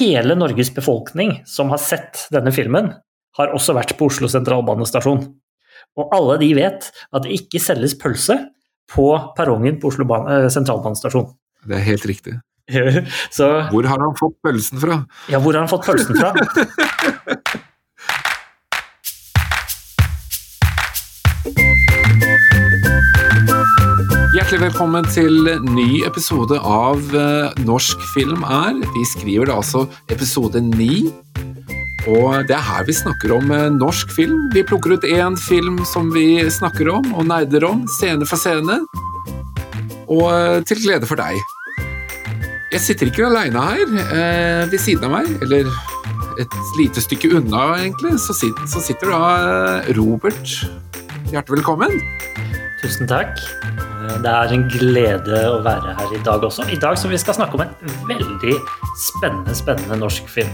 hele Norges befolkning som har sett denne filmen, har også vært på Oslo sentralbanestasjon. Og alle de vet at det ikke selges pølse på perrongen på Oslo eh, sentralbanestasjon. Det er helt riktig. Så, hvor har han fått pølsen fra? Ja, hvor har han fått pølsen fra? Hjertelig velkommen til ny episode av uh, Norsk film er. Vi skriver da altså episode ni. Og det er her vi snakker om uh, norsk film. Vi plukker ut én film som vi snakker om og nerder om, scene for scene. Og uh, til glede for deg. Jeg sitter ikke aleine her. ved siden av meg, eller et lite stykke unna, egentlig, så sitter, så sitter da Robert. Hjertelig velkommen. Tusen takk. Det er en glede å være her i dag også. I dag som vi skal snakke om en veldig spennende, spennende norsk film.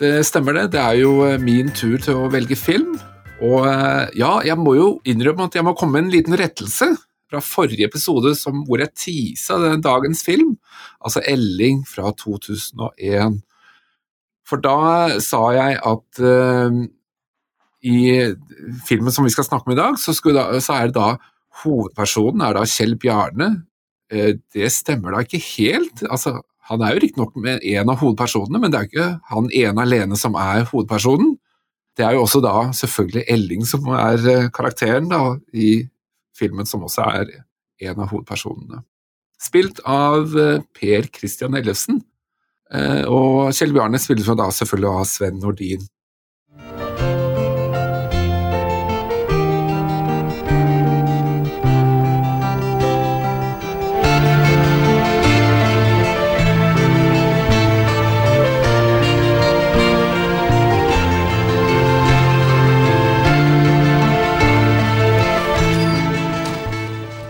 Det stemmer det. Det er jo eh, min tur til å velge film. Og eh, ja, jeg må jo innrømme at jeg må komme med en liten rettelse fra forrige episode som, hvor jeg tisa dagens film, altså Elling fra 2001. For da sa jeg at uh, i filmen som vi skal snakke om i dag, så, da, så er det da Hovedpersonen er da Kjell Bjarne. Eh, det stemmer da ikke helt. Altså, han er jo riktignok en av hovedpersonene, men det er ikke han ene alene som er hovedpersonen. Det er jo også da selvfølgelig Elling som er eh, karakteren da, i filmen, som også er en av hovedpersonene. Spilt av eh, Per Christian Ellefsen, og Kjell Bjarne spilles da selvfølgelig av Sven Nordin.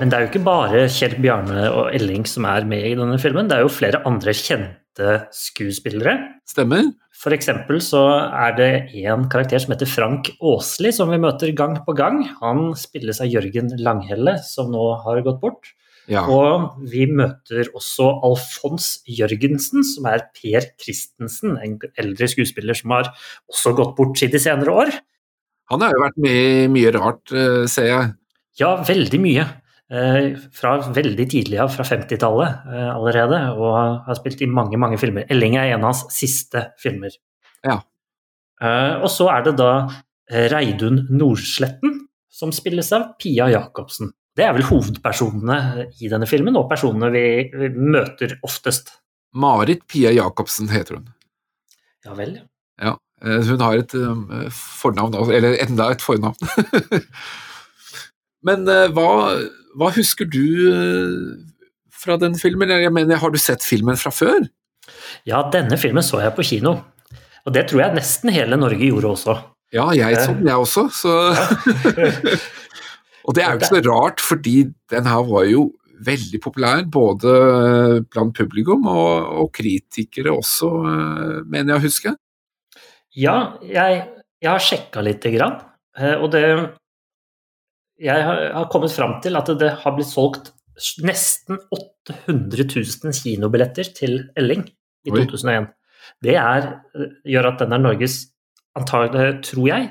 Men det er jo ikke bare Kjell Bjarne og Elling som er med i denne filmen. Det er jo flere andre kjente skuespillere. Stemmer. For eksempel så er det en karakter som heter Frank Åsli, som vi møter gang på gang. Han spilles av Jørgen Langhelle, som nå har gått bort. Ja. Og vi møter også Alfons Jørgensen, som er Per Christensen, en eldre skuespiller som har også gått bort siden de senere år. Han har jo vært med i mye rart, eh, ser jeg. Ja, veldig mye. Eh, fra veldig tidlig av, fra 50-tallet eh, allerede, og har spilt i mange mange filmer. 'Elling' er en av hans siste filmer. Ja. Eh, og så er det da Reidun Nordsletten, som spilles av Pia Jacobsen. Det er vel hovedpersonene i denne filmen, og personene vi møter oftest. Marit Pia Jacobsen heter hun. Ja vel. Ja, hun har et fornavn, eller enda et fornavn. Men hva hva husker du eh, fra den filmen? Jeg mener, Har du sett filmen fra før? Ja, denne filmen så jeg på kino. Og det tror jeg nesten hele Norge gjorde også. Ja, jeg så den, jeg også. Så. og det er jo ikke så rart, fordi den her var jo veldig populær, både blant publikum og, og kritikere også, eh, mener jeg å huske. Ja, jeg, jeg har sjekka lite grann, eh, og det jeg har kommet fram til at det har blitt solgt nesten 800 000 kinobilletter til Elling i Oi. 2001. Det er, gjør at den er Norges, antagelig, tror jeg,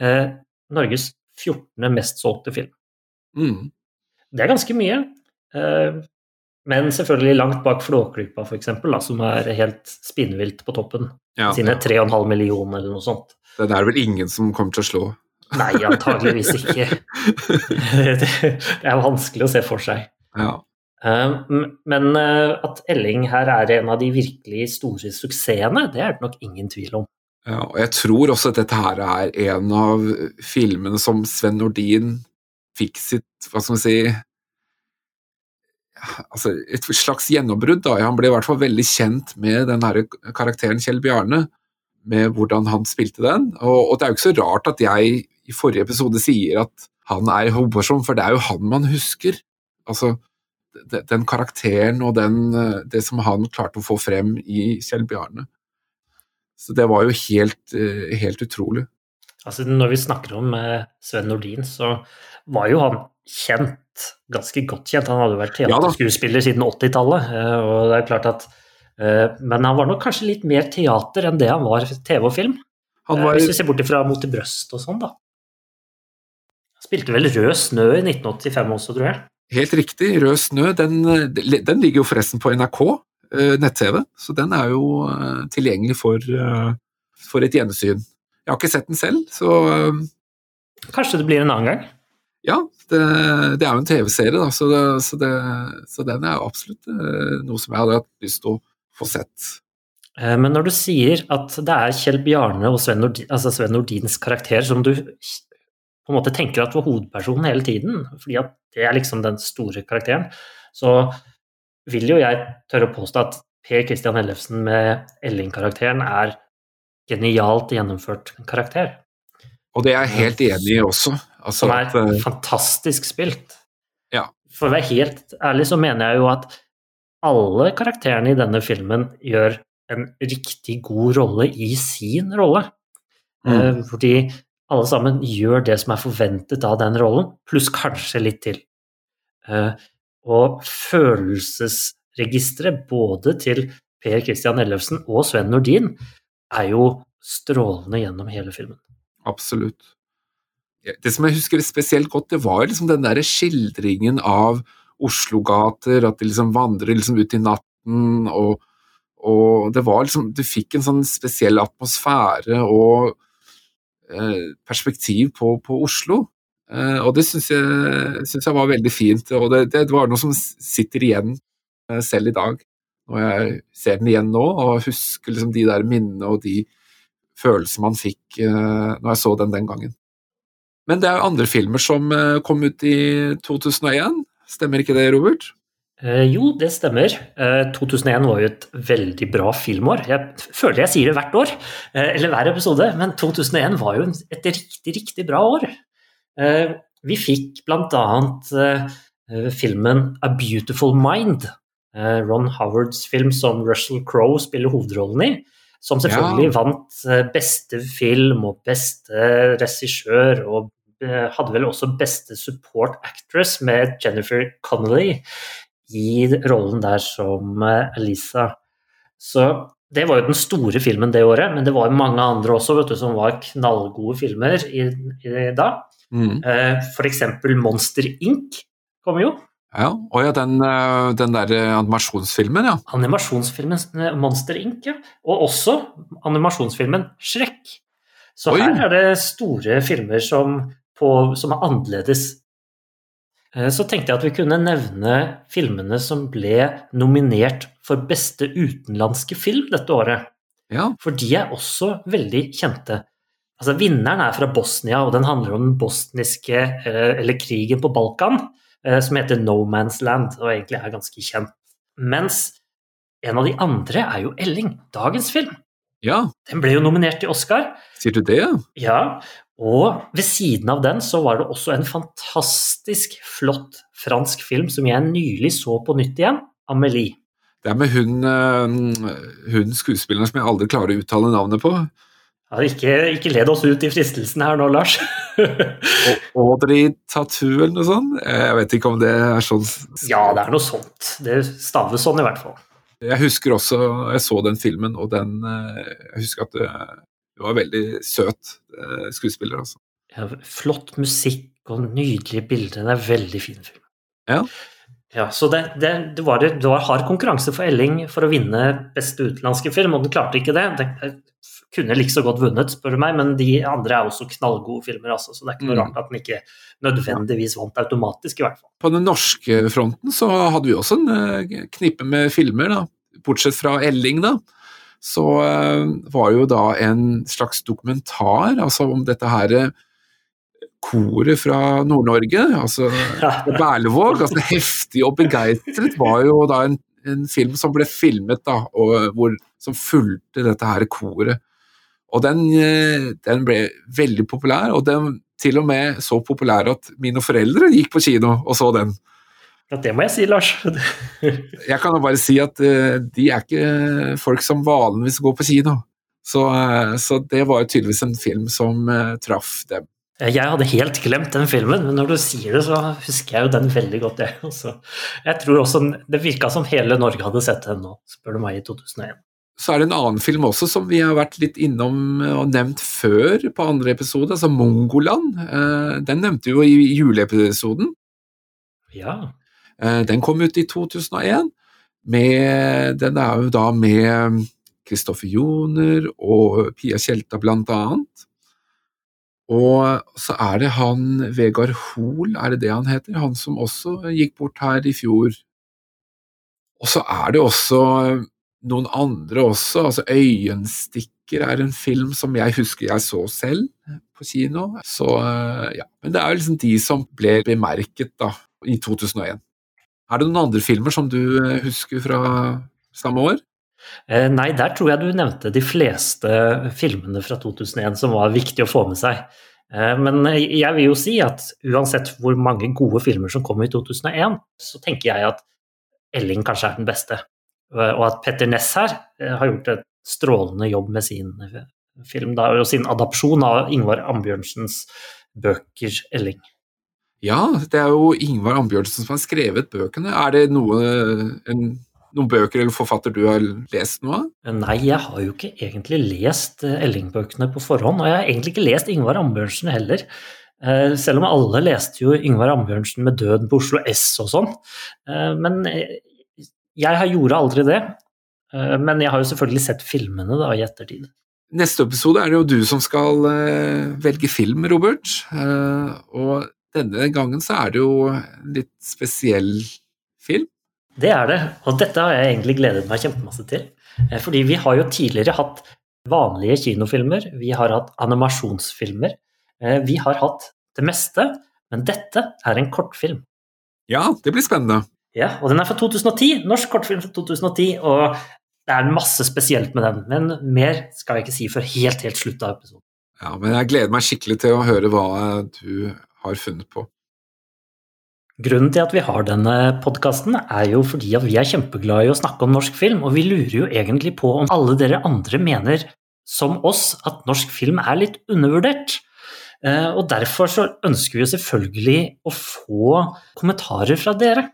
eh, Norges 14. mest solgte film. Mm. Det er ganske mye. Eh, men selvfølgelig langt bak Flåklypa, f.eks., som er helt spinnvilt på toppen. Ja, sine 3,5 millioner eller noe sånt. Det er vel ingen som kommer til å slå? Nei, antageligvis ikke. Det er vanskelig å se for seg. Ja. Um, men uh, at Elling her er en av de virkelig store suksessene, det er det nok ingen tvil om. Ja, og jeg tror også at dette her er en av filmene som Sven Nordin fikk sitt Hva skal man si altså Et slags gjennombrudd. Han ble i hvert fall veldig kjent med den her karakteren Kjell Bjarne, med hvordan han spilte den. Og, og det er jo ikke så rart at jeg i forrige episode sier at han er hovedperson, for det er jo han man husker. Altså, den karakteren og den, det som han klarte å få frem i Kjell Bjarne. Så det var jo helt, eh, helt utrolig. Altså, når vi snakker om eh, Sven Nordin, så var jo han kjent, ganske godt kjent. Han hadde jo vært teaterskuespiller siden 80-tallet, eh, og det er klart at Men han var nok kanskje litt mer teater enn det han var TV og film. Han var, Hvis vi ser bort fra Mot i brøst og sånn, da. Spilte vel Rød snø i 1985 også, tror jeg. Helt riktig. Rød snø den, den ligger jo forresten på NRK nett-TV, så den er jo tilgjengelig for, for et gjensyn. Jeg har ikke sett den selv, så Kanskje det blir en annen gang? Ja, det, det er jo en TV-serie, da, så, det, så, det, så, den er absolutt noe som jeg hadde hatt lyst til å få sett. Men når du sier at det er Kjell Bjarne og Sven, Nordin, altså Sven Nordins karakter som du på en måte tenker at var hovedpersonen hele tiden, fordi at det er liksom den store karakteren, så vil jo jeg tørre å påstå at Per Christian Ellefsen med Elling-karakteren er genialt gjennomført karakter. Og det er jeg helt enig i også. Altså, Som er at, fantastisk spilt. Ja. For å være helt ærlig så mener jeg jo at alle karakterene i denne filmen gjør en riktig god rolle i sin rolle. Mm. Fordi alle sammen gjør det som er forventet av den rollen, pluss kanskje litt til. Og følelsesregisteret både til Per Christian Ellefsen og Sven Nordin er jo strålende gjennom hele filmen. Absolutt. Det som jeg husker spesielt godt, det var liksom den der skildringen av Oslo-gater, at de liksom vandrer liksom ut i natten, og, og, det var liksom Du fikk en sånn spesiell atmosfære og eh, perspektiv på, på Oslo. Eh, og det syns jeg, jeg var veldig fint, og det, det, var noe som sitter igjen eh, selv i dag. Når jeg ser den igjen nå og husker liksom de der minnene og de følelsene man fikk når jeg så den den gangen. Men det er jo andre filmer som kom ut i 2001, stemmer ikke det, Robert? Uh, jo, det stemmer. 2001 var jo et veldig bra filmår. Jeg føler jeg sier det hvert år, eller hver episode, men 2001 var jo et riktig, riktig bra år. Vi fikk annet filmen A Beautiful Mind, Ron Howards film som Russell Crowe spiller hovedrollen i. Som selvfølgelig ja. vant eh, beste film og beste regissør, og eh, hadde vel også beste support actress med Jennifer Connolly i rollen der som Elisa. Eh, Så det var jo den store filmen det året, men det var mange andre også vet du, som var knallgode filmer i, i da. Mm. F.eks. Monster Inc. kom jo. Ja, og ja, den, eh, den der animasjonsfilmen, ja. Animasjonsfilmen eh, Monster Inc., ja. Og også animasjonsfilmen Shrek. Så Oi. her er det store filmer som, på, som, er annerledes. Eh, så tenkte jeg at vi kunne nevne filmene som ble nominert for beste utenlandske film dette året. Ja. For de er også veldig kjente. Altså, Vinneren er fra Bosnia, og den handler om den bosniske, eller krigen på Balkan. Eh, som heter No Man's Land, og egentlig er ganske kjent. Mens en av de andre er jo Elling, dagens film. Ja. Den ble jo nominert til Oscar. Sier du det? Ja, og ved siden av den så var det også en fantastisk flott fransk film som jeg nylig så på nytt igjen, Amelie. Det er med hun, eh, hun skuespilleren som jeg aldri klarer å uttale navnet på. Ja, ikke, ikke, led oss ut i fristelsen her nå, Lars. Audrey Tattoo eller noe sånt? Jeg vet ikke om det er sånn Ja, det er noe sånt. Det staves sånn i hvert fall. Jeg husker også Jeg så den filmen, og den eh, Jeg husker at det var veldig søt eh, skuespiller, altså. Ja, flott musikk og nydelige bilder. Det er en veldig fin film. Ja. Ja, så det, det, det, var, det, var, hard konkurranse for Elling for å vinne beste utenlandske film, og den klarte ikke det. Den kunne like så godt vunnet, spør du meg, men de andre er også knallgode filmer, altså, så det er ikke noe mm. rart at den ikke nødvendigvis vant automatisk, i hvert fall. På den norske fronten så hadde vi også en uh, knippe med filmer, da. bortsett fra Elling, da. Så uh, var jo da en slags dokumentar altså om dette her eh, koret fra Nord-Norge, altså Berlevåg. altså Heftig og begeistret var jo da en, en film som ble filmet, da, og hvor, som fulgte dette her koret. Og den, eh, den, ble veldig populær, og den til og med så populær at mine foreldre gikk på kino og så den. Ja, det må jeg si, Lars. jeg kan jo bare si at uh, de er ikke folk som vanligvis går på kino. Så, uh, så det var jo tydeligvis en film som uh, traff dem. Jeg hadde helt glemt den filmen, men når du sier det, så husker jeg jo den veldig godt. Jeg, jeg tror også Det virka som hele Norge hadde sett den nå, spør du meg, i 2001. Så er det en annen film også som vi har vært litt innom og nevnt før på andre episode, altså Mongoland. Eh, den nevnte vi jo i juleepisoden. Ja. Eh, den kom ut i 2001. Med, den er jo da med Kristoffer Joner og Pia Tjelta blant annet. Og så er det han Vegard Hoel, er det det han heter? Han som også gikk bort her i fjor. Og så er det også noen andre også, altså Øyenstikker er en film som jeg husker jeg så selv på kino. Så ja, Men det er jo liksom de som ble bemerket da, i 2001. Er det noen andre filmer som du husker fra samme år? Eh, nei, der tror jeg du nevnte de fleste filmene fra 2001 som var viktig å få med seg. Eh, men jeg vil jo si at uansett hvor mange gode filmer som kom i 2001, så tenker jeg at Elling kanskje er den beste. Eh, og at Petter Ness her har gjort et strålende jobb med sin film, og sin adopsjon av Ingvar Ambjørnsens bøker 'Elling'. Ja, det er jo Ingvar Ambjørnsen som har skrevet bøkene. Er det noe en noen bøker eller forfatter du har lest noe av? Nei, jeg har jo ikke egentlig lest eh, Elling-bøkene på forhånd. Og jeg har egentlig ikke lest Ingvar Ambjørnsen heller. Eh, selv om alle leste jo Ingvar Ambjørnsen med 'Døden på Oslo S' og sånn. Eh, men jeg gjorde aldri det. Men jeg har jo selvfølgelig sett filmene da i ettertid. Neste episode er det jo du som skal velge film, Robert. Og denne gangen så er det jo en litt spesiell film. Det er det, og dette har jeg egentlig gledet meg kjempemasse til. Eh, fordi vi har jo tidligere hatt vanlige kinofilmer, vi har hatt animasjonsfilmer. Eh, vi har hatt det meste, men dette er en kortfilm. Ja, det blir spennende. Ja, og den er fra 2010. Norsk kortfilm fra 2010. Og det er masse spesielt med den, men mer skal jeg ikke si før helt, helt slutt av episoden. Ja, men jeg gleder meg skikkelig til å høre hva du har funnet på. Grunnen til at vi har denne podkasten, er jo fordi at vi er kjempeglade i å snakke om norsk film, og vi lurer jo egentlig på om alle dere andre mener, som oss, at norsk film er litt undervurdert. Eh, og derfor så ønsker vi jo selvfølgelig å få kommentarer fra dere,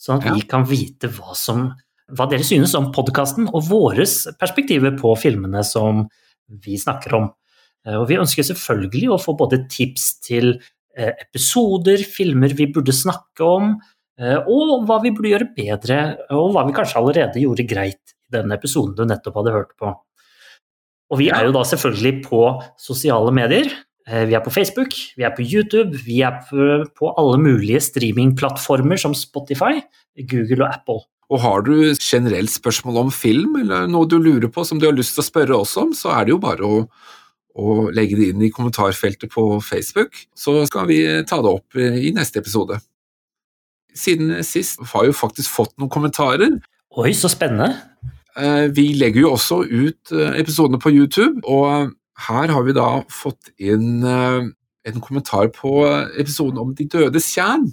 sånn at vi kan vite hva, som, hva dere synes om podkasten og våres perspektiver på filmene som vi snakker om. Eh, og vi ønsker selvfølgelig å få både tips til episoder, filmer vi burde snakke om, eh, og hva vi burde gjøre bedre, og hva vi kanskje allerede gjorde greit i den episoden du nettopp hadde hørt på. Og vi er jo da selvfølgelig på sosiale medier. Eh, vi er på Facebook, vi er på YouTube, vi er på alle mulige streamingplattformer som Spotify, Google og Apple. Og har du generelt spørsmål om film, eller noe du lurer på som du har lyst til å spørre oss om, så er det jo bare å og legge det inn i kommentarfeltet på Facebook, så skal vi ta det opp i neste episode. Siden sist har vi jo faktisk fått noen kommentarer. Oi, så spennende! Eh, vi legger jo også ut eh, episodene på YouTube, og her har vi da fått inn eh, en kommentar på episoden om De dødes tjern.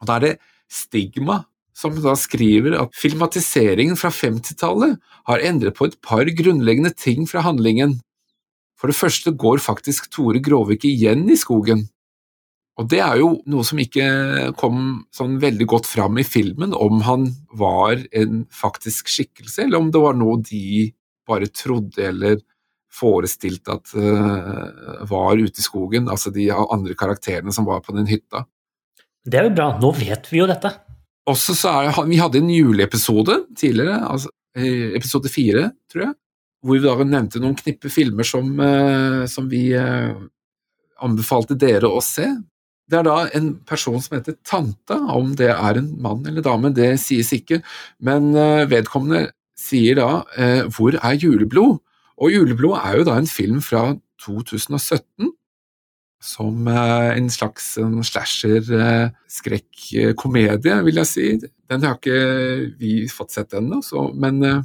Og da er det Stigma som da skriver at filmatiseringen fra 50-tallet har endret på et par grunnleggende ting fra handlingen. For det første går faktisk Tore Gråvik igjen i skogen. Og det er jo noe som ikke kom sånn veldig godt fram i filmen, om han var en faktisk skikkelse, eller om det var noe de bare trodde eller forestilte at uh, var ute i skogen, altså de andre karakterene som var på den hytta. Det er jo bra, nå vet vi jo dette. Også så er, Vi hadde en juleepisode tidligere, altså, episode fire, tror jeg, hvor vi da nevnte noen knippe filmer som, eh, som vi eh, anbefalte dere å se. Det er da en person som heter Tante, om det er en mann eller dame, det sies ikke, men eh, vedkommende sier da 'Hvor er juleblod?' Og 'Juleblod' er jo da en film fra 2017 som en slags slasher-skrekk-komedie, vil jeg si. Den har ikke vi fått sett ennå, men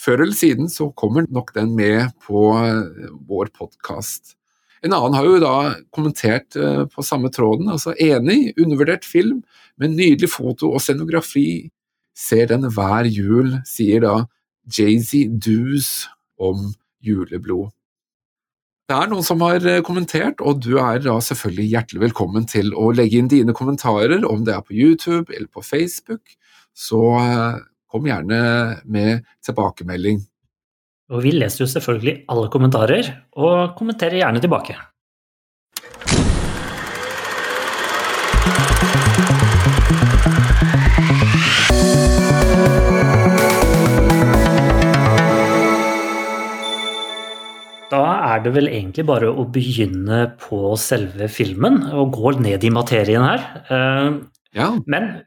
før eller siden så kommer nok den med på eh, vår podkast. En annen har jo da kommentert eh, på samme tråden, altså enig, undervurdert film med nydelig foto og scenografi. Ser den hver jul, sier da Jay-Z Doos om juleblod. Det er noen som har eh, kommentert, og du er da selvfølgelig hjertelig velkommen til å legge inn dine kommentarer, om det er på YouTube eller på Facebook. Så kom gjerne med tilbakemelding. Og vi leser jo selvfølgelig alle kommentarer, og kommenterer gjerne tilbake. Da er det vel egentlig bare å begynne på selve filmen og gå ned i materien her. Eh, Ja, Men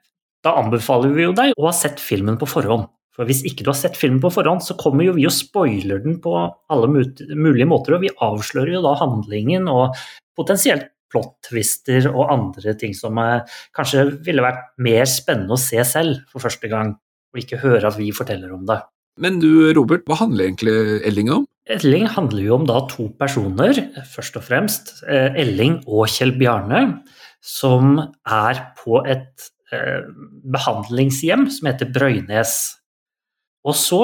da anbefaler vi jo deg å ha sett filmen på forhånd. For hvis ikke du har sett filmen på forhånd, så kommer jo vi og spoiler den på alle mulige måter, og vi avslører jo da handlingen og potensielt plot-twister og andre ting som eh, kanskje ville vært mer spennende å se selv for første gang, og ikke høre at vi forteller om det. Men du Robert, hva handler egentlig Elling om? Elling handler jo om da to personer, først og fremst. eh, Elling og Kjell Bjarne, som er på et behandlingshjem som heter Brøynes. Og så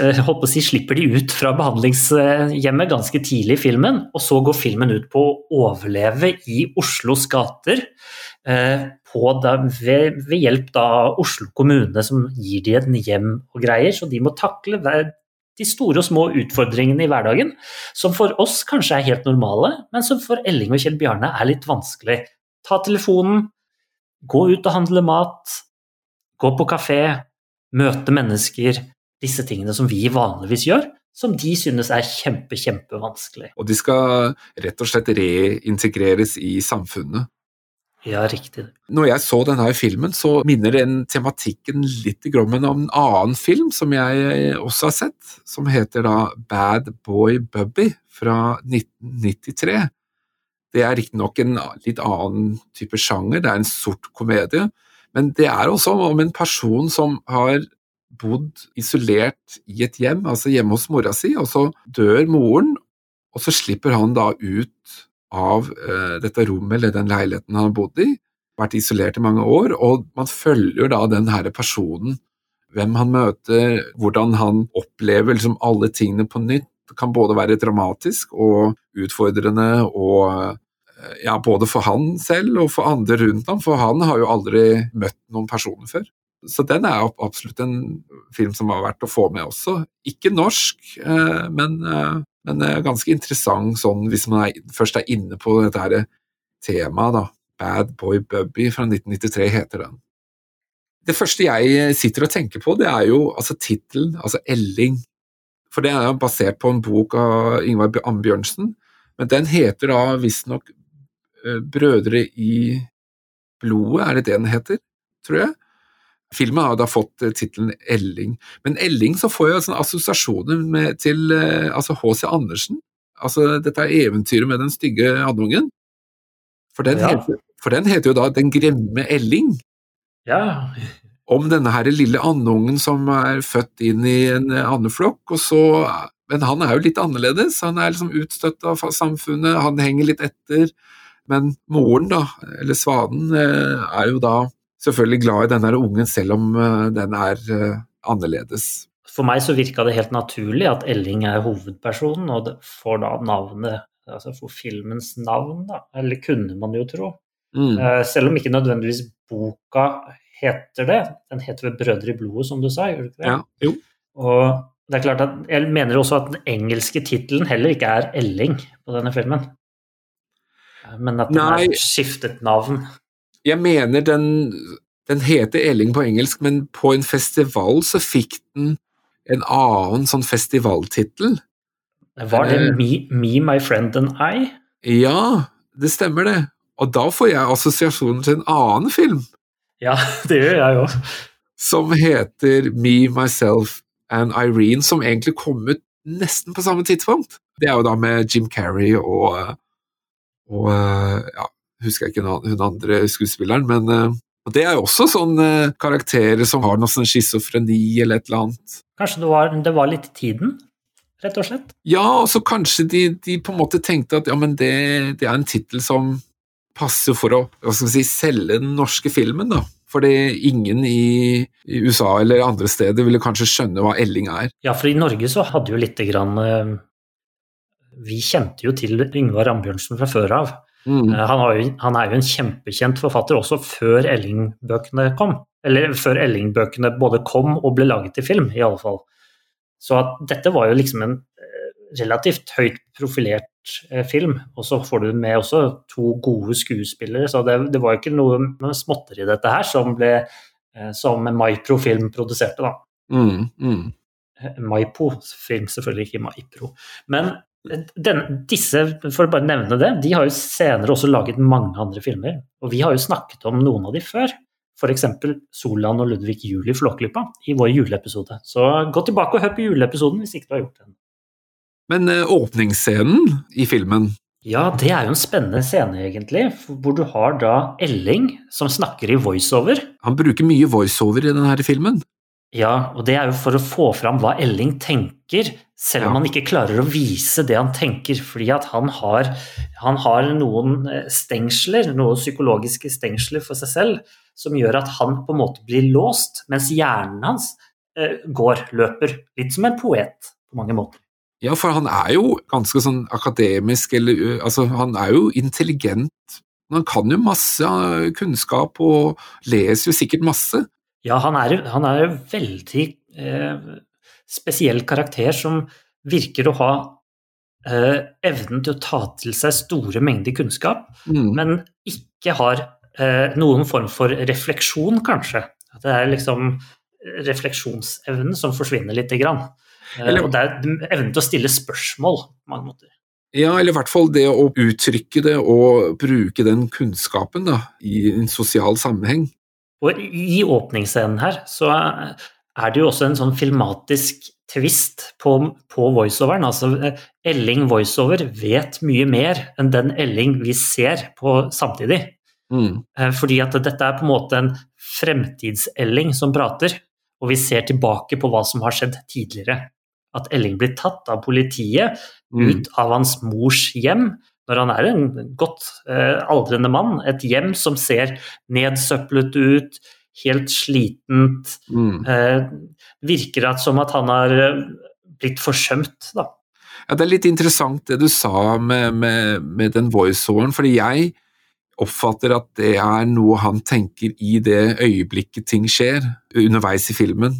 eh, holdt på å slipper de ut fra behandlingshjemmet ganske tidlig i filmen, og så går filmen ut på å overleve i Oslos gater. eh, da, ved, ved hjelp av Oslo kommune, som gir de et hjem og greier. Så de må takle de store og små utfordringene i hverdagen, som for oss kanskje er helt normale, men som for Elling og Kjell Bjarne er litt vanskelig. Ta telefonen, gå ut og handle mat, gå på kafé, møte mennesker, disse tingene som vi vanligvis gjør, som de synes er kjempe, kjempevanskelig. Og de skal rett og slett reintegreres i samfunnet. Ja, riktig. Når jeg så denne filmen, så minner den tematikken litt om en annen film som jeg også har sett, som heter da Bad Boy Bubby fra 1993. Det er riktignok en litt annen type sjanger, det er en sort komedie, men det er også om en person som har bodd isolert i et hjem, altså hjemme hos mora si, og så dør moren, og så slipper han da ut av eh, dette rommet eller den leiligheten han har bodd i, vært isolert i mange år, og man følger da den her personen, hvem han møter, hvordan han opplever liksom alle tingene på nytt. Det kan både være dramatisk og utfordrende, og ja, både for han selv og for andre rundt ham, for han har jo aldri møtt noen personer før. Så den er absolutt en film som har vært å få med også. Ikke norsk, eh, men, eh, men ganske interessant sånn hvis man er, først er inne på dette her temaet, da. Bad Boy Bubby fra 1993 heter den. Det første jeg sitter og tenker på, det er jo altså tittelen, altså Elling. For det er basert på en bok av Ingvar Ambjørnsen, men den heter da visstnok Brødre i blodet, er det det den heter, tror jeg. Filmen har da fått tittelen Elling, men Elling så får jeg sånne assosiasjoner med, til altså H.C. Andersen. Altså dette er eventyret med den stygge andungen. For den, Ja. heter, for den heter jo da Den gremme Elling. Ja, Om denne her lille andungen som er født inn i en andeflokk, og så Men han er jo litt annerledes. Han er liksom utstøtt av samfunnet, han henger litt etter. Men moren, da, eller svanen, eh, er jo da selvfølgelig glad i den her ungen, selv om eh, den er eh, annerledes. For meg så virka det helt naturlig at Elling er hovedpersonen, og får da navnet Altså får filmens navn, da. Eller kunne man jo tro. Mm. Selv om ikke nødvendigvis boka heter det. Den heter vel 'Brødre i blodet', som du sa, gjør det ikke det? Ja, jo. Og det er klart at Jeg mener også at den engelske tittelen heller ikke er Elling på denne filmen. Eh, Men at den Nei. har skiftet navn. Jeg mener den, den heter Elling på engelsk, men på en festival så fikk den en annen sånn festivaltittel. Var det Eh. me, 'Me, My Friend and I'? Ja, det stemmer det. Og da får jeg assosiasjoner til en annen film Ja, det gjør jeg òg. som heter Me, Myself and Irene, som egentlig kom ut nesten på samme tidspunkt. Det er jo da med Jim Carrey og, og ja, husker jeg ikke hun andre skuespilleren, men eh, og det er jo også sånne karakterer som har noe sånn schizofreni eller et eller annet. Kanskje det var, det var litt tiden, rett og slett? Ja, og så kanskje de, de på en måte tenkte at ja, men det, det er en tittel som passer for å hva skal vi si, selge den norske filmen, da. Fordi ingen i, i USA eller andre steder ville kanskje skjønne hva Elling er. Ja, for i Norge så hadde jo lite grann eh, Vi kjente jo til Yngvar Ambjørnsen fra før av. Mm. Eh, Han, har jo, han er jo en kjempekjent forfatter også før Elling-bøkene kom. Eller før Elling-bøkene både kom og ble laget til film, i alle fall. Så at dette var jo liksom en eh, relativt høyt profilert eh, film. Og så får du med også to gode skuespillere, så det, det var jo ikke noe småtteri dette her som ble eh, som Maipro Film produserte, da. Mm. Mm. Maipo film, selvfølgelig ikke Maipro. Men den, disse, for å bare nevne det, de har jo senere også laget mange andre filmer. Og vi har jo snakket om noen av de før. F.eks. Solan og Ludvig Juli Flåklypa i vår juleepisode. Så gå tilbake og hør på juleepisoden hvis ikke du har gjort den. Men eh, åpningsscenen i filmen Ja, det er jo en spennende scene, egentlig. Hvor du har da Elling som snakker i voiceover. Han bruker mye voiceover i denne filmen. Ja, og det er jo for å få fram hva Elling tenker, selv om han ikke klarer å vise det han tenker, fordi at han har, han har noen eh, stengsler, noen psykologiske stengsler for seg selv, som gjør at han på en måte blir låst, mens hjernen hans eh, går, løper. Litt som en poet, på mange måter. Ja, for han er jo ganske sånn akademisk, eller altså han er jo intelligent. Han kan jo masse kunnskap og leser jo sikkert masse. Ja, er, han er jo veldig eh, spesiell karakter som virker å ha eh, evnen til å ta til seg store mengder kunnskap, Mm. men ikke har eh, noen form for refleksjon, kanskje. At det er liksom refleksjonsevnen som forsvinner lite grann. Eh, Eller- og det er evnen til å stille spørsmål på mange måter. Ja, eller i hvert fall det å uttrykke det og bruke den kunnskapen da, i en sosial sammenheng. Og i åpningsscenen her så er det jo også en sånn filmatisk tvist på, på voiceoveren. Altså eh, Elling voiceover vet mye mer enn den Elling vi ser på samtidig. Mm. Eh, Fordi at dette er på en måte en fremtids-Elling som prater, og vi ser tilbake på hva som har skjedd tidligere. At Elling blir tatt av politiet Mm. ut av hans mors hjem, når han er en godt eh, aldrende mann. Et hjem som ser nedsøplet ut, helt slitent. Mm. Eh, virker det som at han har eh, blitt forsømt, da. Ja, det er litt interessant det du sa med, med, med den voiceoveren, fordi jeg oppfatter at det er noe han tenker i det øyeblikket ting skjer, underveis i filmen.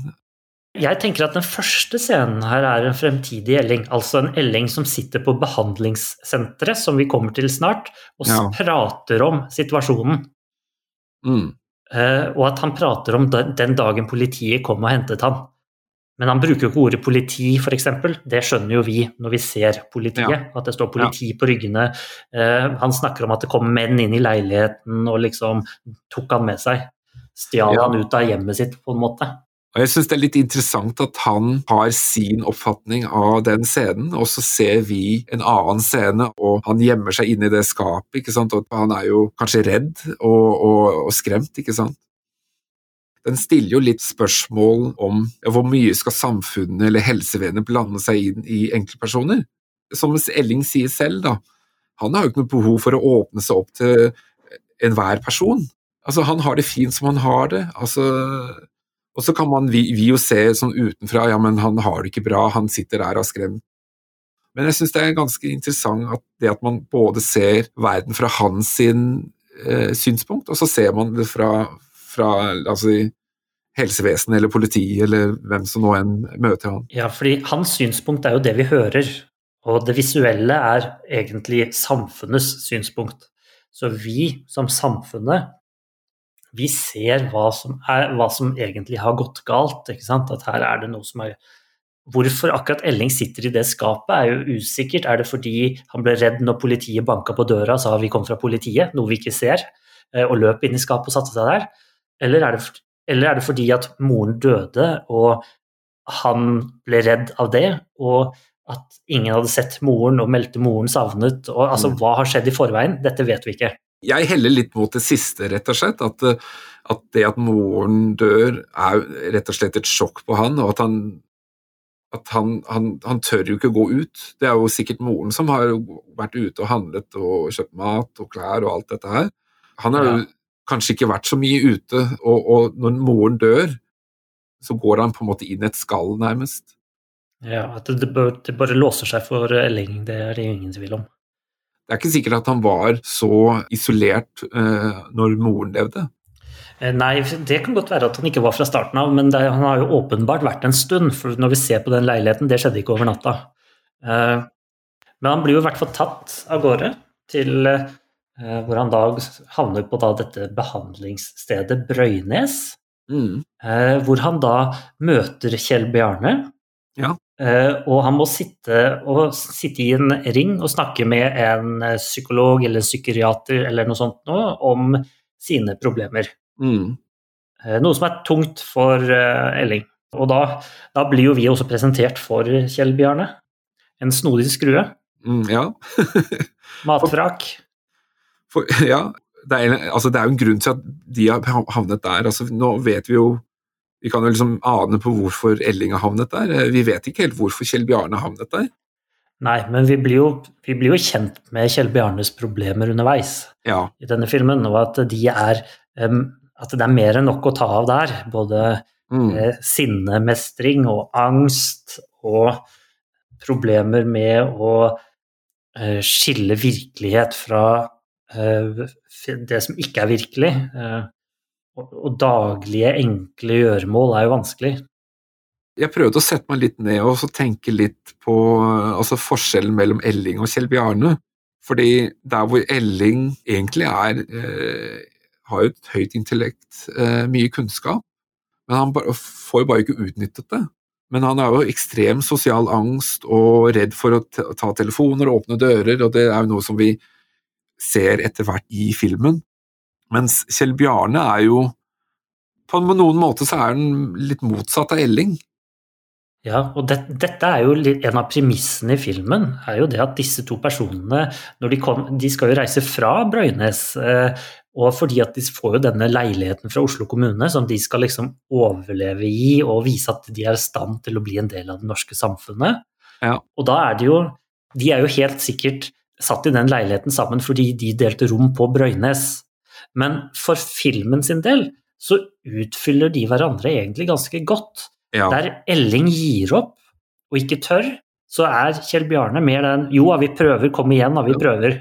Jeg tenker at den første scenen her er en fremtidig Elling, altså en Elling som sitter på behandlingssenteret, som vi kommer til snart, og Ja. prater om situasjonen. Mm. Eh, og at han prater om den, dagen politiet kom og hentet han. Men han bruker jo ikke ordet politi, f.eks. Det skjønner jo vi når vi ser politiet, Ja. at det står politi på ryggene. Eh, han snakker om at det kom menn inn i leiligheten og liksom tok han med seg. Stjal Ja. han ut av hjemmet sitt, på en måte. Og jeg synes det er litt interessant at han har sin oppfatning av den scenen, og så ser vi en annen scene, og han gjemmer seg inne i det skapet, ikke sant, og han er jo kanskje redd og, og, og skremt, ikke sant. Den stiller jo litt spørsmål om ja, hvor mye skal samfunnet eller helsevesenet blande seg inn i enkeltpersoner. Som Elling sier selv, da, han har jo ikke noe behov for å åpne seg opp til enhver person. Altså, han har det fint som han har det. altså og så kan man, vi, vi jo se sånn utenfra, ja, men han har det ikke bra, han sitter der og er skremt. Men jeg syns det er ganske interessant at det at man både ser verden fra hans sin, eh, synspunkt, og så ser man det fra, fra altså, helsevesenet eller politiet eller hvem som nå enn møter han. Ja, fordi hans synspunkt er jo det vi hører, og det visuelle er egentlig samfunnets synspunkt. Så vi som samfunnet, vi ser hva som, er, hva som egentlig har gått galt. At her er det noe som er Hvorfor akkurat Elling sitter i det skapet er jo usikkert. Er det fordi han ble redd når politiet banka på døra og sa vi kom fra politiet, noe vi ikke ser, eh, og løp inn i skapet og satte seg der? Eller er det, eller er det fordi at moren døde, og han ble redd av det, og at ingen hadde sett moren og meldte moren savnet. Og, altså, Mm. Hva har skjedd i forveien? Dette vet vi ikke. Jeg heller litt mot det siste, rett og slett. At, eh, at det at moren dør, er rett og slett et sjokk på han, og at han at han, han, han tør jo ikke gå ut. Det er jo sikkert moren som har vært ute og handlet og kjøpt mat og klær og alt dette her. Han har jo Ja. kanskje ikke vært så mye ute, og, og når moren dør, så går han på en måte inn i et skall, nærmest. Ja, At det, det bare låser seg for Elling, det er det ingen tvil om. Det er ikke sikkert at han var så isolert eh, når moren levde. Eh, nei, det kan godt være at han ikke var fra starten av, men det, han har jo åpenbart vært en stund. For når vi ser på den leiligheten, det skjedde ikke over natta. Eh, men han blir jo i hvert fall tatt av gårde til eh, hvor han da havner på da dette behandlingsstedet Brøynes. Mm. hvor han da møter Kjell Bjarne. Ja. Uh, og han må sitte, sitte, i en ring og snakke med en eh, psykolog eller en psykiater eller noe sånt noe, om sine problemer. Mm. Uh, noe som er tungt for Elling. Og da, da, blir jo vi også presentert for Kjell Bjarne. En snodig skrue. Mm, ja. Matvrak. For, ja, det er, altså, det er jo en grunn til at de har havnet der. Altså, nå vet vi jo vi kan jo liksom ane på hvorfor Elling har havnet der. Eh, vi vet ikke helt hvorfor Kjell Bjarne har havnet der. Nei, men vi blir, jo, vi blir jo kjent med Kjell Bjarnes problemer underveis ja. i denne filmen, og at, de er, at det er mer enn nok å ta av der. Både mm. eh, sinnemestring og angst og problemer med å eh, skille virkelighet fra det som ikke er virkelig. Og daglige, enkle gjøremål er jo vanskelig. Jeg prøvde å sette meg litt ned og tenke litt på altså forskjellen mellom Elling og Kjell Bjarne. Fordi der hvor Elling egentlig er eh, har jo et høyt intellekt, eh, mye kunnskap, men han bare, får jo bare ikke utnyttet det. Men han har jo ekstrem sosial angst og redd for å ta telefoner og åpne dører, og det er jo noe som vi ser etter hvert i filmen. Mens Kjell Bjarne er jo På noen måter så er han litt motsatt av Elling. Ja, og det, dette er jo en av premissene i filmen. er jo det at disse to personene når de, kom, de skal jo reise fra Brøynes. Eh, og fordi at de får jo denne leiligheten fra Oslo kommune som de skal liksom overleve i og vise at de er i stand til å bli en del av det norske samfunnet. Ja. Og da er det jo De er jo helt sikkert satt i den leiligheten sammen fordi de delte rom på Brøynes. Men for filmen sin del så utfyller de hverandre egentlig ganske godt. Ja. Der Elling gir opp og ikke tør, så er Kjell Bjarne mer den Jo, vi prøver, kom igjen, vi prøver.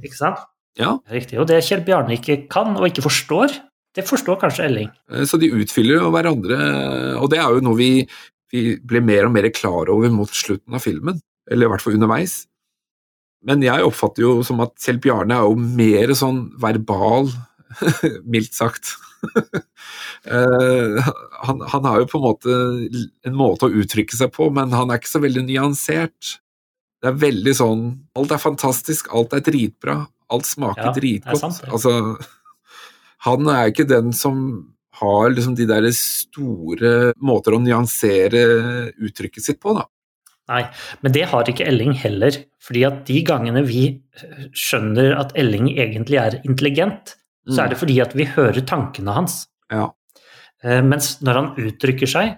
Ikke sant? Ja. Riktig. Og det Kjell Bjarne ikke kan og ikke forstår, det forstår kanskje Elling. Eh, så de utfyller jo hverandre, og det er jo noe vi, vi blir mer og mer klar over mot slutten av filmen. Eller i hvert fall underveis. Men jeg oppfatter jo som at selv Bjarne er jo mer sånn verbal mildt sagt. uh, han, han, har jo på en måte en måte å uttrykke seg på, men han er ikke så veldig nyansert. Det er veldig sånn Alt er fantastisk, alt er dritbra, alt smaker ja, dritgodt. Sant, ja. Altså, han er ikke den som har liksom de der store måter å nyansere uttrykket sitt på, da. Nei, men det har ikke Elling heller. fordi at de gangene vi skjønner at Elling egentlig er intelligent, så er det mm. fordi at vi hører tankene hans. Ja. Eh, mens når han uttrykker seg,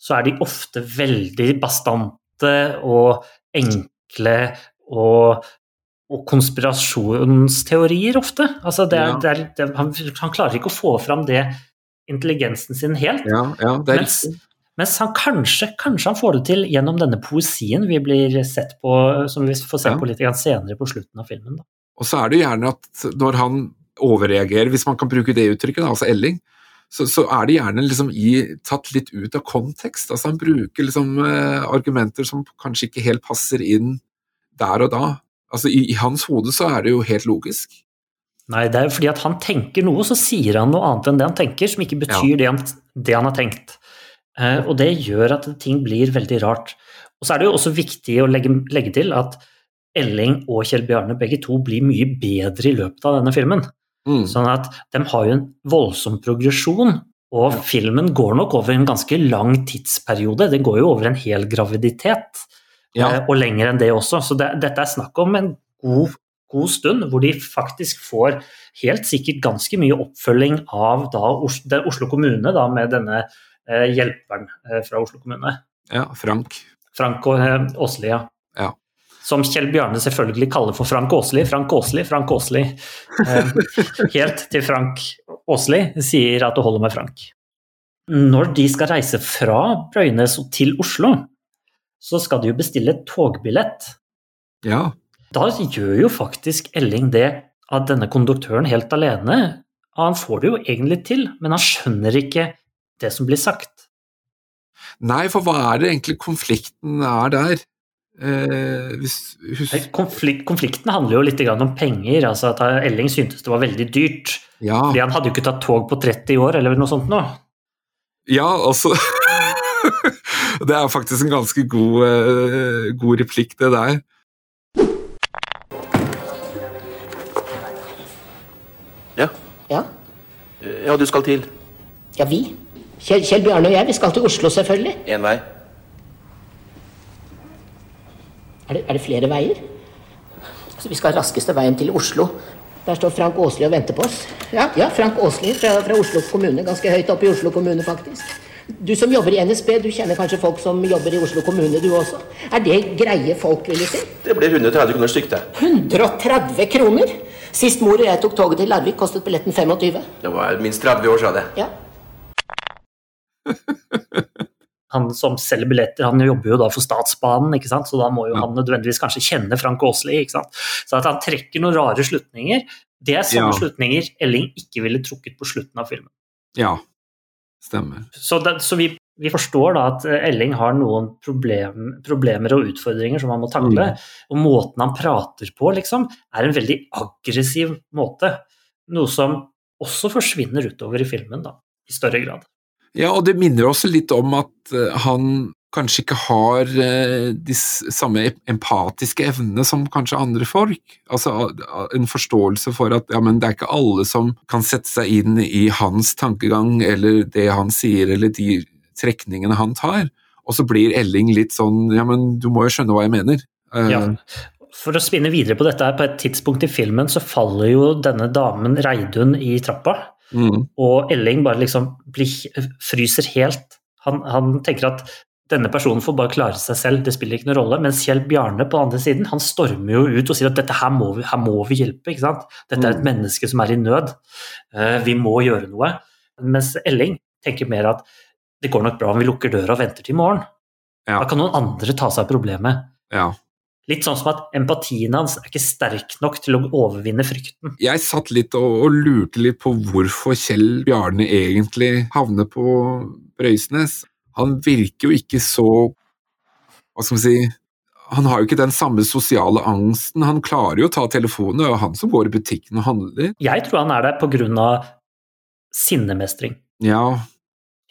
så er de ofte veldig bastante og enkle og, og konspirasjonsteorier ofte. Altså det er, ja. det er, det, han, han, klarer ikke å få fram det intelligensen sin helt. Ja, ja, mens, mens, han kanskje, kanskje han får det til gjennom denne poesien vi blir sett på, som vi får se på litt senere på slutten av filmen. Da. Og så er det gjerne at når han overreagerer, hvis man kan bruke det uttrykket, altså Elling, så, så er det gjerne liksom i, tatt litt ut av kontekst. Altså Han bruker liksom eh, argumenter som kanskje ikke helt passer inn der og da. Altså i, i, hans hode så er det jo helt logisk. Nei, det er jo fordi at han tenker noe, så sier han noe annet enn det han tenker, som ikke betyr ja. det, han, det, han, har tenkt. Eh, og det gjør at ting blir veldig rart. Og så er det jo også viktig å legge, legge til at Elling og Kjell Bjarne begge to blir mye bedre i løpet av denne filmen. Mm. Sånn at de har jo en voldsom progresjon, og ja. filmen går nok over en ganske lang tidsperiode. Den går jo over en hel graviditet, ja. Eh, og lenger enn det også. Så det, dette er snakk om en god, god, stund hvor de faktisk får helt sikkert ganske mye oppfølging av da, Oslo kommune da, med denne hjelperen eh, fra Oslo kommune. Ja, Frank. Frank eh, Åsli, ja. ja som Kjell Bjarne selvfølgelig kaller for Frank Åsli. Frank Åsli, Frank Åsli. Eh, helt til Frank Åsli sier at det holder med Frank. Når de skal reise fra Brøynes til Oslo, så skal de jo bestille togbillett. Ja. Da gjør jo faktisk Elling det av denne konduktøren helt alene. Han får det jo egentlig til, men han skjønner ikke det som blir sagt. Nei, for hva er det egentlig konflikten er der? Eh, hvis, hus... Konflikt, konflikten handler jo litt om penger. altså at Elling syntes det var veldig dyrt. Ja. Fordi han hadde jo ikke tatt tog på 30 år, eller noe sånt nå. Ja, altså Det er faktisk en ganske god, uh, god replikk, det der. Ja. Ja, ja, du skal til ja vi. Kjell, Kjell Bjarne og jeg, vi skal til Oslo, selvfølgelig. én vei. Er det, er det flere veier? Altså, vi skal raskeste veien til Oslo. Der står Frank Åsli og venter på oss. Ja, ja Frank Åsli fra, fra Oslo kommune. Ganske høyt oppe i Oslo kommune, faktisk. Du som jobber i NSB, du kjenner kanskje folk som jobber i Oslo kommune, du også? Er det greie folk, vil du si? Det blir 130 kroner stykk, det. 130 kroner? Sist mor og jeg tok toget til Larvik, kostet billetten 25. Det var minst 30 år siden, det. Ja. Han som selger billetter, han jobber jo da for Statsbanen, ikke sant? så da må jo han nødvendigvis kanskje kjenne Frank ikke sant? Så at han trekker noen rare slutninger, det er sånne Ja. slutninger Elling ikke ville trukket på slutten av filmen. Ja, stemmer. Så, det, så vi, vi forstår da at eh, Elling har noen problem, problemer og utfordringer som han må takle. Og måten han prater på, liksom, er en veldig aggressiv måte. Noe som også forsvinner utover i filmen, da, i større grad. Ja, og det minner også litt om at eh, han kanskje ikke har eh, de samme empatiske evnene som kanskje andre folk. Altså en forståelse for at ja, men det er ikke alle som kan sette seg inn i hans tankegang eller det han sier eller de trekningene han tar. Og så blir Elling litt sånn ja, men du må jo skjønne hva jeg mener. Eh, Ja. For å spinne videre på dette, her, på et tidspunkt i filmen så faller jo denne damen Reidun i trappa, mm, og Elling bare liksom blir, fryser helt. Han, han tenker at denne personen får bare klare seg selv, det spiller ikke noen rolle. Mens Kjell Bjarne på andre siden, han stormer jo ut og sier at dette her må vi, her må vi hjelpe. ikke sant? Dette er et Mm. menneske som er i nød. Eh, Vi må gjøre noe. Mens Elling tenker mer at det går nok bra om vi lukker døra og venter til i morgen. Ja. Da kan noen andre ta seg av problemet. ja. Litt sånn som at empatien hans er ikke sterk nok til å overvinne frykten. Jeg satt litt og, og lurte litt på hvorfor Kjell Bjarne egentlig havner på Brøysnes. Han virker jo ikke så Hva skal vi si Han har jo ikke den samme sosiale angsten. Han klarer jo å ta telefonen, er han som går i butikken og handler. Jeg tror han er der pga. sinnemestring. Ja,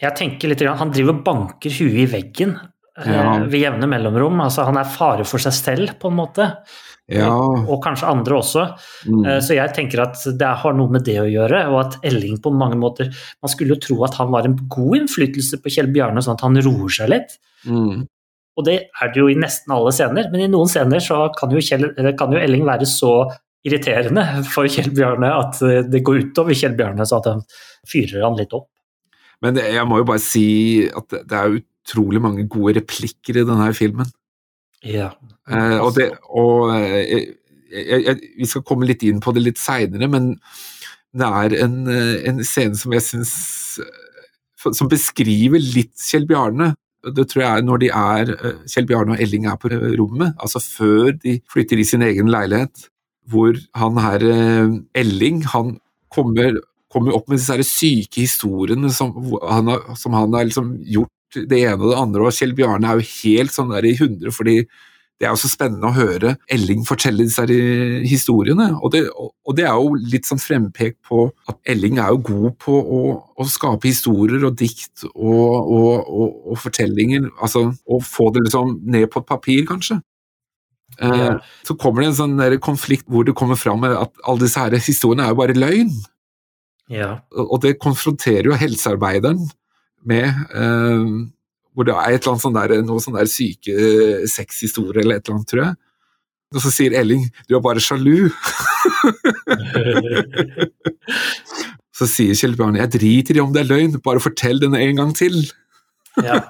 Jeg tenker litt, Han driver og banker huet i veggen Ja. ved jevne mellomrom. altså Han er fare for seg selv, på en måte. ja. Og kanskje andre også. Mm. Eh, Så jeg tenker at det har noe med det å gjøre, og at Elling på mange måter Man skulle jo tro at han var en god innflytelse på Kjell Bjarne, sånn at han roer seg litt. Mm. Og det er det jo i nesten alle scener, men i noen scener så kan jo, Kjell, kan jo Elling være så irriterende for Kjell Bjarne at eh, det går utover Kjell Bjarne, så at han fyrer han litt opp. Men det, jeg må jo bare si at det, er utrolig mange gode replikker i denne filmen. Ja. Eh, og det, og eh, jeg, jeg, vi skal komme litt inn på det litt seinere, men det er en, eh, en scene som jeg syns Som beskriver litt Kjell Bjarne. Det tror jeg er når de er eh, Kjell Bjarne og Elling er på rommet, altså før de flytter i sin egen leilighet, hvor han her eh, Elling han kommer, kommer opp med disse syke historiene som han har, som han har liksom gjort det ene og det andre, og Kjell Bjarne er jo helt sånn der i hundre, fordi det er jo så spennende å høre Elling fortelle disse her historiene. Og det, og det er jo litt sånn frempekt på at Elling er jo god på å, å skape historier og dikt og, og, og, fortellinger. Altså å få det liksom ned på et papir, kanskje. Eh, Så kommer det en sånn der konflikt hvor det kommer fram at alle disse her historiene er jo bare løgn. ja. Og det konfronterer jo helsearbeideren med. eh, hvor det er et eller annet sånn der, noe sånn der syke sexhistorie eller et eller annet, tror jeg. Og så sier Elling 'du er bare sjalu'. Så sier Kjell Bjarne 'jeg driter i om det er løgn, bare fortell den en gang til'. ja.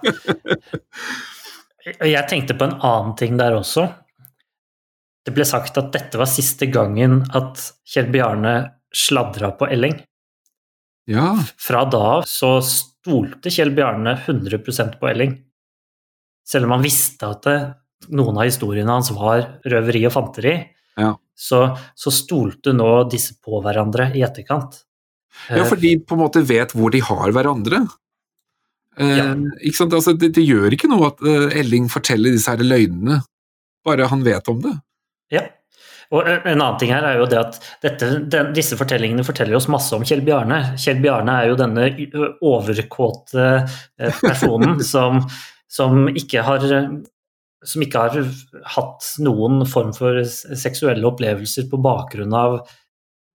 Jeg tenkte på en annen ting der også. Det ble sagt at dette var siste gangen at Kjell Bjarne sladra på Elling. Ja, Fra da av så stolte Kjell Bjarne 100% på Elling. Selv om han visste at det, noen av historiene hans var røveri og fanteri, Ja. så, så stolte nå disse på hverandre i etterkant. Ja, for de på en måte vet hvor de har hverandre. Eh, Ja. ikke sant? Altså, det, det gjør ikke noe at eh, Elling forteller disse her løgnene, bare han vet om det. Ja. Og en en annen ting her er jo det at dette, den, disse fortellingene forteller oss masse om Kjell Bjarne. Kjell Bjarne er jo denne overkåte eh, personen som, som, ikke har, som ikke har hatt noen form for seksuelle opplevelser på bakgrunn av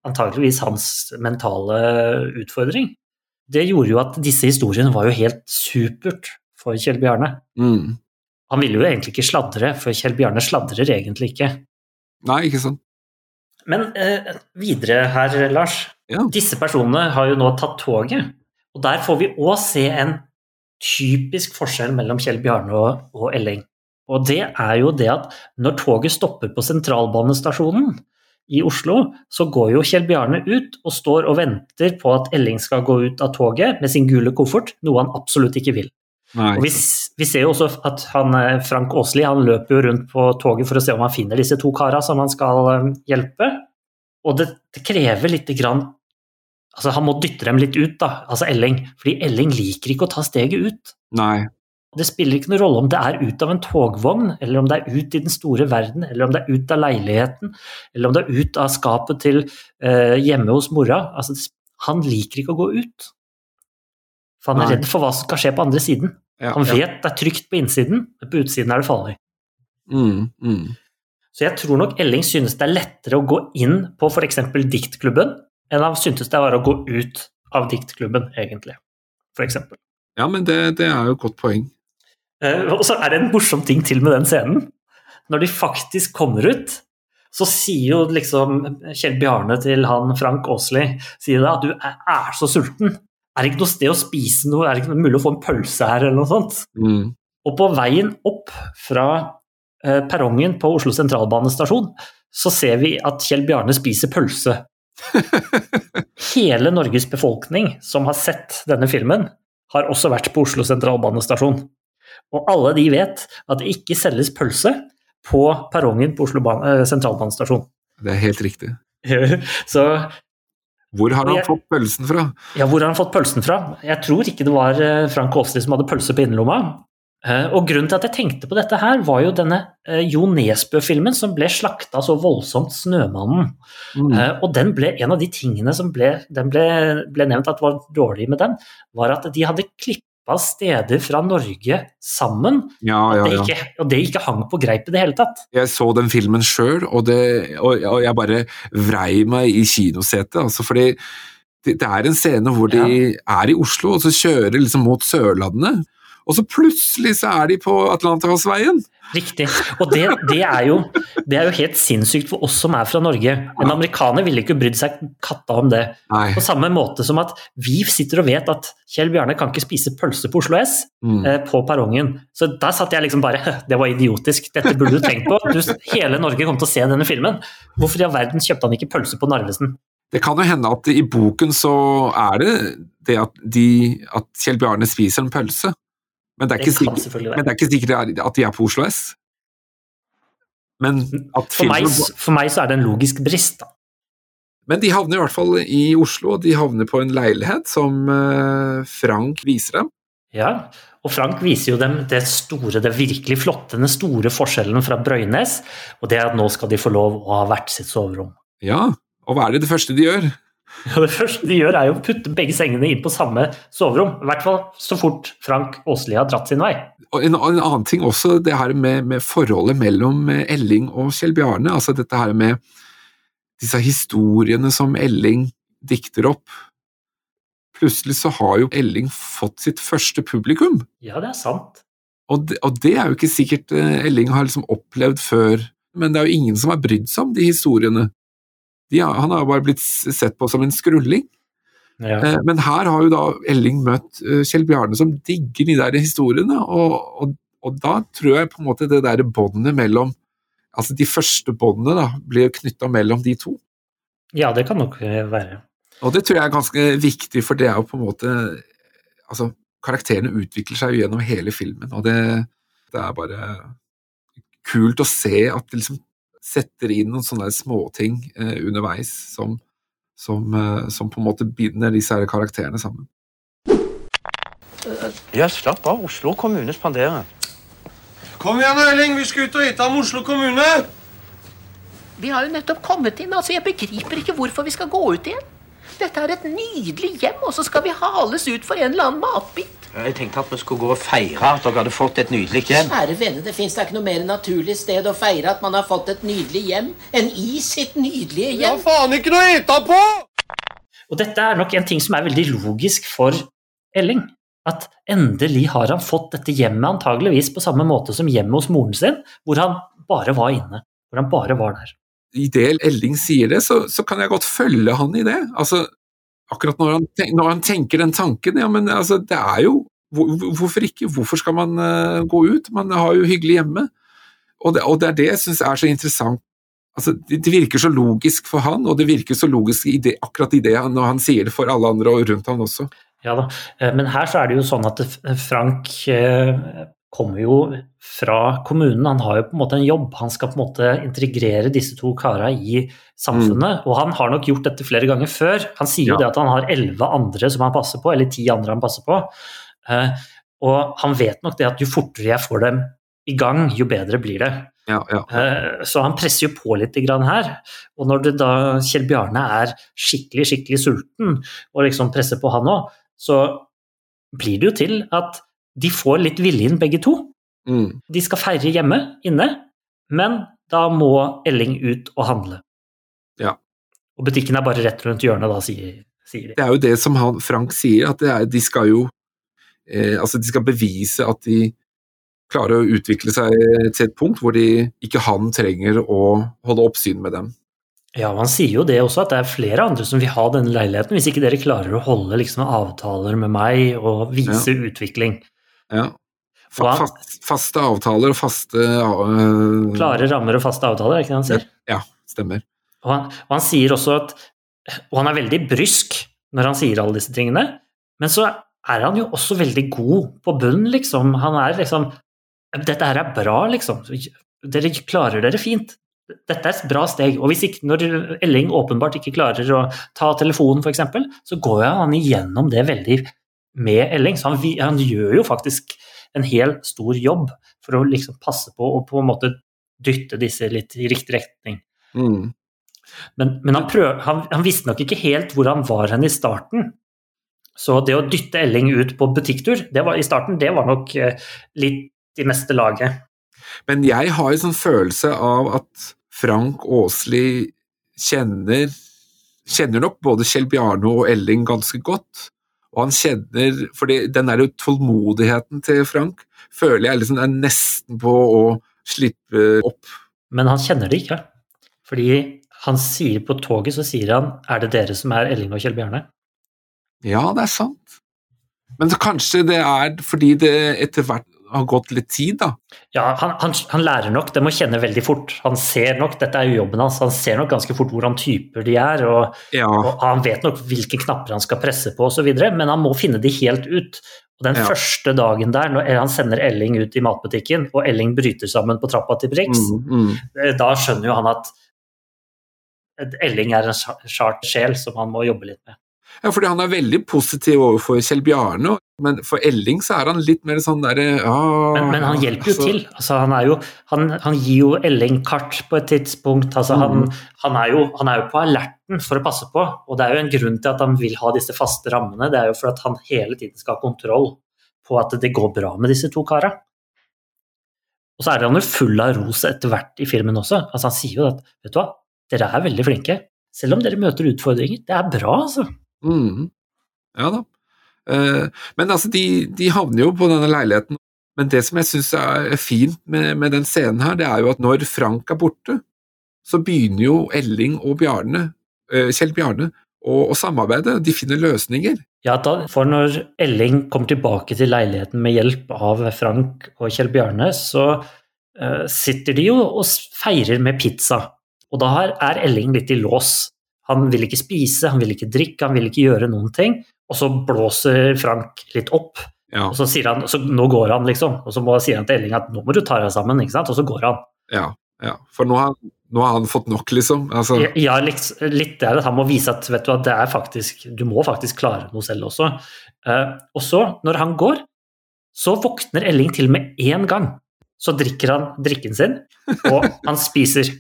antageligvis hans mentale utfordring. Det gjorde jo at disse historiene var jo helt supert for Kjell Bjarne. Mm. Han ville jo egentlig ikke sladre, for Kjell Bjarne sladrer egentlig ikke. Nei, ikke sant? Men eh, videre her, Lars. Ja. Disse personene har jo nå tatt toget. Og der får vi òg se en typisk forskjell mellom Kjell Bjarne og, og Elling. Og det er jo det at når toget stopper på sentralbanestasjonen i Oslo, så går jo Kjell Bjarne ut og står og venter på at Elling skal gå ut av toget med sin gule koffert, noe han absolutt ikke vil. Vi, vi ser jo også at han, eh, Frank Åsli han løper jo rundt på toget for å se om han finner disse to kara som han skal eh, hjelpe. Og det, det krever lite grann Altså, han må dytte dem litt ut, da, altså Elling. Fordi Elling liker ikke å ta steget ut. Nei. Det spiller ikke noen rolle om det er ut av en togvogn, eller om det er ut i den store verden, eller om det er ut av leiligheten, eller om det er ut av skapet til eh, hjemme hos mora. Altså, han liker ikke å gå ut. For han er redd for hva som skal skje på andre siden. Ja, Han ja. vet det er trygt på innsiden, men på utsiden er det farlig. Mm, mm. Så jeg tror nok Elling synes det er lettere å gå inn på f.eks. diktklubben, enn han syntes det var å gå ut av diktklubben, egentlig. For eksempel. Ja, men det, det er jo et godt poeng. Eh, Og så er det en morsom ting til med den scenen. Når de faktisk kommer ut, så sier jo liksom Kjell Bjarne til han Frank sier da, at du er så sulten. Er det ikke noe sted å spise noe? Er det ikke mulig å få en pølse her, eller noe sånt? Mm. Og på veien opp fra eh, perrongen på Oslo sentralbanestasjon, så ser vi at Kjell Bjarne spiser pølse. Hele Norges befolkning som har sett denne filmen, har også vært på Oslo sentralbanestasjon. Og alle de vet at det ikke selges pølse på perrongen på Oslo eh, sentralbanestasjon. Det er helt riktig. Så Hvor har han jeg- fått pølsen fra? Ja, hvor har han fått pølsen fra? Jeg tror ikke det var eh, Frank Aasli som hadde pølse på innerlomma. Eh, Og grunnen til at jeg tenkte på dette her, var jo denne eh, Jo Nesbø-filmen som ble slakta så voldsomt, 'Snømannen'. Mm. Og den ble, en av de tingene som ble, den ble, ble nevnt at var dårlig med den, var at de hadde klippa steder fra Norge sammen, Ja, ja, det ikke, og det ikke hang på greip i det hele tatt. Jeg så den filmen sjøl, og, og, og jeg bare vrei meg i kinosetet. Altså fordi det, det er en scene hvor de er i Oslo, og så kjører liksom mot Sørlandet. Og så plutselig så er de på Atlanterhavsveien! Riktig. Og det, det, er jo, det er jo helt sinnssykt for oss som er fra Norge. En amerikaner ville ikke brydd seg katta om det. Nei. På samme måte som at vi sitter og vet at Kjell Bjarne kan ikke spise pølse på Oslo S Mm. eh, på perrongen. Så da satt jeg liksom bare Det var idiotisk. Dette burde du tenkt på. Du, hele Norge kom til å se denne filmen. Hvorfor i all verden kjøpte han ikke pølse på Narvesen? Det kan jo hende at i boken så er det det at, de, at Kjell Bjarne spiser en pølse. Men det er Det ikke kan sikkert, men det er ikke sikkert at de er på Oslo S. Men at For meg, for meg så er det en logisk brist. Da. Men de havner i hvert fall i Oslo, og de havner på en leilighet som eh, Frank viser dem. Ja, og Frank viser jo dem det store, det virkelig flotte, den store forskjellen fra Brøynes, og det er at nå skal de få lov å ha hvert sitt soverom. Ja, og hva er det det første de gjør? Ja, det første de gjør, er jo å putte begge sengene inn på samme soverom. I hvert fall så fort Frank Åsli har dratt sin vei. Og en, en annen ting også, det her med, med forholdet mellom eh, Elling og Kjell Bjarne. Altså dette her med disse historiene som Elling dikter opp. Plutselig så har jo Elling fått sitt første publikum. Ja, det er sant. Og det, og det er jo ikke sikkert eh, Elling har liksom opplevd før, men det er jo ingen som har brydd seg om de historiene. Har, han har jo bare blitt sett på som en skrulling. Ja. Eh, Men her har jo da Elling møtt eh, Kjell Bjarne som digger de der historiene, og, og, og da tror jeg på en måte det der båndet mellom Altså de første båndene da, blir knytta mellom de to. ja, det kan nok eh, være. Og det tror jeg er ganske viktig, for det er jo på en måte Altså, karakterene utvikler seg jo gjennom hele filmen, og det, det er bare kult å se at liksom setter inn noen sånne småting eh, underveis som, som, eh, som på en måte binder disse her karakterene sammen. Ja, slapp av. Oslo kommune spanderer. Kom igjen, Erling, vi skal ut og ete om Oslo kommune! Vi har jo nettopp kommet inn. altså Jeg begriper ikke hvorfor vi skal gå ut igjen. Dette er et nydelig hjem, og så skal vi hales ut for en eller annen matbit. Jeg tenkte at vi skulle gå og feire at dere hadde fått et nydelig hjem. Kjære venner, det fins da ikke noe mer naturlig sted å feire at man har fått et nydelig hjem enn i sitt nydelige hjem. Ja, faen ikke noe å ete på! Og dette er nok en ting som er veldig logisk for Elling. At endelig har han fått dette hjemmet antageligvis på samme måte som hjemmet hos moren sin, hvor han bare var inne. Hvor han bare var der. I det Elling sier det, så, så kan jeg godt følge han i det. Altså, akkurat når han, tenk, når han tenker den tanken, ja, men altså, det er jo hvor, Hvorfor ikke? Hvorfor skal man uh, gå ut? Man har jo hyggelig hjemme. Og det, og det er det jeg syns er så interessant. Altså, det, det virker så logisk for han, og det virker så logisk i det, akkurat i det når han sier det for alle andre og rundt han også. Ja da, eh, men her så er det jo sånn at Frank eh, kommer jo fra kommunen, han har jo på en måte en jobb. Han skal på en måte integrere disse to kara i samfunnet, og han har nok gjort dette flere ganger før. Han sier jo Ja. det at han har elleve andre som han passer på, eller ti andre han passer på. Eh, Og han vet nok det at jo fortere jeg får dem i gang, jo bedre blir det. Ja, ja. Eh, Så han presser jo på litt her. Og når det da Kjell Bjarne er skikkelig, skikkelig sulten, og liksom presser på han òg, så blir det jo til at de får litt vilje inn begge to. Mm. De skal feire hjemme, inne, men da må Elling ut og handle. Ja. Og butikken er bare rett rundt hjørnet, da, sier, sier de. Det er jo det som han, Frank sier, at det er, de skal jo eh, Altså, de skal bevise at de klarer å utvikle seg til et punkt hvor de, ikke han trenger å holde oppsyn med dem. Ja, han sier jo det også, at det er flere andre som vil ha denne leiligheten, hvis ikke dere klarer å holde liksom avtaler med meg og vise utvikling. Ja. Fa fast, faste avtaler og faste uh, Klare rammer og faste avtaler, er ikke det han sier? Ja, stemmer. Og han, og han sier også at Og han er veldig brysk når han sier alle disse tingene, men så er han jo også veldig god på bunnen, liksom. Han er liksom Dette her er bra, liksom. Dere klarer dere fint. Dette er et bra steg. Og hvis ikke, når Elling åpenbart ikke klarer å ta telefonen, f.eks., så går han igjennom det veldig med Elling. Så han, han gjør jo faktisk en hel stor jobb for å liksom passe på og på en måte dytte disse litt i riktig retning. Mm. Men, men han, prøv, han, han visste nok ikke helt hvor han var hen i starten. Så det å dytte Elling ut på butikktur det var, i starten, det var nok eh, litt i meste laget. Men jeg har en sånn følelse av at Frank Åsli kjenner Kjenner nok både Kjell Bjarne og Elling ganske godt. Og han kjenner fordi den der tålmodigheten til Frank føler jeg liksom er nesten på å slippe opp. Men han kjenner det ikke. Fordi han sier på toget så sier han er det dere som er Elling og Kjell Bjarne? Ja, det er sant. Men kanskje det er fordi det etter hvert har gått litt tid, da. Ja, han, han, han lærer nok dem å kjenne veldig fort. Han ser nok, dette er jo jobben hans, han ser nok ganske fort hvordan typer de er. og Ja, Og han vet nok hvilke knapper han skal presse på osv., men han må finne de helt ut. Og Den Ja. første dagen der, når han sender Elling ut i matbutikken, og Elling bryter sammen på trappa til Brix, mm, mm. eh, da skjønner jo han at Elling er en sjart sjel som han må jobbe litt med. Ja, fordi han er veldig positiv overfor Kjell Bjarne, men for Elling så er han litt mer sånn derre ja, Men, men han hjelper jo altså, til. Altså, han, er jo, han, han gir jo Elling kart på et tidspunkt. Altså, han, Mhm. han, er jo, han er jo på alerten for å passe på, og det er jo en grunn til at han vil ha disse faste rammene. Det er jo for at han hele tiden skal ha kontroll på at det går bra med disse to kara. Og så er han jo full av ros etter hvert i filmen også. Altså, han sier jo at vet du hva, dere er veldig flinke. Selv om dere møter utfordringer. Det er bra, altså. Mm. Ja da. Eh, men altså, de, de havner jo på denne leiligheten. Men det som jeg syns er fint med, med den scenen her, det er jo at når Frank er borte, så begynner jo Elling og Bjarne, eh, Kjell Bjarne å, å samarbeide. De finner løsninger. Ja, da, for når Elling kommer tilbake til leiligheten med hjelp av Frank og Kjell Bjarne, så eh, sitter de jo og feirer med pizza. Og da er Elling litt i lås. Han vil ikke spise, han vil ikke drikke, han vil ikke gjøre noen ting. Og så blåser Frank litt opp Ja, Og så sier han så nå går han, liksom. Og så må, sier han til Elling at nå må du ta deg sammen, ikke sant. Og så går han. ja, ja. For nå har, nå har han fått nok, liksom. Altså, Ja, litt, litt der at han må vise at vet du, at det er faktisk, du må faktisk klare noe selv også. Eh, og så, når han går, så våkner Elling til med én gang. Så drikker han drikken sin, og han spiser.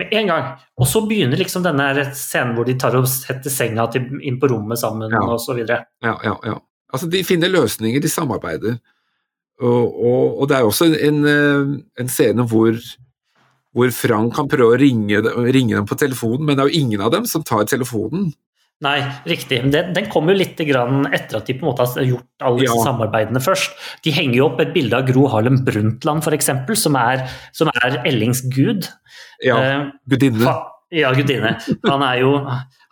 Med en gang. Og så begynner liksom denne scenen hvor de tar og setter senga til, inn på rommet sammen Ja. videre. ja, ja, ja. Altså, de finner løsninger, de samarbeider. Og, og, og det er også en, eh, en scene hvor, hvor Frank kan prøve å ringe, ringe dem på telefonen, men det er jo ingen av dem som tar telefonen. Nei, riktig. Den, den kommer jo litt grann etter at de på en måte har gjort alle disse Ja. samarbeidene først. De henger jo opp et bilde av Gro Harlem Brundtland, f.eks., som, er- som er Ellings gud. Ja, Eh, gudinne. ja, gudinne. Han er jo,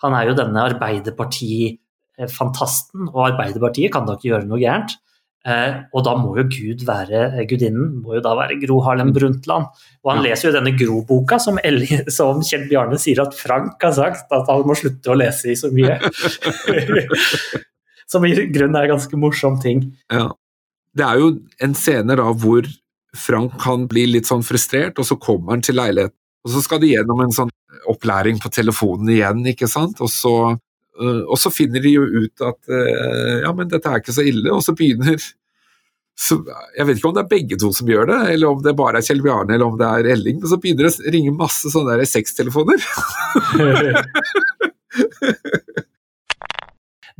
han er jo denne Arbeiderparti-fantasten, og Arbeiderpartiet kan da ikke gjøre noe gærent. Eh, og da må jo Gud være eh, gudinnen, må jo da være Gro Harlem Brundtland. Og han leser jo denne Gro-boka som, som Kjell Bjarne sier at Frank har sagt at han må slutte å lese i så mye. som i grunnen er en ganske morsom ting. Ja. Det er jo en scene da hvor Frank kan bli litt sånn frustrert, og så kommer han til leiligheten. Og så skal de gjennom en sånn opplæring på telefonen igjen, ikke sant. Og så, og så finner de jo ut at øh, ja, men dette er ikke så ille, og så begynner så, Jeg vet ikke om det er begge to som gjør det, eller om det bare er Kjell Bjarne eller om det er Elling, men så begynner det å ringe masse sånne der sextelefoner.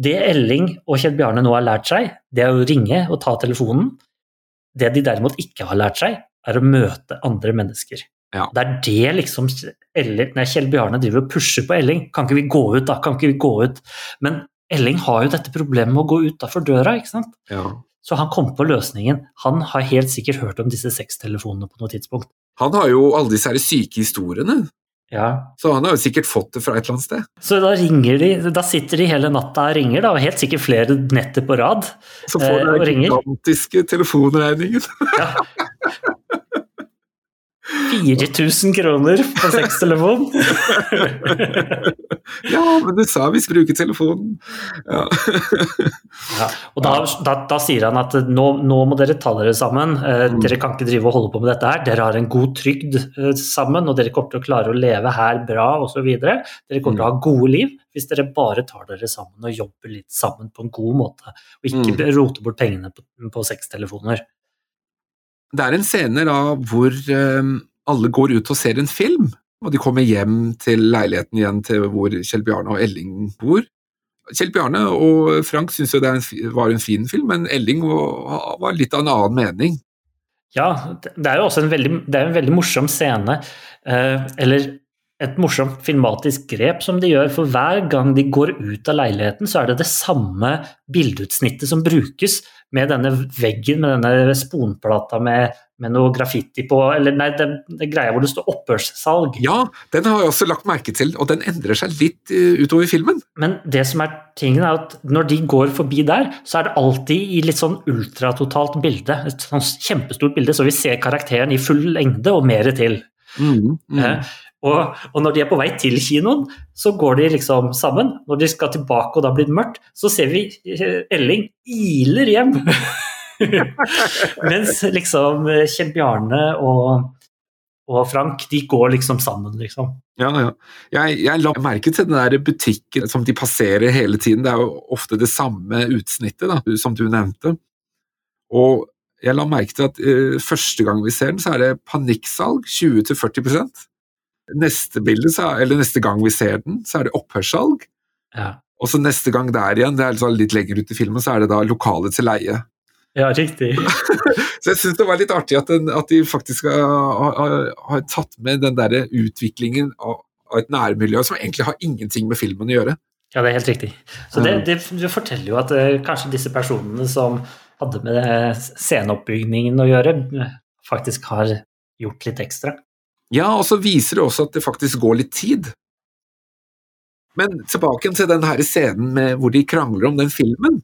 Det Elling og Kjell Bjarne nå har lært seg, det er å ringe og ta telefonen. Det de derimot ikke har lært seg, er å møte andre mennesker. Ja. Det er det liksom Elling, nei, Kjell Bjarne driver og pusher på Elling. Kan ikke vi gå ut, da? Kan ikke vi gå ut? Men Elling har jo dette problemet med å gå utafor døra, ikke sant? Ja. Så han kom på løsningen. Han har helt sikkert hørt om disse sextelefonene på noe tidspunkt. Han har jo alle disse her syke historiene, Ja. så han har jo sikkert fått det fra et eller annet sted. Så da ringer de, da sitter de hele natta og ringer, da, og helt sikkert flere netter på rad. Så får Eh, du og den gigantiske telefonregningen. Ja. 4000 kroner på sextelefon! Ja, men du sa vi skulle bruke telefonen. Ja. Ja, og da, da, da sier han at nå, nå må dere ta dere sammen. Eh, Mm. Dere kan ikke drive og holde på med dette her. Dere har en god trygd eh, sammen, og dere kommer til å klare å leve her bra osv. Dere kommer til å ha Mm. gode liv hvis dere bare tar dere sammen og jobber litt sammen på en god måte, og ikke Mm. roter bort pengene på, på sextelefoner. Det er en scene da hvor eh, alle går ut og ser en film, og de kommer hjem til leiligheten igjen til hvor Kjell Bjarne og Elling bor. Kjell Bjarne og Frank syntes jo det var en fin film, men Elling var, litt av en annen mening. Ja, det er jo også en veldig, en veldig morsom scene, eh, eller et morsomt filmatisk grep som de gjør, for hver gang de går ut av leiligheten, så er det det samme bildeutsnittet som brukes med denne veggen, med denne sponplata med, med noe graffiti på, eller nei, den, den greia hvor det står opphørssalg. Ja, den har jeg også lagt merke til, og den endrer seg litt eh, utover filmen. Men det som er tingen er at når de går forbi der, så er det alltid i litt sånn ultratotalt bilde, et sånn kjempestort bilde, så vi ser karakteren i full lengde og mer til. Mm, mm. Eh, Og, og når de er på vei til kinoen, så går de liksom sammen. Når de skal tilbake og det har blitt mørkt, så ser vi eh, Elling iler hjem. Mens liksom eh, Kjell Bjarne og, og Frank, de går liksom sammen, liksom. Ja, ja. Jeg, jeg la merke til den der butikken som de passerer hele tiden. Det er jo ofte det samme utsnittet da, som du nevnte. Og jeg la merke til at uh, første gang vi ser den, så er det panikksalg 20-40 Neste bilde, så eller neste gang vi ser den, så er det opphørssalg. Ja, Og så neste gang der igjen, det er liksom litt lenger ut i filmen, så er det da lokale til leie. Ja riktig. Så jeg syns det var litt artig at, den, at de faktisk har, har, har tatt med den der utviklingen av, av et nærmiljø som egentlig har ingenting med filmen å gjøre. Ja, det er helt riktig. Så det, det, det forteller jo at uh, kanskje disse personene som hadde med eh, sceneoppbyggingen å gjøre, eh, faktisk har gjort litt ekstra. Ja, og så viser det også at det faktisk går litt tid. Men tilbake til den her scenen med hvor de krangler om den filmen.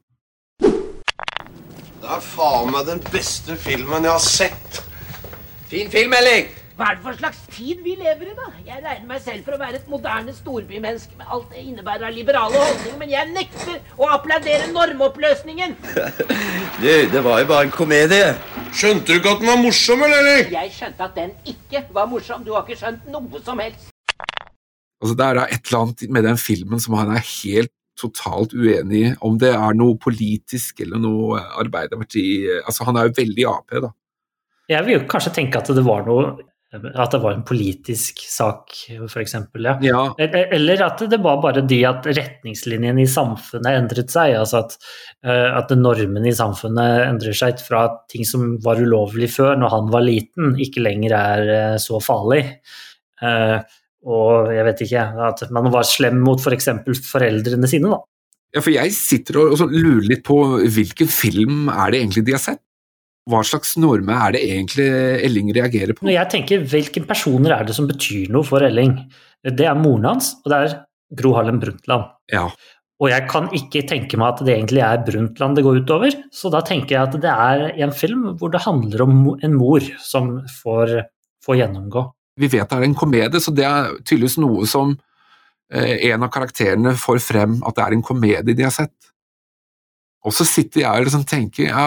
Det er faen meg den beste filmen jeg har sett. Fin film, Elling. Hva er det for slags tid vi lever i, da? Jeg regner meg selv for å være et moderne storbymenneske med alt det innebærer av liberale holdninger, men jeg nekter å applaudere normoppløsningen! Du, det var jo bare en komedie. Skjønte du ikke at den var morsom, eller? Jeg skjønte at den ikke var morsom. Du har ikke skjønt noe som helst. Altså, det er da et eller annet med den filmen som han er helt totalt uenig om det er noe politisk eller noe Arbeiderparti Altså, han er jo veldig Ap, da. Jeg vil jo kanskje tenke at det var noe At det var en politisk sak, f.eks. Ja. Ja, Eller eller at det var bare de at retningslinjene i samfunnet endret seg. Altså at, at normene i samfunnet endrer seg fra ting som var ulovlig før, når han var liten, ikke lenger er så farlig. Og jeg vet ikke, at man var slem mot f.eks. For foreldrene sine, da. Ja, for jeg sitter og, og lurer litt på hvilken film er det egentlig de har sett? Hva slags norme er det egentlig Elling reagerer på? Når jeg tenker hvilke personer er det som betyr noe for Elling, det er moren hans, og det er Gro Harlem Brundtland. Ja, Og jeg kan ikke tenke meg at det egentlig er Brundtland det går utover, så da tenker jeg at det er en film hvor det handler om en mor som får, får gjennomgå. Vi vet det er en komedie, så det er tydeligvis noe som eh, en av karakterene får frem, at det er en komedie de har sett. Og så sitter jeg og liksom tenker, ja,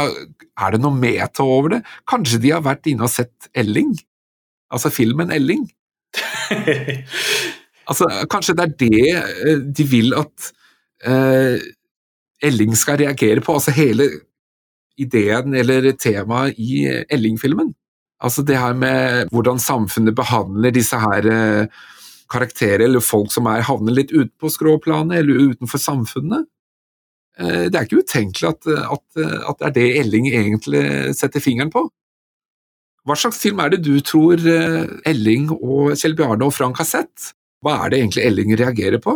er det noe meta over det? Kanskje de har vært inne og sett Elling? Altså filmen Elling? Altså, kanskje det er det eh, de vil at eh, Elling skal reagere på, altså hele ideen eller temaet i Elling-filmen. Altså det her med hvordan samfunnet behandler disse her eh, karakterer eller folk som er havner litt utenpå skråplanet eller utenfor samfunnet. Eh, det er ikke utenkelig at, at, at det er det Elling egentlig setter fingeren på. Hva slags film er det du tror eh, Elling og Kjell Bjarne og Frank har sett? Hva er det egentlig Elling reagerer på?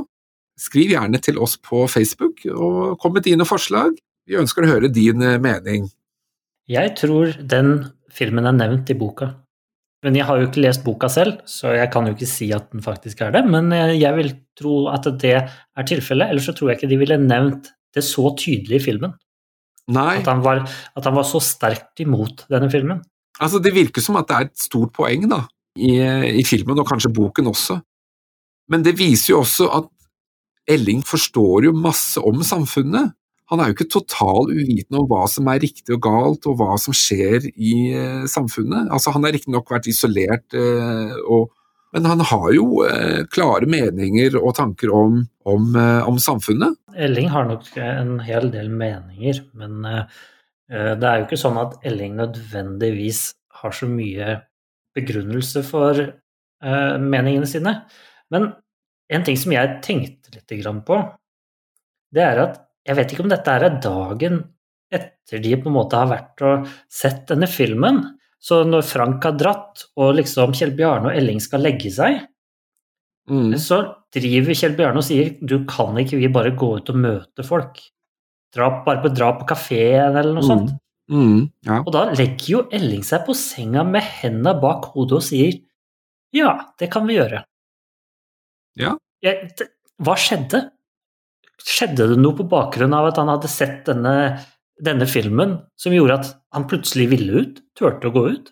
Skriv gjerne til oss på Facebook, og kom med dine forslag. Vi ønsker å høre din eh, mening. Jeg tror den filmen er nevnt i boka. Men jeg har jo ikke lest boka selv, så jeg kan jo ikke si at den faktisk er det. Men jeg jeg vil tro at det er tilfellet, ellers så tror jeg ikke de ville nevnt det så tydelig i filmen. Nei, At han var, at han var så sterkt imot denne filmen. altså det virker som at det er et stort poeng da, i, i filmen, og kanskje boken også. Men det viser jo også at Elling forstår jo masse om samfunnet. Han er jo ikke total uvitende om hva som er riktig og galt, og hva som skjer i eh, samfunnet. Altså, han har riktignok vært isolert, eh, og, men han har jo eh, klare meninger og tanker om, om, eh, om samfunnet. Elling har nok en hel del meninger, men eh, det er jo ikke sånn at Elling nødvendigvis har så mye begrunnelse for eh, meningene sine. Men en ting som jeg tenkte litt på, det er at jeg vet ikke om dette er dagen etter de på en måte har vært og sett denne filmen. Så når Frank har dratt, og liksom Kjell Bjarne og Elling skal legge seg, Mm. så driver Kjell Bjarne og sier du kan ikke vi bare gå ut og møte folk. Dra, bare på, dra på kafeen eller noe sånt. Mm. Ja. Og da legger jo Elling seg på senga med henda bak hodet og sier ja, det kan vi gjøre. Ja. Jeg, det, hva skjedde? Skjedde det noe på bakgrunn av at han hadde sett denne, denne filmen som gjorde at han plutselig ville ut? Turte å gå ut?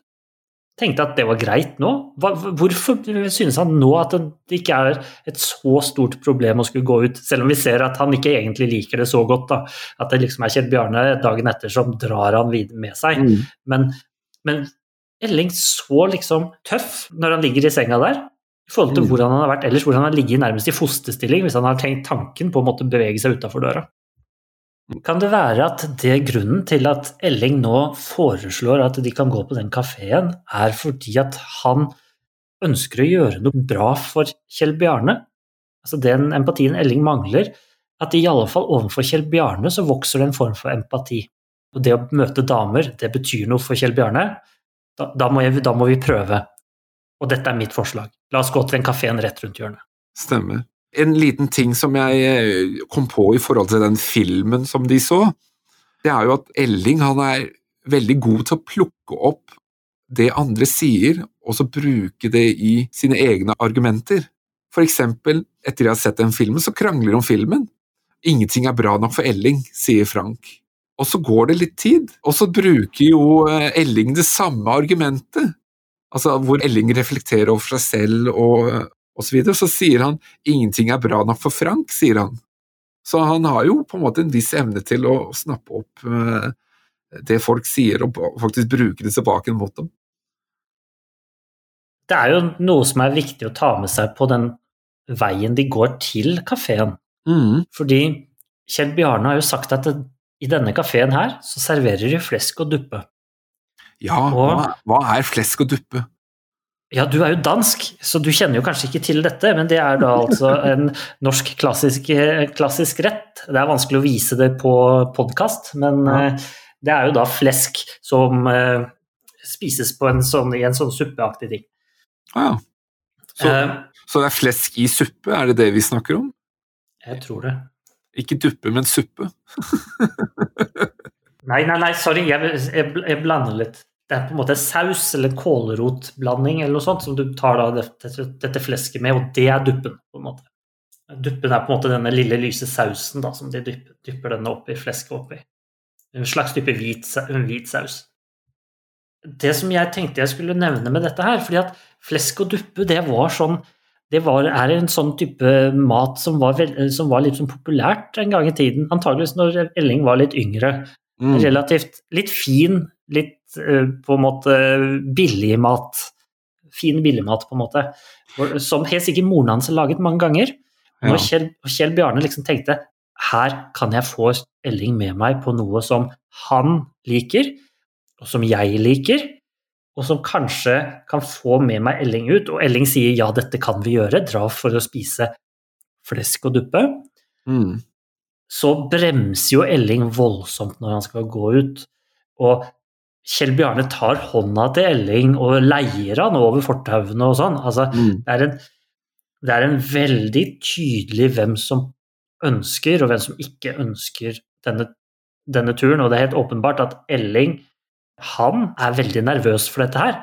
Tenkte at det var greit nå? Hva, hvorfor synes han nå at det ikke er et så stort problem å skulle gå ut, selv om vi ser at han ikke egentlig liker det så godt? da, At det liksom er Kjell Bjarne dagen etter som drar han videre med seg. Mm. Men, men Elling så liksom tøff når han ligger i senga der, i forhold til Mm. hvordan han har vært ellers, hvor han har ligget nærmest i fosterstilling hvis han har tenkt tanken på å måtte bevege seg utafor døra. Kan det være at det er grunnen til at Elling nå foreslår at de kan gå på den kafeen, er fordi at han ønsker å gjøre noe bra for Kjell Bjarne? Altså Den empatien Elling mangler, at i alle fall overfor Kjell Bjarne så vokser det en form for empati. Og det å møte damer, det betyr noe for Kjell Bjarne. Da, da, må, jeg, da må vi prøve. Og dette er mitt forslag. La oss gå til den kafeen rett rundt hjørnet. Stemmer. En liten ting som jeg eh, kom på i forhold til den filmen som de så, det er jo at Elling han er veldig god til å plukke opp det andre sier, og så bruke det i sine egne argumenter. For eksempel, etter de har sett den filmen, så krangler de om filmen. Ingenting er bra nok for Elling, sier Frank. Og så går det litt tid, og så bruker jo eh, Elling det samme argumentet Altså hvor Elling reflekterer over seg selv og, osv., så videre. Så sier han 'ingenting er bra nok for Frank', sier han. Så han har jo på en måte en viss evne til å snappe opp eh, det folk sier, og faktisk bruke det tilbake mot dem. Det er jo noe som er viktig å ta med seg på den veien de går til kafeen. Mm. Fordi Kjell Bjarne har jo sagt at det, i denne kafeen her så serverer de flesk og duppe. Ja, Og- hva, hva er flesk og duppe? Ja, du er jo dansk, så du kjenner jo kanskje ikke til dette, men det er da altså en norsk klassisk, klassisk rett. Det er vanskelig å vise det på podkast, men Ja. eh, det er jo da flesk som uh, spises på en sånn, i en sånn suppeaktig ting. Ah, ja. Så, uh, så det er flesk i suppe, er det det vi snakker om? jeg tror det. Ikke duppe, men suppe. Nei, nei, nei, sorry, jeg, jeg, jeg blander litt. Det er på en måte saus eller kålrotblanding eller noe sånt som du tar da dette, dette flesket med, og det er duppen. på en måte. Duppen er på en måte denne lille lyse sausen da, som de dypper, dypper denne oppi, flesket oppi. En slags type hvit, hvit saus. Det som jeg tenkte jeg skulle nevne med dette her, fordi at flesk og duppe, det var sånn det var, er en sånn type mat som var, som var litt sånn populært en gang i tiden. Antageligvis når Elling var litt yngre Mm. relativt litt fin, litt på en måte billig mat. Fin billigmat, på en måte. Som helt sikkert moren hans har laget mange ganger. Og Kjell, Kjell Bjarne liksom tenkte her kan jeg få Elling med meg på noe som han liker, og som jeg liker, og som kanskje kan få med meg Elling ut. Og Elling sier ja, dette kan vi gjøre, dra for å spise flesk og duppe Mm. så bremser jo Elling voldsomt når han skal gå ut. Og Kjell Bjarne tar hånda til Elling og leier han over fortauene og sånn. Altså, Mm. det, er en, det er en veldig tydelig hvem som ønsker, og hvem som ikke ønsker denne, denne turen. Og det er helt åpenbart at Elling han er veldig nervøs for dette her.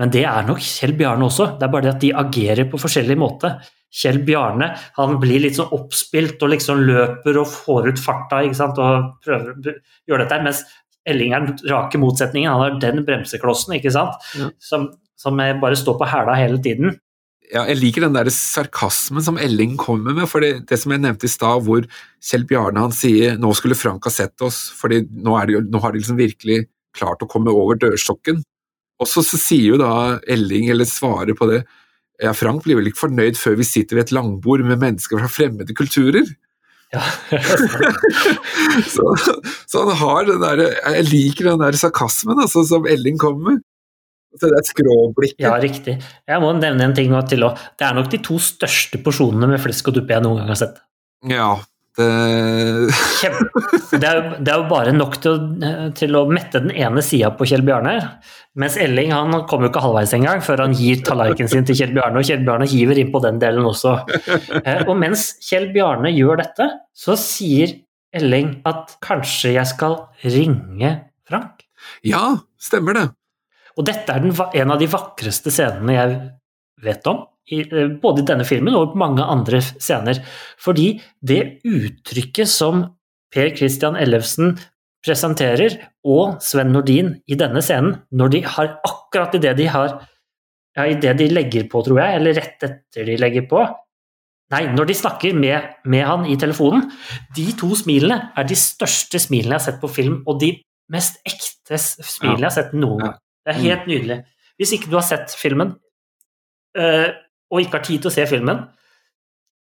Men det er nok Kjell Bjarne også. Det er bare det at de agerer på forskjellig måte. Kjell Bjarne han blir litt sånn oppspilt og liksom løper og får ut farta ikke sant? og prøver å gjøre dette, mens Elling er den rake motsetningen. Han har den bremseklossen ikke sant? Ja. Som, som bare står på hæla hele tiden. Ja, jeg liker den der sarkasmen som Elling kommer med, for det, det som jeg nevnte i stad, hvor Kjell Bjarne han sier 'nå skulle Frank ha sett oss', fordi nå, er nå har de liksom virkelig klart å komme over dørstokken. Og så, så sier jo da Elling, eller svarer på det, ja, Frank blir vel ikke fornøyd før vi sitter ved et langbord med mennesker fra fremmede kulturer. Ja. Så, så han har den der, jeg liker den der sarkasmen altså, som Elling kommer med. Så det er skråblikket. ja, riktig. Jeg må nevne en ting til òg. Det er nok de to største porsjonene med flesk og duppe jeg noen gang har sett. Ja, det. Det er, jo- det er jo bare nok til å, til å mette den ene sida på Kjell Bjarne. Mens Elling han kommer jo ikke halvveis engang før han gir tallerkenen sin til Kjell Bjarne, og Kjell Bjarne hiver inn på den delen også. Eh, Og mens Kjell Bjarne gjør dette, så sier Elling at kanskje jeg skal ringe Frank. Ja, stemmer det. Og dette er den, en av de vakreste scenene jeg vet om, i, eh, både i denne filmen og mange andre scener. Fordi det uttrykket som Per Christian Ellefsen presenterer, og Sven Nordin i denne scenen, når de har akkurat i det de har ja, i det de legger på, tror jeg, eller rett etter de legger på Nei, når de snakker med, med han i telefonen. De to smilene er de største smilene jeg har sett på film, og de mest ekte smilene jeg har sett noen gang. Det er helt nydelig. Hvis ikke du har sett filmen, øh, og ikke har tid til å se filmen,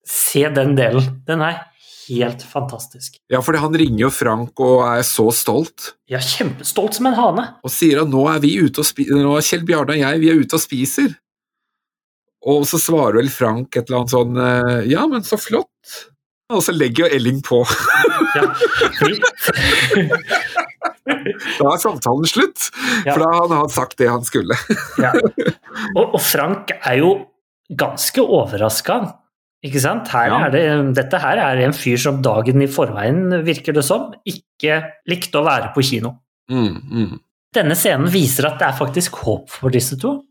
se den delen. Den er helt fantastisk. Ja, for han ringer jo Frank og er så stolt, er kjempestolt som en hane. og sier at nå er vi ute og spiser, nå er Kjell Bjarne og jeg vi er ute og spiser. Og så svarer vel Frank et eller annet sånn eh, Ja, men så flott. Og så legger jo Elling på. Ja, Da er samtalen slutt, Ja. for da har han sagt det han skulle. ja. og, og Frank er jo ganske overraska. Ikke sant? Her Ja. er det, dette her er en fyr som dagen i forveien, virker det som, ikke likte å være på kino. Mm, mm. Denne scenen viser at det er faktisk håp for disse to.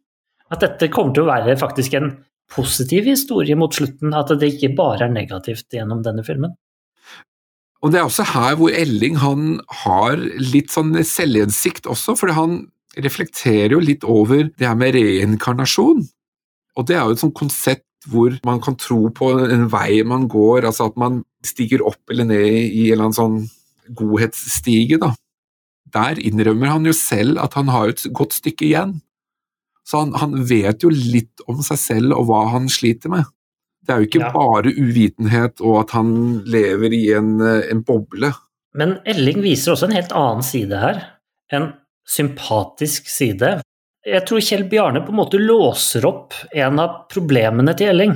At dette kommer til å være faktisk en positiv historie mot slutten. At det ikke bare er negativt gjennom denne filmen. Og det er også her hvor Elling han har litt sånn selvinnsikt også, for han reflekterer jo litt over det her med reinkarnasjon. Og det er jo et sånt konsept hvor man kan tro på en vei man går, altså at man stiger opp eller ned i en eller annen sånn godhetsstige, da. Der innrømmer han jo selv at han har et godt stykke igjen. Så han, han vet jo litt om seg selv og hva han sliter med. Det er jo ikke Ja. bare uvitenhet og at han lever i en, en boble. Men Elling viser også en helt annen side her. En sympatisk side. Jeg tror Kjell Bjarne på en måte låser opp en av problemene til Elling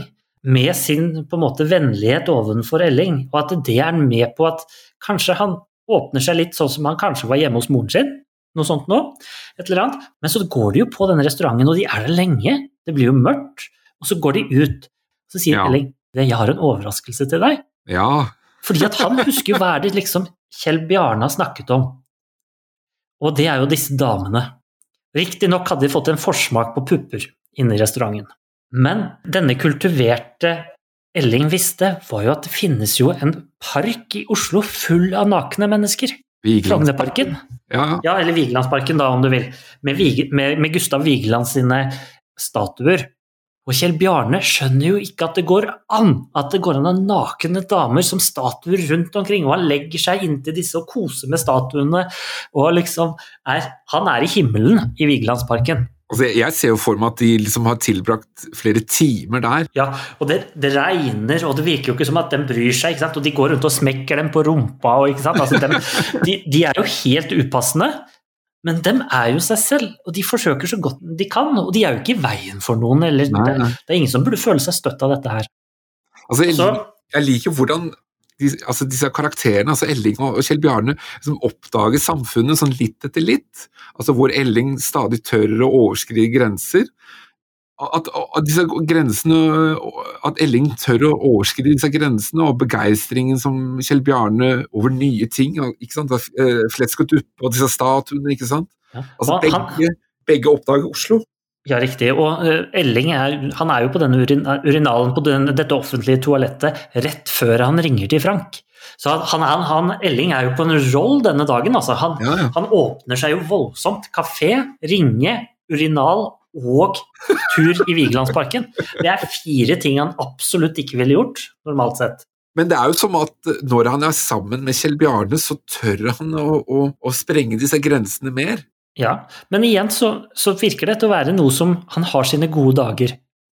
med sin på en måte vennlighet overfor Elling, og at det er med på at kanskje han åpner seg litt sånn som han kanskje var hjemme hos moren sin, noe sånt nå, et eller annet. Men så går de jo på denne restauranten, og de er der lenge. Det blir jo mørkt, og så går de ut. Så sier Ja. Elling jeg har en overraskelse til deg. Ja, Fordi at han husker jo hva er det liksom Kjell Bjarne har snakket om. Og det er jo disse damene. Riktignok hadde de fått en forsmak på pupper inne i restauranten. Men denne kultiverte Elling visste, var jo at det finnes jo en park i Oslo full av nakne mennesker. Frognerparken. Ja, ja. Ja, eller Vigelandsparken, da, om du vil. Med, med, med Gustav Vigeland sine statuer. Og Kjell Bjarne skjønner jo ikke at det går an at det går an av nakne damer som statuer rundt omkring, og han legger seg inntil disse og koser med statuene, og liksom er Han er i himmelen i Vigelandsparken. Altså, jeg- ser jo for meg at de liksom har tilbrakt flere timer der. Ja, og det, det regner, og det virker jo ikke som at de bryr seg, og de går rundt og smekker dem på rumpa, og? Altså, de, de er jo helt upassende, men dem er jo seg selv, og de forsøker så godt de kan, og de er jo ikke i veien for noen, eller Nei, det, nei. det er ingen som burde føle seg støtt av dette her. Altså, jeg, Så- jeg liker hvordan de, altså disse karakterene, altså Elling og Kjell Bjarne, som oppdager samfunnet sånn litt etter litt. Altså Hvor Elling stadig tør å overskride grenser. At, at disse grensene, at Elling tør å overskride disse grensene, og begeistringen som Kjell Bjarne over nye ting. ikke sant, Eh, Flesk og duppe og disse statuene, ikke sant. Ja. Altså Begge, begge oppdager Oslo. Ja, riktig. Og eh, Elling er, han er jo på denne urin, urinalen på den, dette offentlige toalettet rett før han ringer til Frank. Så han, han, han, Elling er jo på en roll denne dagen. Altså. Han, Ja, ja. han åpner seg jo voldsomt. Kafé, ringe, urinal og tur i Vigelandsparken. Det er fire ting han absolutt ikke ville gjort, normalt sett. Men det er jo som at når han er sammen med Kjell Bjarne, så tør han å, å, å sprenge disse grensene mer. Ja, Men igjen så, så virker det til å være noe som han har sine gode dager.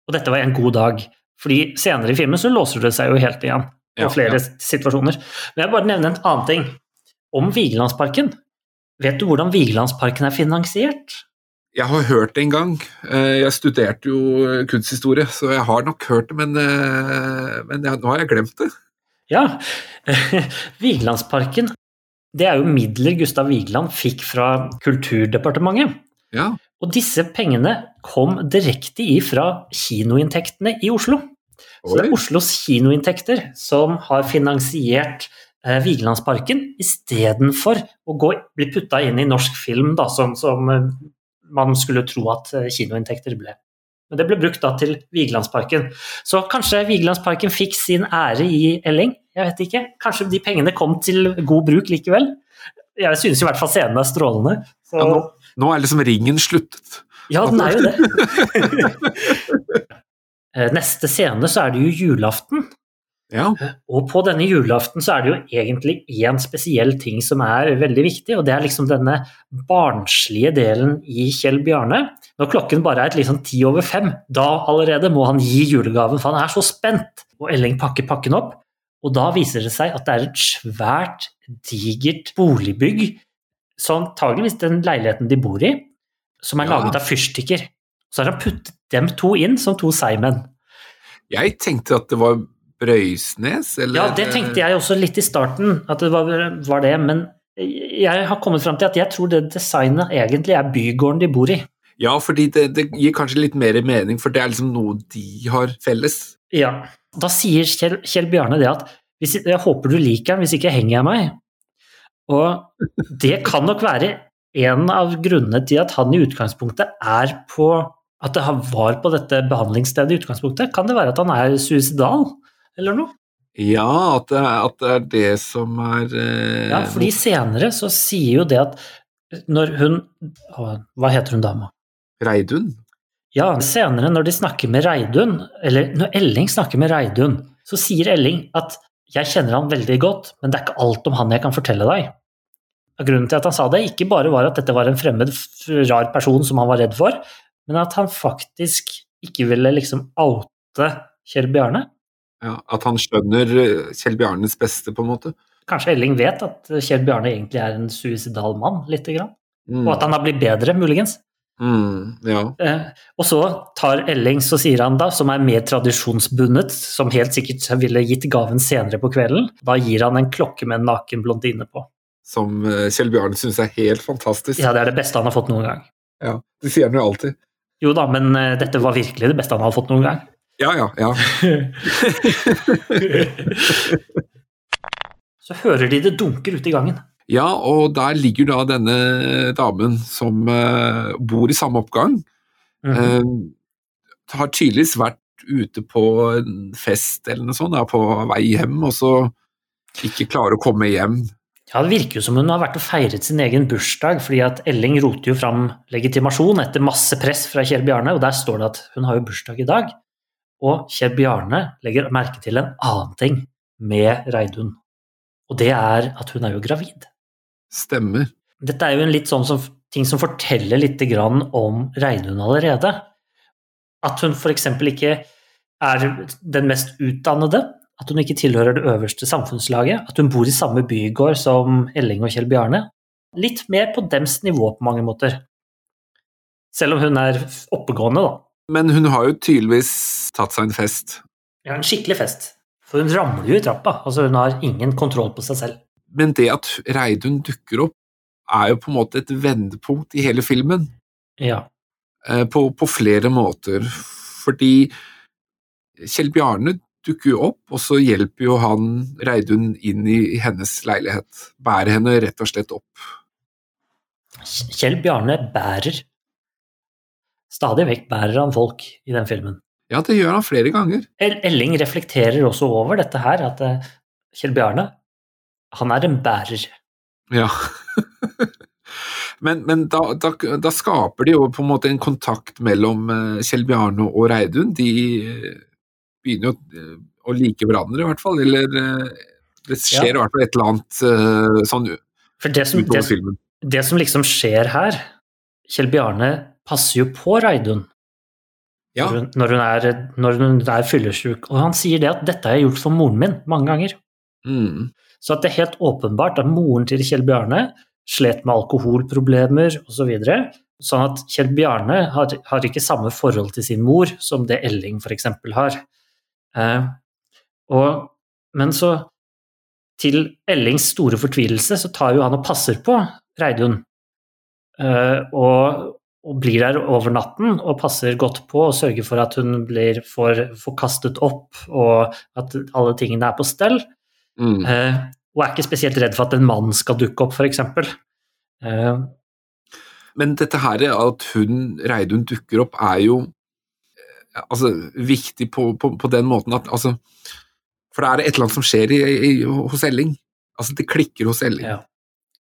Og dette var en god dag. Fordi senere i filmen så låser det seg jo helt igjen. På Ja, flere ja. situasjoner. Men jeg vil bare nevne en annen ting. Om Vigelandsparken. Vet du hvordan Vigelandsparken er finansiert? Jeg har hørt det en gang. Eh, Jeg studerte jo kunsthistorie, så jeg har nok hørt det, men, eh, men jeg, nå har jeg glemt det. Ja. Vigelandsparken, det er jo midler Gustav Vigeland fikk fra Kulturdepartementet. Ja, Og disse pengene kom direkte ifra kinoinntektene i Oslo. Så det er Oslos kinoinntekter som har finansiert eh, Vigelandsparken, istedenfor å gå, bli putta inn i norsk film, da, som, som eh, man skulle tro at eh, kinoinntekter ble. Men det ble brukt da til Vigelandsparken. Så kanskje Vigelandsparken fikk sin ære i Elling? Jeg vet ikke. Kanskje de pengene kom til god bruk likevel? Jeg synes i hvert fall scenen er strålende. Så... Ja, nå, nå er liksom ringen sluttet. Ja, den er jo det. Eh, Neste scene så er det jo julaften, Ja, og på denne julaften så er det jo egentlig én spesiell ting som er veldig viktig, og det er liksom denne barnslige delen i Kjell Bjarne. Når klokken bare er liksom ti over fem, da allerede må han gi julegaven, for han er så spent. Og Elling pakker pakken opp, og da viser det seg at det er et svært, digert boligbygg, så antageligvis den leiligheten de bor i, som er Ja. laget av fyrstikker. Så har han puttet dem to inn som to seigmenn. jeg tenkte at det var Brøysnes, eller Ja, det tenkte jeg også litt i starten, at det var, var det, men jeg har kommet fram til at jeg tror det designet egentlig er bygården de bor i. Ja, fordi det, det gir kanskje litt mer mening, for det er liksom noe de har felles. Ja. Da sier Kjell, Kjell Bjarne det at hvis, jeg håper du liker den, hvis ikke henger jeg meg. Og det kan nok være en av grunnene til at han i utgangspunktet er på At han var på dette behandlingsstedet i utgangspunktet. Kan det være at han er suicidal, eller noe? Ja, at det, er- at det er det som er eh, Ja, fordi senere så sier jo det at når hun Hva heter hun dama? Reidun? Ja, senere når de snakker med Reidun, eller når Elling snakker med Reidun, så sier Elling at 'jeg kjenner han veldig godt, men det er ikke alt om han jeg kan fortelle deg'. Grunnen til at han sa det, ikke bare var at dette var en fremmed, rar person som han var redd for, men at han faktisk ikke ville liksom oute Kjell Bjarne. Ja, at han skjønner eh, Kjell Bjarnes beste, på en måte. Kanskje Elling vet at Kjell Bjarne egentlig er en suicidal mann, lite grann. Mm. Og at han har blitt bedre, muligens. Mm, ja. Eh, og så tar Elling, så sier han da, som er mer tradisjonsbundet, som helt sikkert ville gitt gaven senere på kvelden, da gir han en klokke med en naken blondine på. Som eh, Kjell Bjarne syns er helt fantastisk. Ja, det er det beste han har fått noen gang. Ja, Det sier han jo alltid. Jo da, men eh, dette var virkelig det beste han har fått noen gang. Ja, ja, ja. Så hører de det dunker ute i gangen. Ja, og der ligger da denne damen som uh, bor i samme oppgang. Mm -hmm. uh, har tydeligvis vært ute på en fest eller noe sånt, er på vei hjem, og så ikke klarer å komme hjem. Ja, Det virker jo som hun har vært og feiret sin egen bursdag, fordi at Elling roter jo fram legitimasjon etter masse press fra Kjell Bjarne, og der står det at hun har jo bursdag i dag. Og Kjell Bjarne legger merke til en annen ting med Reidun, og det er at hun er jo gravid. Stemmer. Dette er jo en litt sånn som, ting som forteller litt grann om Reidun allerede. At hun f.eks. ikke er den mest utdannede, at hun ikke tilhører det øverste samfunnslaget, at hun bor i samme bygård som Elling og Kjell Bjarne. Litt mer på dems nivå på mange måter. Selv om hun er oppegående, da. Men hun har jo tydeligvis tatt seg en fest. Ja, en skikkelig fest. For hun ramler jo i trappa. Altså, hun har ingen kontroll på seg selv. Men det at Reidun dukker opp, er jo på en måte et vendepunkt i hele filmen. Ja. eh, På, på flere måter. Fordi Kjell Bjarne dukker jo opp, og så hjelper jo han Reidun inn i hennes leilighet. Bærer henne rett og slett opp. Kjell Bjarne bærer. Stadig vekk bærer han folk i den filmen. Ja, det gjør han flere ganger. Elling reflekterer også over dette her, at eh, Kjell Bjarne, han er en bærer. Ja. men men da, da, da skaper de jo på en måte en kontakt mellom eh, Kjell Bjarne og Reidun. De eh, begynner jo å like hverandre, i hvert fall. Eller det skjer i hvert fall et eller annet sånn utover det, filmen. det som liksom skjer her Kjell Bjarne passer jo på Reidun Ja. når, hun, når hun er, når hun er fyllesyk, og han sier det at 'dette har jeg gjort for moren min' mange ganger. Mm. Så at det er helt åpenbart at moren til Kjell Bjarne slet med alkoholproblemer osv. Sånn at Kjell Bjarne har, har ikke samme forhold til sin mor som det Elling f.eks. har. Eh, og, men så, til Ellings store fortvilelse, så tar jo han og passer på Reidun. Eh, og, og blir der over natten og passer godt på og sørger for at hun blir, får, får kastet opp, og at alle tingene er på stell. Mm. Eh, og er ikke spesielt redd for at en mann skal dukke opp, f.eks. Eh, Men dette her at hun, Reidun, dukker opp, er jo eh, altså, viktig på, på, på den måten at altså, For det er et eller annet som skjer i, i, hos Elling. Altså, det klikker hos Elling. Ja.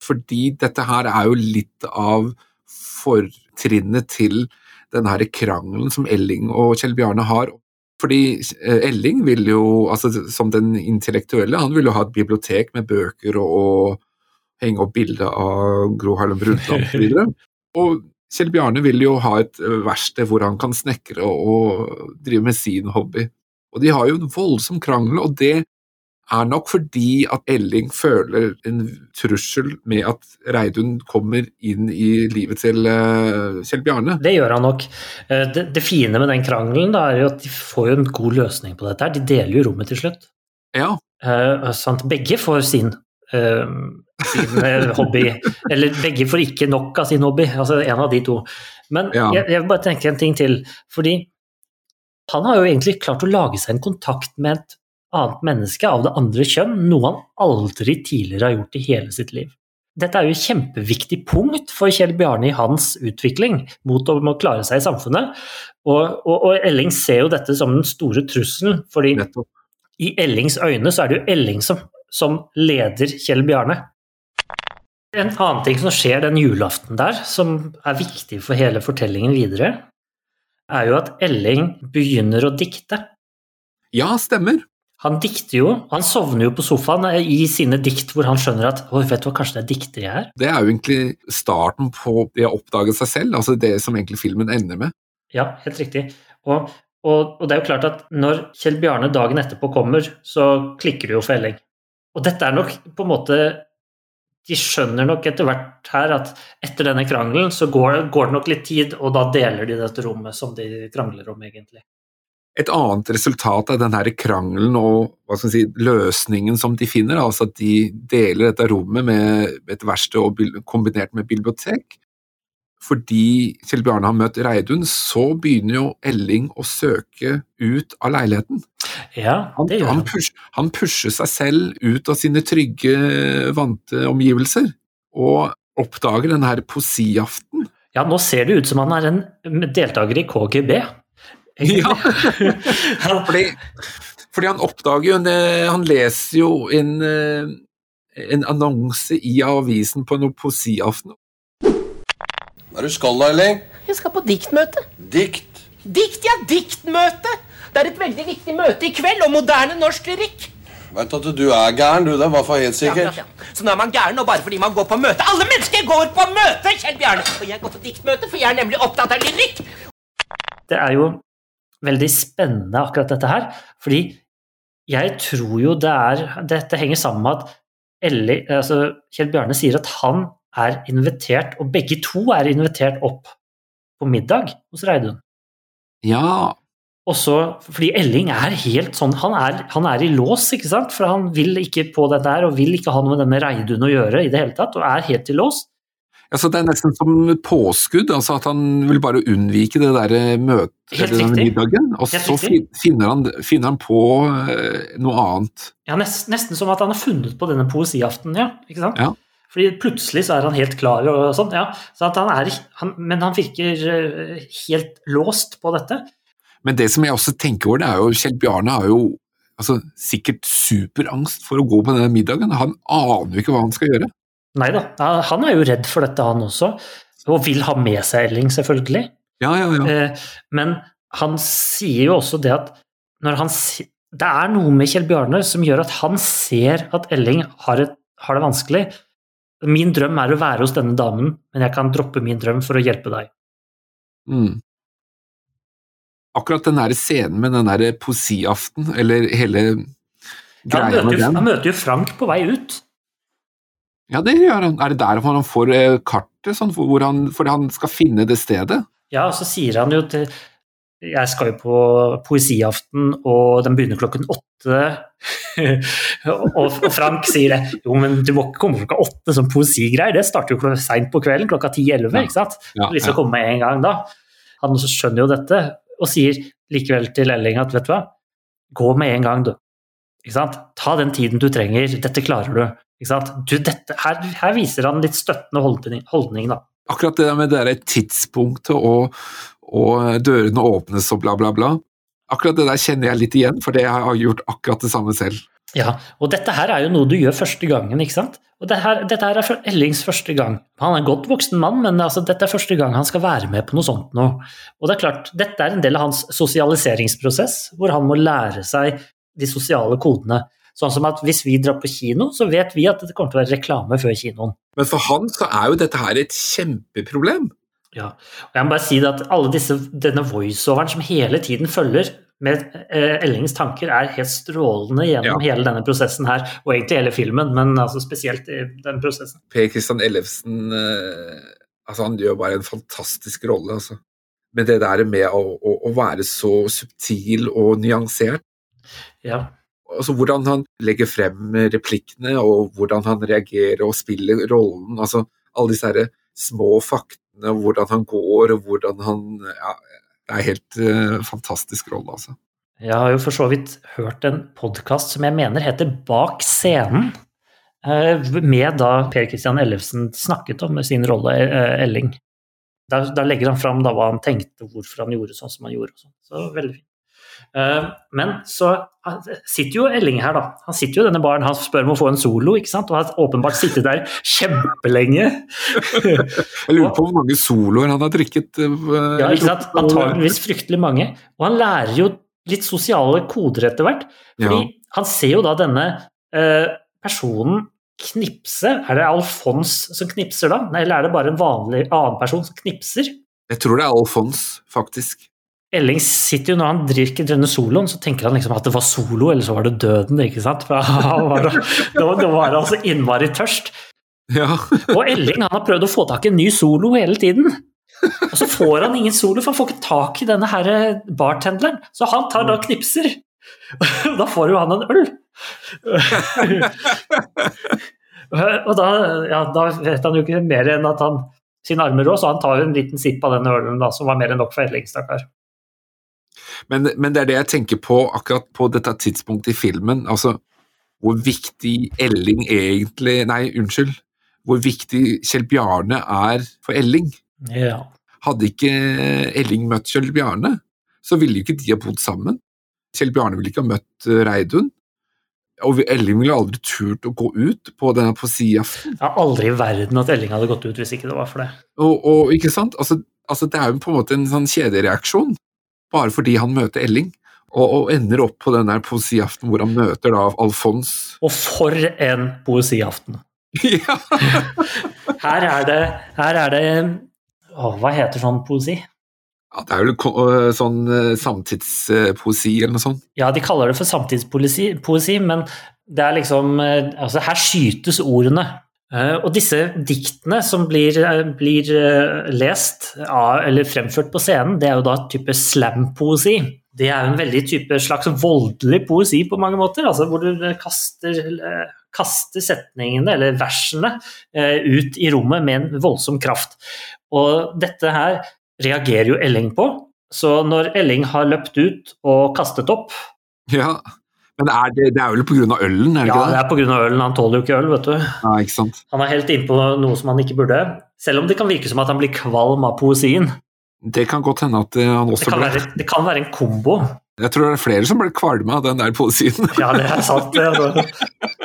Fordi dette her er jo litt av fortrinnet til den her krangelen som Elling og Kjell Bjarne har. Fordi eh, Elling vil jo, altså som den intellektuelle, han vil jo ha et bibliotek med bøker og, og henge opp bilde av Gro Harlem Brundtland osv. Og Kjell Bjarne vil jo ha et eh, verksted hvor han kan snekre og drive med sin hobby. Og de har jo en voldsom krangel, og det er nok fordi at Elling føler en trussel med at Reidun kommer inn i livet til eh, Kjell Bjarne. det gjør han nok. Eh, det, det fine med den krangelen er jo at de får jo en god løsning på dette. her. De deler jo rommet til slutt. Ja, Eh, sant? Begge får sin, eh, sin eh, hobby. Eller begge får ikke nok av sin hobby. Altså en av de to. Men Ja. jeg, jeg vil bare tenke en ting til. Fordi han har jo egentlig klart å lage seg en kontakt med et annet menneske av det andre kjønn, noe han aldri tidligere har gjort i hele sitt liv. Dette er jo et kjempeviktig punkt for Kjell Bjarne i hans utvikling mot å klare seg i samfunnet. Og, og, og Elling ser jo dette som den store trusselen, fordi nettopp. i Ellings øyne så er det jo Elling som, som leder Kjell Bjarne. En annen ting som skjer den julaften der, som er viktig for hele fortellingen videre, er jo at Elling begynner å dikte. Ja, stemmer. Han dikter jo, han sovner jo på sofaen i sine dikt hvor han skjønner at «Oi, vet du hva, kanskje det er dikter jeg er? Det er jo egentlig starten på det å oppdage seg selv, altså det som egentlig filmen ender med. Ja, helt riktig. Og, og, og det er jo klart at når Kjell Bjarne dagen etterpå kommer, så klikker det jo for Elling. Og dette er nok på en måte De skjønner nok etter hvert her at etter denne krangelen så går, går det nok litt tid, og da deler de dette rommet som de krangler om, egentlig. Et annet resultat av den her krangelen og si, løsningen som de finner, altså at de deler dette rommet med et verksted kombinert med bibliotek, fordi Kjell Bjarne har møtt Reidun, så begynner jo Elling å søke ut av leiligheten. Ja, det gjør han, han. push, han pusher seg selv ut av sine trygge, vante omgivelser, og oppdager den her poesiaften. Ja, nå ser det ut som han er en deltaker i KGB. Ja. Fordi, fordi han oppdager jo en, eh, Han leser jo en, eh, en annonse i avisen på noe poesiaften. Hva er det du skal da, Elling? Jeg skal på diktmøte. Dikt. Dikt, ja, diktmøte! Det er et veldig viktig møte i kveld om moderne norsk lyrikk. Veit at du er gæren, du. Det er for helt Ja, sikkert. ja, ja. Så nå er man gæren og bare fordi man går på møte. Alle mennesker går på møte, Kjell Bjarne! Og jeg går på diktmøte, for jeg er nemlig opptatt av lyrikk. Det er jo veldig spennende akkurat dette her, fordi jeg tror jo det er Dette henger sammen med at Ellie, altså Kjell Bjarne sier at han er invitert, og begge to er invitert opp på middag hos Reidun. Ja, Og så, fordi Elling er helt sånn, han er, han er i lås, ikke sant? For han vil ikke på dette her, og vil ikke ha noe med denne Reidun å gjøre i det hele tatt, og er helt i lås. Altså det er nesten som et påskudd, altså at han vil bare unnvike det der møtet Helt eller den middagen, og Helt så finner han, finner han på eh, noe annet. Ja, nest, nesten som at han har funnet på denne poesiaftenen, ja. Ikke sant? Ja. Fordi plutselig så er han helt klar og sånn, ja. Så at han er, han, men han virker eh, helt låst på dette. Men det som jeg også tenker over, det er jo Kjell Bjarne har jo altså, sikkert superangst for å gå på denne middagen. Han aner jo ikke hva han skal gjøre. Nei da, han er jo redd for dette, han også. Og vil ha med seg Elling, selvfølgelig. Ja, ja, ja. Eh, Men han sier jo også det at når han Det er noe med Kjell Bjarne som gjør at han ser at Elling har, et, har det vanskelig. Min drøm er å være hos denne damen, men jeg kan droppe min drøm for å hjelpe deg. Mm. Akkurat den der scenen med den der poesiaften, eller hele greia ja, med den. han møter jo Frank på vei ut. Ja, det gjør han. Er det der han får eh, kartet, sånn, hvor han, fordi han skal finne det stedet? Ja, og så sier han jo til Jeg skal jo på poesiaften, og den begynner klokken åtte. og, Frank sier det. Jo, men du må ikke komme klokka åtte som poesigreier. Det starter jo seint på kvelden, klokka ti-elleve. Ikke sant? Ja, ja. kommer med en gang da. Han skjønner jo dette, og sier likevel til Elling at vet du hva, gå med en gang, du. Ta den tiden du trenger, dette klarer du. Du, dette, her, her viser han litt støttende holdning, holdning. Akkurat det der med det der tidspunktet og, og dørene åpnes og bla, bla, bla. Akkurat det der kjenner jeg litt igjen, for det har jeg gjort akkurat det samme selv. Ja, og dette her er jo noe du gjør første gangen, ikke sant? Og det her, dette her er Ellings første gang. Han er en godt voksen mann, men altså, dette er første gang han skal være med på noe sånt nå. Og det er klart, dette er en del av hans sosialiseringsprosess, hvor han må lære seg de sosiale kodene. Sånn som at hvis vi drar på kino, så vet vi at det kommer til å være reklame før kinoen. Men for han så er jo dette her et kjempeproblem. Ja, og jeg må bare si det at alle disse, denne voiceoveren som hele tiden følger med eh, Ellings tanker, er helt strålende gjennom hele denne prosessen her, og egentlig hele filmen, men altså spesielt i den prosessen. Per Kristian Ellefsen eh, altså han gjør bare en fantastisk rolle. Altså. Men det der med å, å, å være så subtil og nyansert. Ja. Altså Hvordan han legger frem replikkene, og hvordan han reagerer og spiller rollen. altså Alle disse her små faktene, hvordan han går og hvordan han ja, Det er helt uh, fantastisk rolle, altså. Jeg har jo for så vidt hørt en podkast som jeg mener heter Bak scenen, eh, med da Per Christian Ellefsen snakket om sin rolle, eh, Elling. Da, legger han fram hva han tenkte, hvorfor han gjorde sånn som han gjorde. sånn. Så veldig fint. Eh, Men så sitter jo Elling her, da. Han sitter jo i denne baren, han spør om å få en solo, ikke sant? og har åpenbart sittet der kjempelenge. Jeg lurer på hvor mange soloer han har drikket. eh, Ja, ikke sant? Antageligvis fryktelig mange. Og han lærer jo litt sosiale koder etter hvert. Fordi Ja. han ser jo da denne eh, personen knipse. Er det Alfons som knipser da? Eller er det bare en vanlig annen person som knipser? Jeg tror det er Alfons, faktisk. Elling sitter jo når han drikker denne soloen, så tenker han liksom at det var solo, eller så var det døden, ikke sant? For han var, da, var, det var altså innmari tørst. Ja. Og Elling han har prøvd å få tak i en ny solo hele tiden. Og så får han ingen solo, for han får ikke tak i denne her bartenderen. Så han tar da knipser. Da får jo han en øl. Og da, ja, da vet han jo ikke mer enn at han sin armer rå, så han tar jo en liten sipp av denne ølen da, som var mer enn nok for Elling, stakkar. Men, men det er det jeg tenker på akkurat på dette tidspunktet i filmen. Altså, hvor viktig Elling egentlig Nei, unnskyld. Hvor viktig Kjell Bjarne er for Elling. Ja. Hadde ikke Elling møtt Kjell Bjarne, så ville jo ikke de ha bodd sammen. Kjell Bjarne ville ikke ha møtt eh, Reidun. Og Elling ville aldri turt å gå ut på denne poesiaften. Jeg har aldri i verden at Elling hadde gått ut hvis ikke det var for det. Og, og ikke sant? Altså, altså, det er jo på en måte en sånn kjedereaksjon, bare fordi han møter Elling. Og, og ender opp på den der poesiaften hvor han møter da Alfons. Og for en poesiaften. ja. Her er det, her er det å, Hva heter sånn poesi? ja, det er vel øh, sånn øh, samtidspoesi eller noe sånt. Ja, de kaller det for samtidspoesi, poesi, men det er liksom eh, Altså, her skytes ordene. Eh, Og disse diktene som blir, eh, blir eh, lest av, eller fremført på scenen, det er jo da type slam-poesi. Det er jo en veldig type slags voldelig poesi på mange måter, altså hvor du kaster, kaster setningene, eller versene, ut i rommet med en voldsom kraft. Og dette her reagerer jo Elling på, så når Elling har løpt ut og kastet opp Ja. Men er det, det er vel av ølen, er det Ja, det ikke det? er pga. ølen. Han tåler jo ikke øl, vet du. Ja, ikke sant. Han er helt innpå noe som han ikke burde. Selv om det kan virke som at han blir kvalm av poesien. Det kan godt hende at øh, han også blir... ble være, det kan være en kombo. Jeg tror det er flere som ble kvalme av den der poesien. Ja, det er sant. Det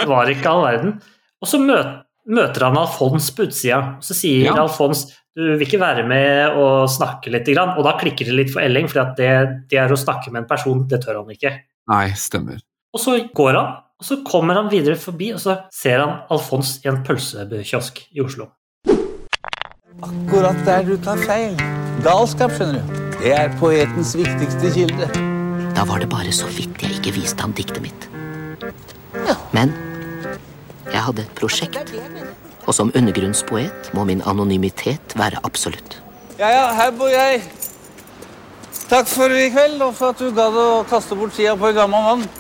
Det var ikke all verden. Og så møter, han Alfons på utsida. Og så sier Ja. Alfons du vil ikke være med og snakke litt. Og da klikker det litt for Elling, for det, det er å snakke med en person, det tør han ikke. Nei, stemmer. Og så går han, og så kommer han videre forbi, og så ser han Alfons i en pølsekiosk i Oslo. Akkurat der du tar feil. Galskap, skjønner du. Det er poetens viktigste kilde. Da var det bare så vidt jeg ikke viste ham diktet mitt. Men jeg hadde et prosjekt, og som undergrunnspoet må min anonymitet være absolutt. Ja, ja, her bor jeg. Takk for i kveld, og for at du gadd å kaste bort tida på en gammel mann.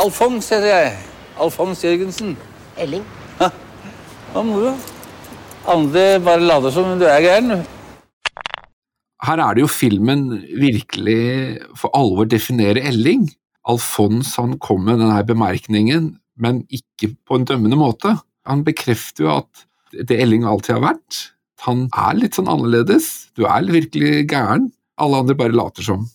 Alfons heter jeg. Alfons Jørgensen. Elling, Hva moro. Andre bare later som du er gæren. Her er det jo filmen virkelig for alvor definerer Elling. Alfons han kom med denne bemerkningen, men ikke på en dømmende måte. Han bekrefter jo at det Elling alltid har vært. Han er litt sånn annerledes. Du er virkelig gæren. Alle andre bare later som.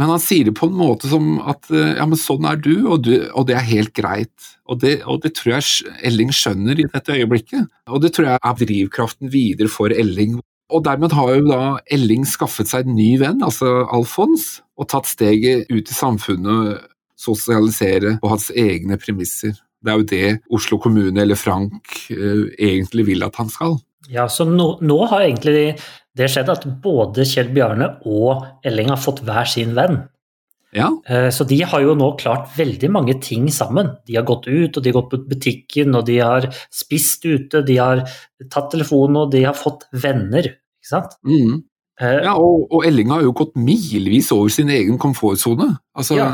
Men han sier det på en måte som at eh, ja, men sånn er du, og, du, og det er helt greit. Og det, og det tror jeg Elling skjønner i dette øyeblikket. Og det tror jeg er drivkraften videre for Elling. Og dermed har jo da Elling skaffet seg en ny venn, altså Alfons, og tatt steget ut i samfunnet, sosialisere på hans egne premisser. Det er jo det Oslo kommune eller Frank eh, egentlig vil at han skal. Ja, så nå, nå har egentlig det skjedd at både Kjell Bjarne og Elling har fått hver sin venn. Ja, Eh, Så de har jo nå klart veldig mange ting sammen. De har gått ut, og de har gått på butikken, og de har spist ute, de har tatt telefonen, og de har fått venner. Ikke sant? mm. Eh, ja og, og Elling har jo gått milevis over sin egen komfortsone. Altså, Ja.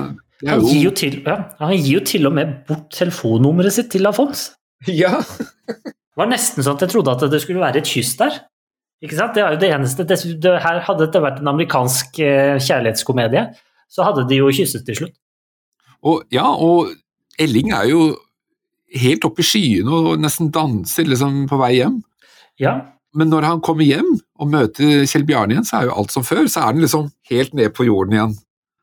Han gir, jo til, ja, han gir jo til og med bort telefonnummeret sitt til Alfons. Ja, Det var nesten sånn at jeg trodde at det skulle være et kyss der. Ikke sant? Det er jo det eneste. Det, det, her hadde dette vært en amerikansk eh, kjærlighetskomedie, så hadde de jo kysset til slutt. og, ja, og Elling er jo helt oppe i skyene og nesten danser liksom på vei hjem. Ja, Men når han kommer hjem og møter Kjell Bjarne igjen, så er jo alt som før. Så er han liksom helt ned på jorden igjen.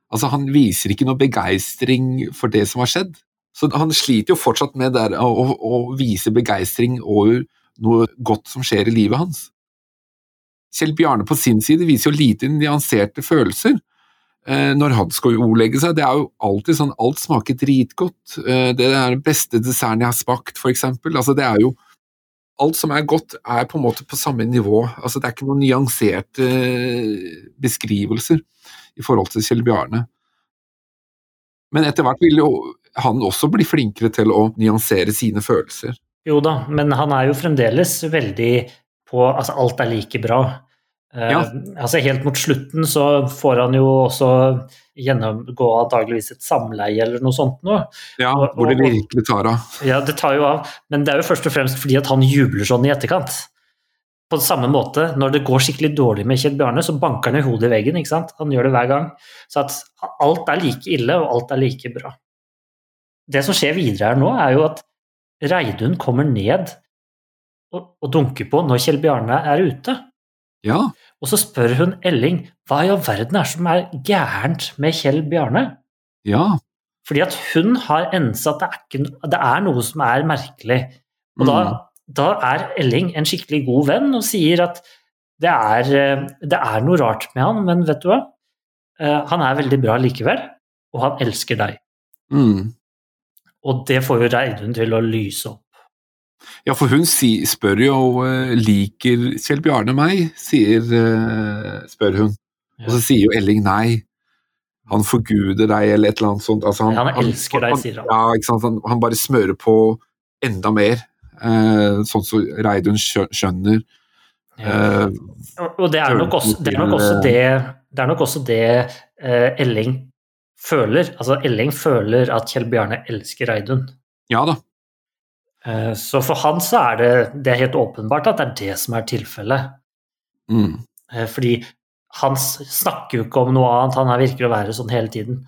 Altså, han viser ikke noe begeistring for det som har skjedd. Så han sliter jo fortsatt med der, å, å, vise begeistring over noe godt som skjer i livet hans. Kjell Bjarne på sin side viser jo lite nyanserte følelser eh, når han skal ordlegge seg. Det er jo alltid sånn alt smaker dritgodt. Eh, det er den beste desserten jeg har smakt, for eksempel. Altså, det er jo Alt som er godt, er på en måte på samme nivå. Altså, det er ikke noen nyanserte eh, beskrivelser i forhold til Kjell Bjarne. Men etter hvert vil jo han også bli flinkere til å nyansere sine følelser. Jo da, men han er jo fremdeles veldig på Altså, alt er like bra. Ja. Uh, altså Helt mot slutten så får han jo også gjennomgå antageligvis et samleie eller noe sånt noe. Ja, Og- hvor det virkelig tar av. Ja, det tar jo av, men det er jo først og fremst fordi at han jubler sånn i etterkant. På samme måte, når det går skikkelig dårlig med Kjell Bjarne, så banker han i hodet i veggen. ikke sant? Han gjør det hver gang. Så at alt er like ille, og alt er like bra. Det som skjer videre her nå, er jo at Reidun kommer ned og, og dunker på når Kjell Bjarne er ute. Ja, Og så spør hun Elling hva i all verden er som er gærent med Kjell Bjarne? ja. Fordi at hun har ensa at det er, ikke, det er noe som er merkelig. Og da, Mm. da er Elling en skikkelig god venn og sier at det er, eh, det er noe rart med han, men vet du hva? Eh, Han er veldig bra likevel, og han elsker deg. Mm. Og det får jo Reidun til å lyse opp. Ja, for hun si, spør jo eh, liker Kjell Bjarne meg, sier, eh, spør hun. Og så sier jo Elling nei. Han forguder deg, eller et eller annet sånt. Altså, Ja, han elsker deg, sier han. Ja, ikke sant? Han, han bare smører på enda mer, eh, sånn som Reidun skjø- skjønner. Eh, Og det er nok også det, er nok også det, det, er nok også det eh, Elling føler. Altså Elling føler at Kjell Bjarne elsker Reidun. ja da. Eh, Så for han så er det, det er helt åpenbart at det er det som er tilfellet. Mm. Eh, Fordi han snakker jo ikke om noe annet, han virker å være sånn hele tiden.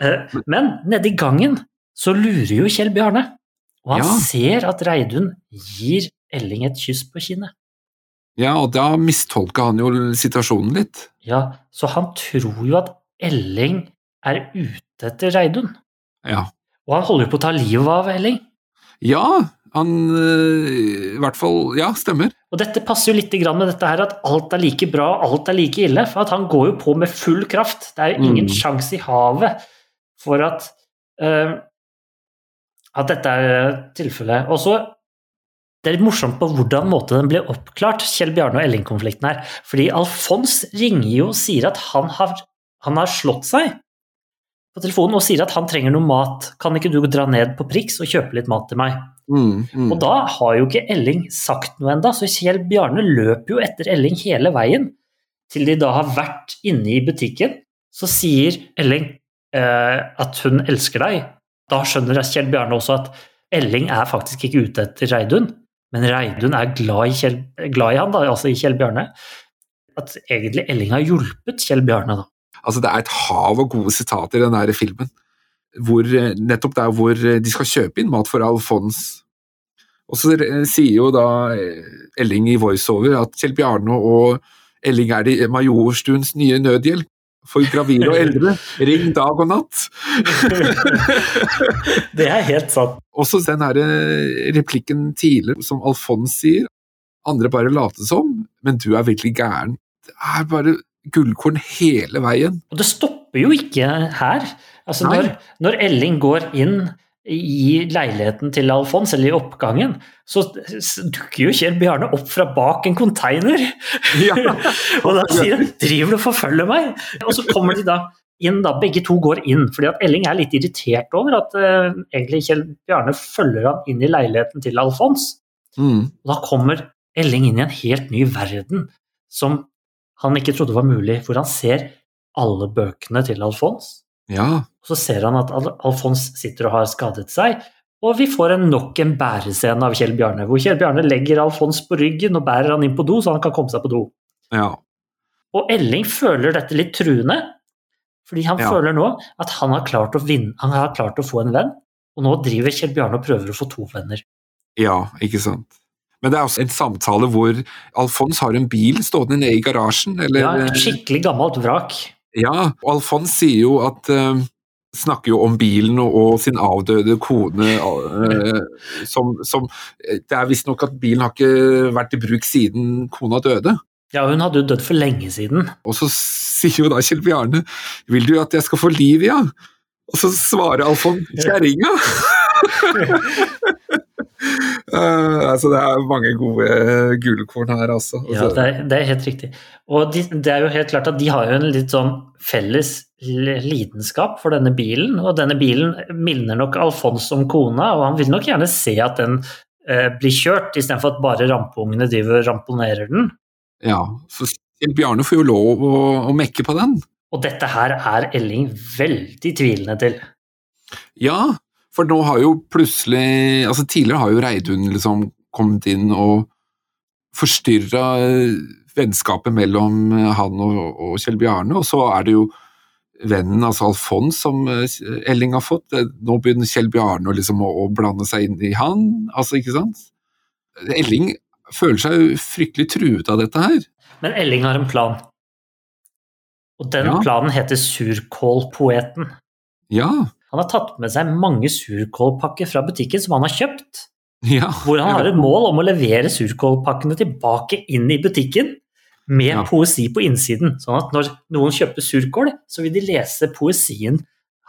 Eh, Men nedi gangen så lurer jo Kjell Bjarne, og han Ja. ser at Reidun gir Elling et kyss på kinnet. Ja, og da mistolka han jo situasjonen litt. Ja, så han tror jo at Elling er ute etter Reidun. Ja. Og han holder jo på å ta livet av Elling. Ja, han eh, I hvert fall Ja, stemmer. Og dette passer jo litt med dette her at alt er like bra, alt er like ille. For at han går jo på med full kraft. Det er jo ingen Mm. sjanse i havet for at, eh, at dette er tilfellet. Og så det er litt morsomt på hvordan måte den ble oppklart, Kjell Bjarne og Elling-konflikten her. Fordi Alfons ringer jo og sier at han har, han har slått seg på telefonen og sier at han trenger noe mat. Kan ikke du dra ned på Prix og kjøpe litt mat til meg? Mm, mm. Og da har jo ikke Elling sagt noe enda, så Kjell Bjarne løper jo etter Elling hele veien. Til de da har vært inne i butikken. Så sier Elling eh, at hun elsker deg. Da skjønner Kjell Bjarne også at Elling er faktisk ikke ute etter Reidun, men Reidun er glad i, Kjell, glad i han, da, altså i Kjell Bjarne. At egentlig Elling har hjulpet Kjell Bjarne, da. Altså, det er et hav av gode sitater i den der filmen. Hvor, eh, nettopp der hvor eh, de skal kjøpe inn mat for Alfons. Og så eh, sier jo da Elling i voiceover at Kjell Bjarne og Elling er de Majorstuens nye nødhjelp for gravide og eldre. Ring dag og natt. Det er helt sant. Også den her replikken tidligere som Alfons sier. Andre bare later som, men du er virkelig gæren. Det er bare gullkorn hele veien. Og det stopper jo ikke her. Altså når, når Elling går inn i leiligheten til Alfons, eller i oppgangen, så dukker jo Kjell Bjarne opp fra bak en konteiner. Ja. og da sier han 'driver du og forfølger meg?' Og så kommer de da inn, da, begge to går inn. fordi at Elling er litt irritert over at uh, egentlig Kjell Bjarne følger han inn i leiligheten til Alfons. Mm. Og da kommer Elling inn i en helt ny verden som han ikke trodde var mulig, hvor han ser alle bøkene til Alfons. Ja. Og så ser han at Al- Alfons sitter og har skadet seg, og vi får en nok en bærescene av Kjell Bjarne, hvor Kjell Bjarne legger Alfons på ryggen og bærer han inn på do, så han kan komme seg på do. ja. Og Elling føler dette litt truende, fordi han Ja. føler nå at han har vinne, han har klart å få en venn, og nå driver Kjell Bjarne og prøver å få to venner. Ja, ikke sant. Men det er også en samtale hvor Alfons har en bil stående nede i garasjen, eller Ja, et skikkelig gammelt vrak. Ja, og Alfons sier jo at uh, Snakker jo om bilen og, og sin avdøde kone uh, som, som Det er visstnok at bilen har ikke vært i bruk siden kona døde. Ja, hun hadde jo dødd for lenge siden. Og så sier jo da Kjell Bjarne Vil du at jeg skal få liv, ja? Og så svarer Alfons kjerringa! Eh, altså det er mange gode gullkorn her, altså. Ja, det er, det er helt riktig. Og de, det er jo helt klart at de har jo en litt sånn felles lidenskap for denne bilen. Og denne bilen minner nok Alfons om kona, og han vil nok gjerne se at den eh, blir kjørt, istedenfor at bare rampeungene driver og ramponerer den. Ja, Kjell Bjarne får jo lov å, å mekke på den. Og dette her er Elling veldig tvilende til. Ja, for nå har jo plutselig altså Tidligere har jo Reidun liksom kommet inn og forstyrra vennskapet mellom han og, og Kjell Bjarne, og så er det jo vennen, altså Alfons, som Elling har fått. Nå begynner Kjell Bjarne liksom å, å, blande seg inn i han, altså, ikke sant? Elling føler seg jo fryktelig truet av dette her. Men Elling har en plan. Og den ja. planen heter Surkålpoeten. Ja. Han har tatt med seg mange surkålpakker fra butikken som han har kjøpt. Ja. Hvor han har et mål om å levere surkålpakkene tilbake inn i butikken med ja. poesi på innsiden. Sånn at når noen kjøper surkål, så vil de lese poesien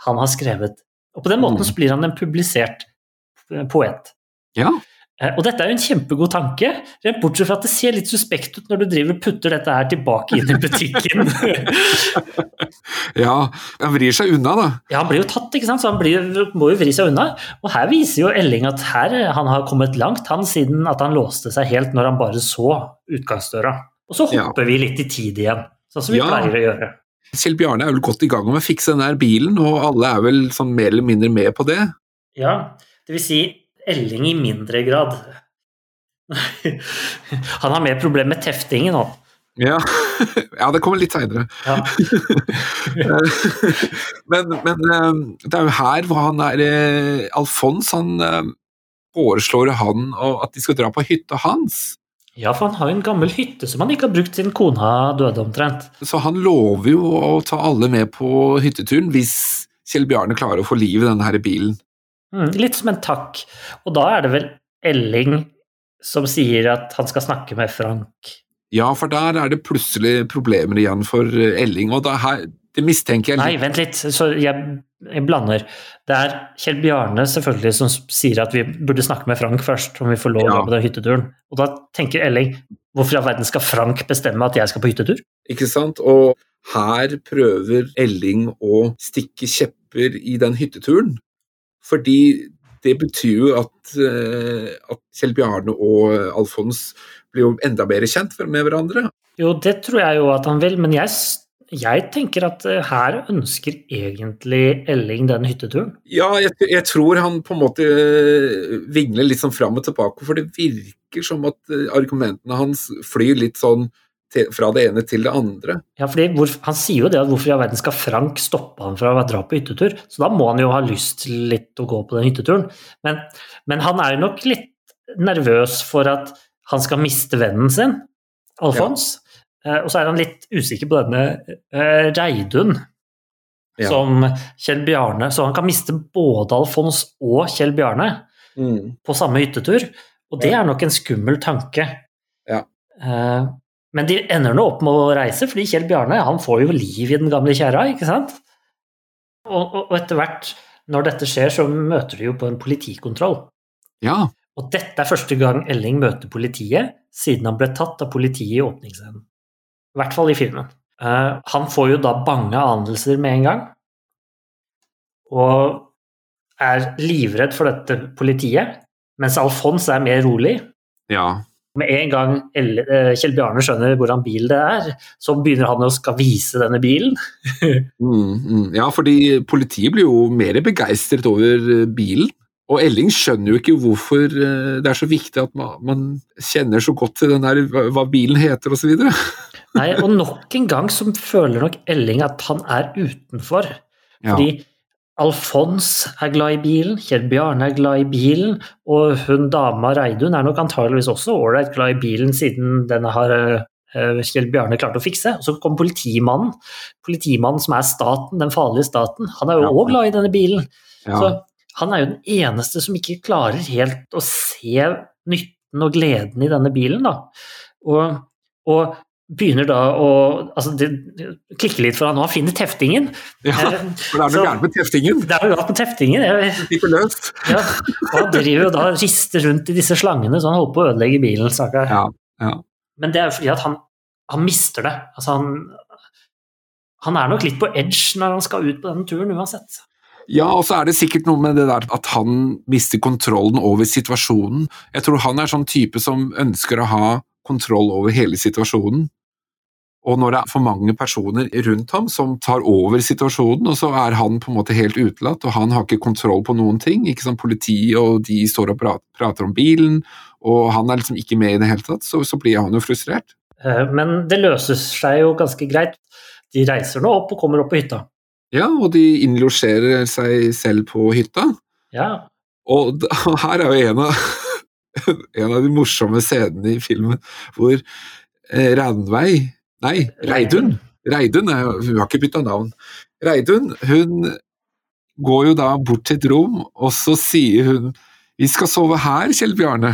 han har skrevet. Og på den måten mm. så blir han en publisert poet. Ja. Eh, og dette er jo en kjempegod tanke, rent bortsett fra at det ser litt suspekt ut når du driver og putter dette her tilbake inn i butikken. ja, han vrir seg unna, da. Ja, han blir jo tatt, ikke sant? så han blir, må jo vri seg unna. Og her viser jo Elling at her han har kommet langt, han siden at han låste seg helt når han bare så utgangsdøra. Og så hopper ja. vi litt i tid igjen, sånn som vi ja. pleier å gjøre. Kjell Bjarne er vel godt i gang med å fikse den der bilen, og alle er vel sånn mer eller mindre med på det? Ja, det vil si Elling i mindre grad. Han har mer problemer med teftingen nå. Ja. ja, det kommer litt seinere. Ja. men, men, eh, det er jo her hvor han er eh, Alfons han eh, foreslår han at de skal dra på hytta hans. Ja, for han har jo en gammel hytte som han ikke har brukt siden kona døde, omtrent. Så han lover jo å ta alle med på hytteturen hvis Kjell Bjarne klarer å få liv i denne her bilen. Mm, litt som en takk. Og da er det vel Elling som sier at han skal snakke med Frank. Ja, for der er det plutselig problemer igjen for eh, Elling, og da her, det mistenker jeg litt. Nei, vent litt, så jeg, jeg, blander. Det er Kjell Bjarne selvfølgelig som sier at vi burde snakke med Frank først, om vi får lov ja. på den hytteturen. Og da tenker Elling hvorfor i all verden skal Frank bestemme at jeg skal på hyttetur? Ikke sant, og her prøver Elling å stikke kjepper i den hytteturen. Fordi det betyr jo at, eh, at Kjell Bjarne og Alfons blir jo enda bedre kjent med hverandre. Jo, det tror jeg jo at han vil, men jeg, jeg tenker at eh, her ønsker egentlig Elling den hytteturen. Ja, jeg, jeg, tror han på en måte eh, vingler litt sånn fram og tilbake, for det virker som at argumentene hans flyr litt sånn til, fra det ene til det andre. Ja, fordi hvor, Han sier jo det at hvorfor i all verden skal Frank stoppe han fra å dra på hyttetur? Så da må han jo ha lyst til litt å gå på den hytteturen. Men, men han er jo nok litt nervøs for at han skal miste vennen sin, Alfons. Ja. Eh, og så er han litt usikker på denne eh, Reidun. Ja. Som Kjell Bjarne Så han kan miste både Alfons og Kjell Bjarne mm. på samme hyttetur. Og det er nok en skummel tanke. Ja. Eh, men de ender nå opp med å reise, fordi Kjell Bjarne han får jo liv i den gamle kjerra, ikke sant? Og, og, etter hvert, når dette skjer, så møter de jo på en politikontroll. Ja. Og dette er første gang Elling møter politiet siden han ble tatt av politiet i åpningsscenen. I hvert fall i filmen. Uh, han får jo da bange anelser med en gang, og er livredd for dette politiet, mens Alfons er mer rolig. Ja. Med en gang eh, Kjell Bjarne skjønner hvordan bil det er, så begynner han å skal vise denne bilen. mm, mm. Ja, fordi politiet blir jo mer begeistret over eh, bilen. Og Elling skjønner jo ikke hvorfor eh, det er så viktig at man, kjenner så godt til den der, hva bilen heter osv. Nei, og nok en gang så føler nok Elling at han er utenfor. Fordi ja. Alfons er glad i bilen, Kjell Bjarne er glad i bilen, og hun dama Reidun er nok antageligvis også ålreit glad i bilen, siden denne har eh, Kjell Bjarne klarte å fikse. Og så kom politimannen, politimannen som er staten, den farlige staten. Han er jo Ja. glad i denne bilen. Ja. Så han er jo den eneste som ikke klarer helt å se nytten og gleden i denne bilen, da. Og, og begynner da å Altså, det klikker litt for han nå. Han finner teftingen. ja, Eh, for det er noe gærent med teftingen. Det er jo galt med teftingen. Jeg, løst. løs. ja. Og han driver jo da rister rundt i disse slangene, så han holder på å ødelegge bilen. stakkar. Ja, ja. Men det er jo fordi at han, han mister det. Altså han, han er nok litt på edge når han skal ut på denne turen uansett. Ja, og så er det sikkert noe med det der at han mister kontrollen over situasjonen. Jeg tror han er sånn type som ønsker å ha kontroll over hele situasjonen. Og når det er for mange personer rundt ham som tar over situasjonen, og så er han på en måte helt utelatt, og han har ikke kontroll på noen ting. ikke sant, Politiet og de står og prater, om bilen, og han er liksom ikke med i det hele tatt, så, så blir han jo frustrert. Eh, Men det løser seg jo ganske greit. De reiser nå opp og kommer opp på hytta. Ja, og de innlosjerer seg selv på hytta. Ja, Og her er jo en av, en av de morsomme scenene i filmen hvor eh, Ranveig Nei, Reidun. Reidun er, hun har ikke bytta navn. Reidun hun går jo da bort til et rom, og så sier hun 'Vi skal sove her, Kjell Bjarne'.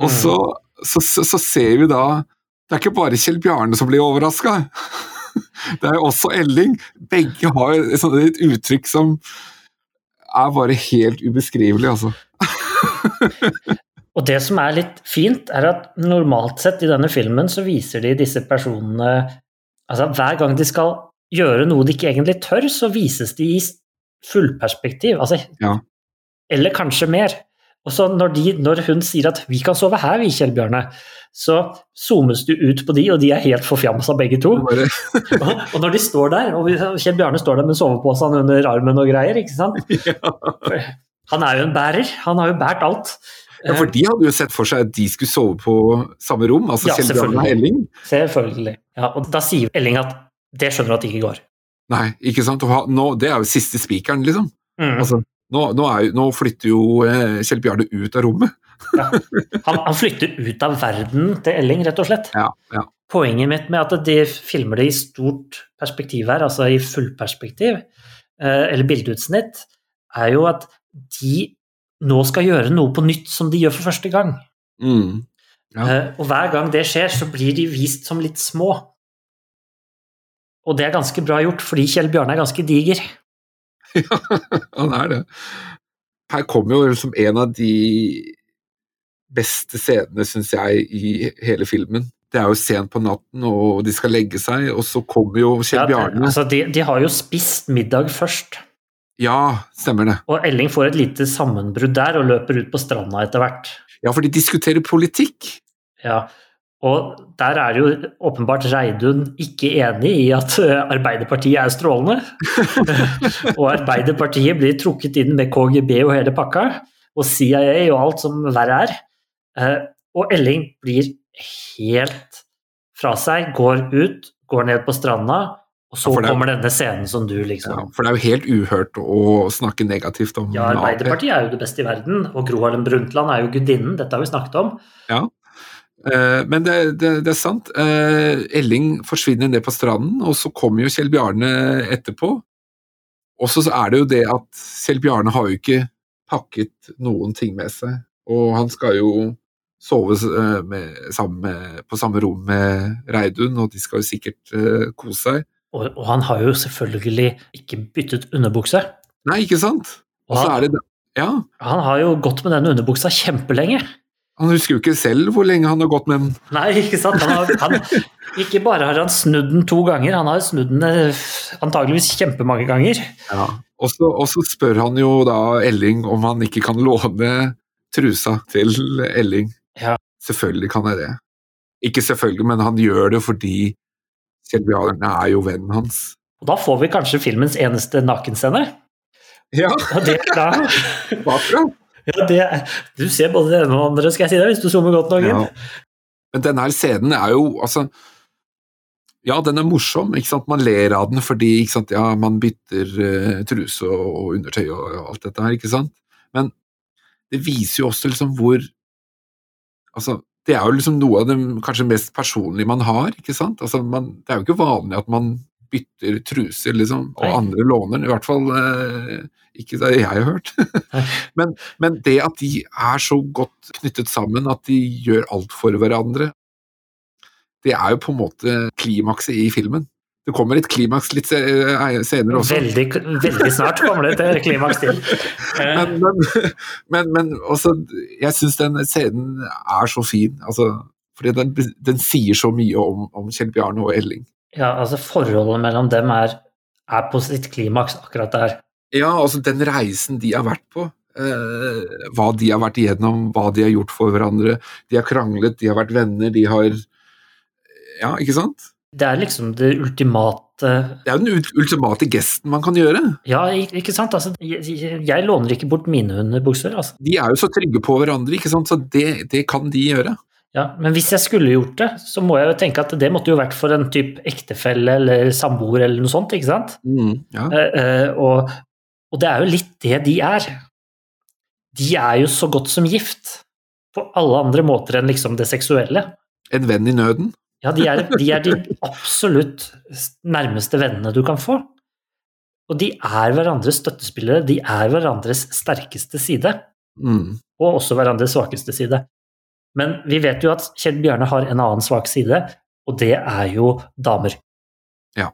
Og så, så, så, så ser vi da Det er ikke bare Kjell Bjarne som blir overraska. Det er også Elling. Begge har et uttrykk som er bare helt ubeskrivelig, altså. Og det som er litt fint, er at normalt sett i denne filmen så viser de disse personene Altså hver gang de skal gjøre noe de ikke egentlig tør, så vises de i fullperspektiv. Altså, Ja. Eller kanskje mer. Og så når, de, når hun sier at 'vi kan sove her, vi, Kjell Bjørne', så zoomes du ut på de, og de er helt forfjamsa begge to. Og, og når de står der, og Kjell Bjørne står der med soveposen under armen og greier, ikke sant Han er jo en bærer, han har jo båret alt. Ja, for de hadde jo sett for seg at de skulle sove på samme rom, altså Ja, Kjell og. Elling. Selvfølgelig. Ja, og da sier Elling at det skjønner du at det ikke går. Nei, ikke sant. Nå, det er jo siste spikeren, liksom. Mm. Altså, nå, nå, er, nå flytter jo eh, Kjell Bjarne ut av rommet. Han, han flytter ut av verden til Elling, rett og slett. Ja, ja. Poenget mitt med at de filmer det i stort perspektiv her, altså i fullperspektiv, eh, eller bildeutsnitt, er jo at de nå skal gjøre noe på nytt som de gjør for første gang. Mm. Ja. Eh, Og hver gang det skjer, så blir de vist som litt små. Og det er ganske bra gjort, fordi Kjell Bjarne er ganske diger. Ja, Han er det. Her kommer jo liksom en av de beste scenene, syns jeg, i hele filmen. Det er jo sent på natten, og de skal legge seg, og så kommer jo Kjell Ja, Bjarne. altså, de, de har jo spist middag først, Ja, stemmer det. og Elling får et lite sammenbrudd der og løper ut på stranda etter hvert. Ja, for de diskuterer politikk. Ja, og der er jo åpenbart Reidun ikke enig i at eh, Arbeiderpartiet er strålende. og Arbeiderpartiet blir trukket inn med KGB og hele pakka, og CIA og alt som verre er. Eh, Og Elling blir helt fra seg, går ut, går ned på stranda, og så Ja, det- kommer denne scenen som du liksom Ja, for det er jo helt uhørt å snakke negativt om Ja, Arbeiderpartiet er jo det beste i verden, og Gro Harlem Brundtland er jo gudinnen, dette har vi snakket om. Eh, Men det, det, det er sant. Eh, Elling forsvinner ned på stranden, og så kommer jo Kjell Bjarne etterpå. Og så er det jo det at Kjell Bjarne har jo ikke pakket noen ting med seg. Og han skal jo sove eh, med, sammen på samme rom med Reidun, og de skal jo sikkert kose seg. Og, og han har jo selvfølgelig ikke byttet underbukse. Nei, ikke sant? Og så er det Ja, Han har jo gått med den underbuksa kjempelenge. han husker jo ikke selv hvor lenge han har gått med den. Nei, ikke sant? Han har, han, ikke bare har han snudd den to ganger, han har snudd den eh, antageligvis kjempemange ganger. Så, og så spør han jo da Elling om han ikke kan låne trusa til Elling. Ja. Selvfølgelig kan jeg det. Ikke selvfølgelig, men han gjør det fordi Kjell Bjarne er jo vennen hans. Og da får vi kanskje filmens eneste nakenscene. Ja, Og det er da bakfra. ja, det, Du ser både det ene og det andre, skal jeg si det, hvis du zoomer godt nok inn. Ja. Men denne scenen er jo altså Ja, den er morsom, ikke sant? man ler av den fordi ikke sant? Ja, man bytter uh, truse og, og undertøy og, og alt dette her, ikke sant? Men det viser jo også liksom hvor Altså, det er jo liksom noe av det kanskje mest personlige man har, ikke sant? Altså man, det er jo ikke vanlig at man bytter truser, liksom, og Nei. andre låner. I hvert fall eh, ikke det jeg har hørt. men, men det at de er så godt knyttet sammen, at de gjør alt for hverandre, det er jo på en måte klimakset i filmen. Det kommer et klimaks litt eh, senere også. Veldig, veldig snart kommer det et klimaks til. Men, men, men, men også, jeg syns den scenen er så fin. Altså, fordi den, den sier så mye om, om Kjell Bjarne og Elling. Ja, altså Forholdet mellom dem er, er på sitt klimaks akkurat der. Ja, altså den reisen de har vært på. Eh, hva de har vært igjennom, hva de har gjort for hverandre. De har kranglet, de har vært venner, de har Ja, ikke sant? Det er liksom det ultimate Det er jo den ultimate gesten man kan gjøre. Ja, ikke sant? Altså, jeg, jeg låner ikke bort mine underbukser. Altså. De er jo så trygge på hverandre, ikke sant? så det, det kan de gjøre. Ja, men hvis jeg skulle gjort det, så må jeg jo tenke at det måtte jo vært for en type ektefelle eller samboer eller noe sånt, ikke sant? Ja. Eh, eh, og, og det er jo litt det de er. De er jo så godt som gift på alle andre måter enn liksom det seksuelle. En venn i nøden. Ja, de er, de er de absolutt nærmeste vennene du kan få. Og de er hverandres støttespillere, de er hverandres sterkeste side. Mm. Og også hverandres svakeste side. Men vi vet jo at Kjell Bjørne har en annen svak side, og det er jo damer. Ja.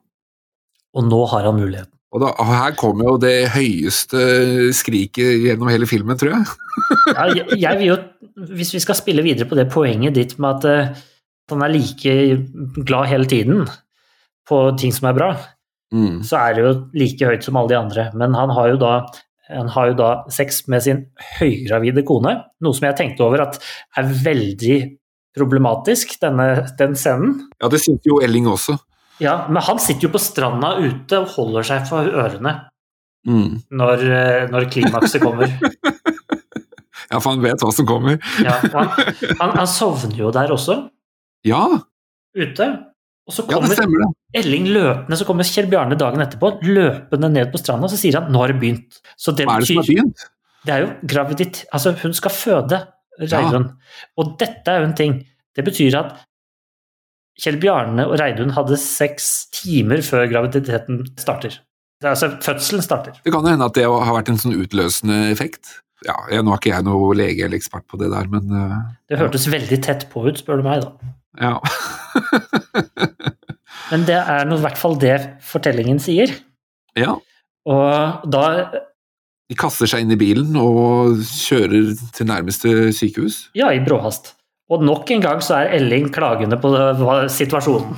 Og nå har han muligheten. Og da, og her kommer jo det høyeste skriket gjennom hele filmen, tror jeg. Ja, jeg, jeg jo, hvis vi skal spille videre på det poenget ditt med at eh, han er like glad hele tiden på ting som er bra, Mm. så er det jo like høyt som alle de andre. Men han har jo da, han har jo da sex med sin høygravide kone, noe som jeg tenkte over at er veldig problematisk, denne, den scenen. Ja, det syns jo Elling også. Ja, men han sitter jo på stranda ute og holder seg for ørene Mm. når, eh, når klimakset kommer. Ja, for han vet hva som kommer. Ja, han, han, han sovner jo der også, Ja, ute. Og så ja det kommer stemmer det. Elling løpende, så kommer Kjell Bjarne dagen etterpå, løpende ned på stranda, så sier han 'nå har det begynt'. Så det Hva er det som har begynt? Det er jo graviditet Altså, hun skal føde Reidun. Og dette er jo en ting. Det betyr at Kjell Bjarne og Reidun hadde seks timer før graviditeten starter. Er altså fødselen starter. Det kan jo hende at det har vært en sånn utløsende effekt. Ja, jeg, Nå er ikke jeg noe lege eller ekspert på det der, men uh, Det hørtes veldig tett på ut, spør du meg, da. Ja. Men det er nå i hvert fall det fortellingen sier. ja. Og da De kaster seg inn i bilen og kjører til nærmeste sykehus. Ja, i bråhast. Og nok en gang så er Elling klagende på situasjonen.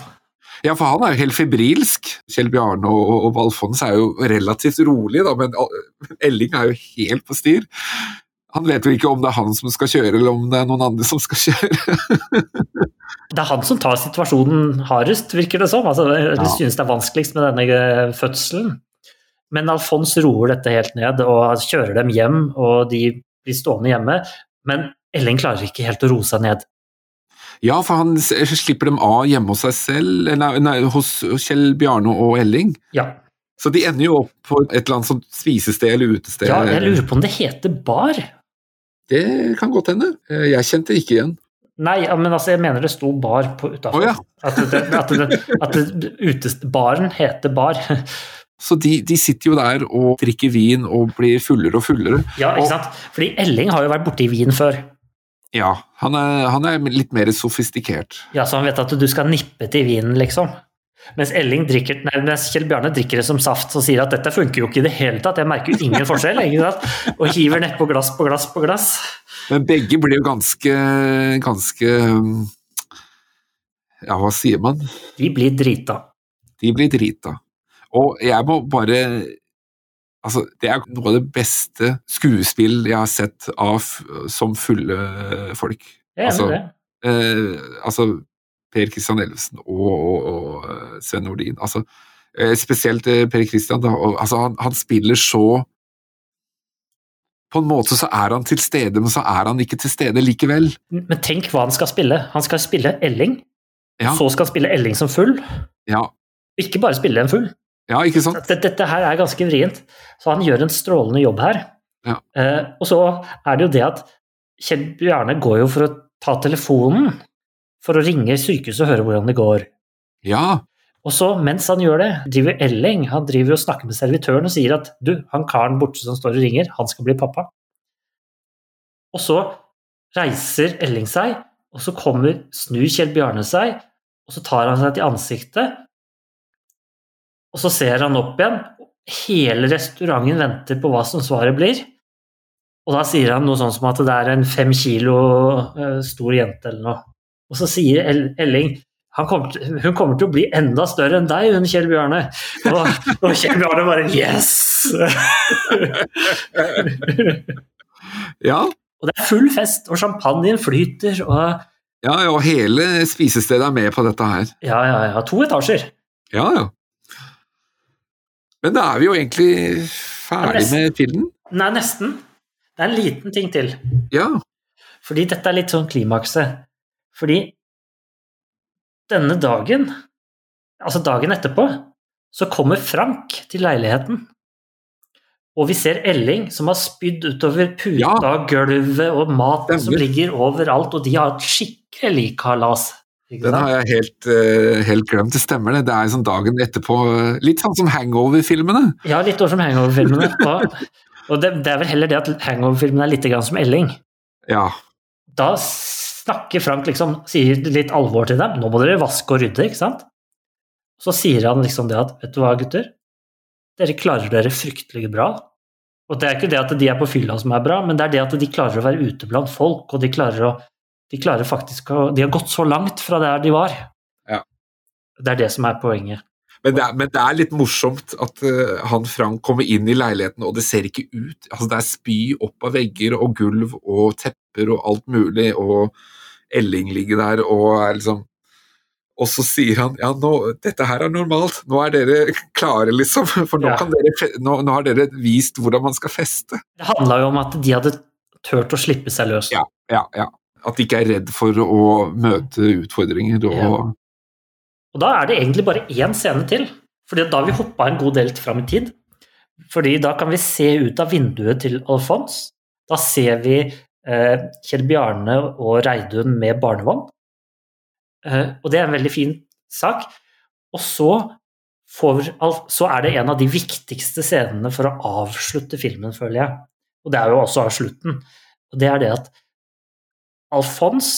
Ja, for han er jo helt febrilsk. Kjell Bjarne og, og, og Alfons er jo relativt rolig, da, men Elling er jo helt på styr. Han vet jo ikke om det er han som skal kjøre, eller om det er noen andre som skal kjøre. Det er han som tar situasjonen hardest, virker det som. Altså, det Ja. synes det er vanskeligst med denne eh, fødselen. Men Alfons roer dette helt ned og kjører dem hjem, og de blir stående hjemme. Men Ellen klarer ikke helt å roe seg ned. Ja, for han slipper dem av hjemme hos seg selv, nei, nei, hos Kjell Bjarne og Elling. Ja. Så de ender jo opp på et eller annet sånt spisested eller utested. ja, jeg lurer på om det heter bar? Det kan godt hende. Eh, Jeg kjente ikke igjen. Nei, men altså, jeg mener det sto bar på utafor. Oh, ja. At, det, at, det, at det, utest, baren heter bar. Så de, de sitter jo der og drikker vin og blir fullere og fullere. Ja, ikke sant? Fordi Elling har jo vært borti vin før. Ja, han er, han er litt mer sofistikert. Ja, Så han vet at du skal nippe til vinen, liksom. Mens drikker, nei, mens Kjell Bjarne drikker det som saft og sier at dette funker jo ikke i det hele tatt, jeg merker jo ingen forskjell. Og hiver nedpå glass på glass på glass. Men begge blir jo ganske, ganske Ja, hva sier man? De blir drita. De blir drita. Og jeg må bare Altså, det er noe av det beste skuespill jeg har sett av som fulle folk. Jeg er Altså, det. Eh, altså Per Christian Ellefsen og, og, og eh, Sven Nordin. Altså, eh, spesielt eh, Per og, altså, han, han spiller så På en måte så er han til stede, men så er han ikke til stede likevel. Men tenk hva han skal spille. Han skal spille Elling, Ja, så skal han spille Elling som full. ja, Ikke bare spille en full. ja ikke sant? Dette, dette her er ganske vrient. Så han gjør en strålende jobb her. Ja. Eh, og så er det jo det at Kjell Bjarne går jo for å ta telefonen for å ringe sykehuset og høre hvordan det går. Ja. Og så, mens han gjør det, driver Elling han driver og snakker med servitøren og sier at du, han karen borte som står og ringer, han skal bli pappa. Og så reiser Elling seg, og så kommer, snur Kjell Bjarne seg, og så tar han seg til ansiktet, og så ser han opp igjen. Hele restauranten venter på hva som svaret blir. Og da sier han noe sånn som at det er en fem kilo eh, stor jente eller noe. Og så sier Elling han kommer til, hun kommer til å bli enda større enn deg, hun Kjell Bjarne. Og, og Kjell Bjarne bare Yes! Ja. og det er full fest, og champagnen flyter, og ja, ja, og hele spisestedet er med på dette her. ja, ja, ja. To etasjer. Ja, ja. Men da er vi jo egentlig ferdig med filmen. Nei, nesten. Det er en liten ting til. Ja. Fordi dette er litt sånn klimakset. Fordi denne dagen, altså dagen etterpå, så kommer Frank til leiligheten. Og vi ser Elling som har spydd utover puta, Ja. gulvet og maten som ligger overalt, og de har et skikkelig kalas. Den har jeg helt, eh, helt glemt. Det stemmer, det. Det er sånn dagen etterpå. Litt sånn som hangover-filmene. Ja, litt år som Hangover-filmene. Og, og det, det er vel heller det at Hangover-filmene er litt grann som Elling. Ja. Da snakker Frank liksom, sier litt alvor til dem. Nå må dere vaske og rydde, ikke sant? Så sier han liksom det at vet du hva, gutter? Dere klarer dere fryktelig bra. Og det er ikke det at de er på fylla som er bra, men det er det at de klarer å være ute blant folk, og de klarer å de klarer faktisk å De har gått så langt fra der de var. Ja. Det er det som er poenget. Men det, er, men det er litt morsomt at uh, han Frank kommer inn i leiligheten, og det ser ikke ut Altså, det er spy opp av vegger og gulv og tepper og alt mulig, og Elling ligger der og er liksom Og så sier han ja, nå, dette her er normalt, nå er dere klare, liksom, for nå, Ja. kan dere, nå, nå har dere vist hvordan man skal feste. Det handla jo om at de hadde turt å slippe seg løs. Ja, ja, ja. At de ikke er redd for å møte utfordringer og Ja. Og da er det egentlig bare én scene til, Fordi da har vi hoppa en god del fram i tid. Fordi da kan vi se ut av vinduet til Alfons. Da ser vi Kjell Bjarne og Reidun med barnevogn. Eh, og det er en veldig fin sak. Og så, får, så er det en av de viktigste scenene for å avslutte filmen, føler jeg. Og det er jo også av slutten. Og det er det at Alfons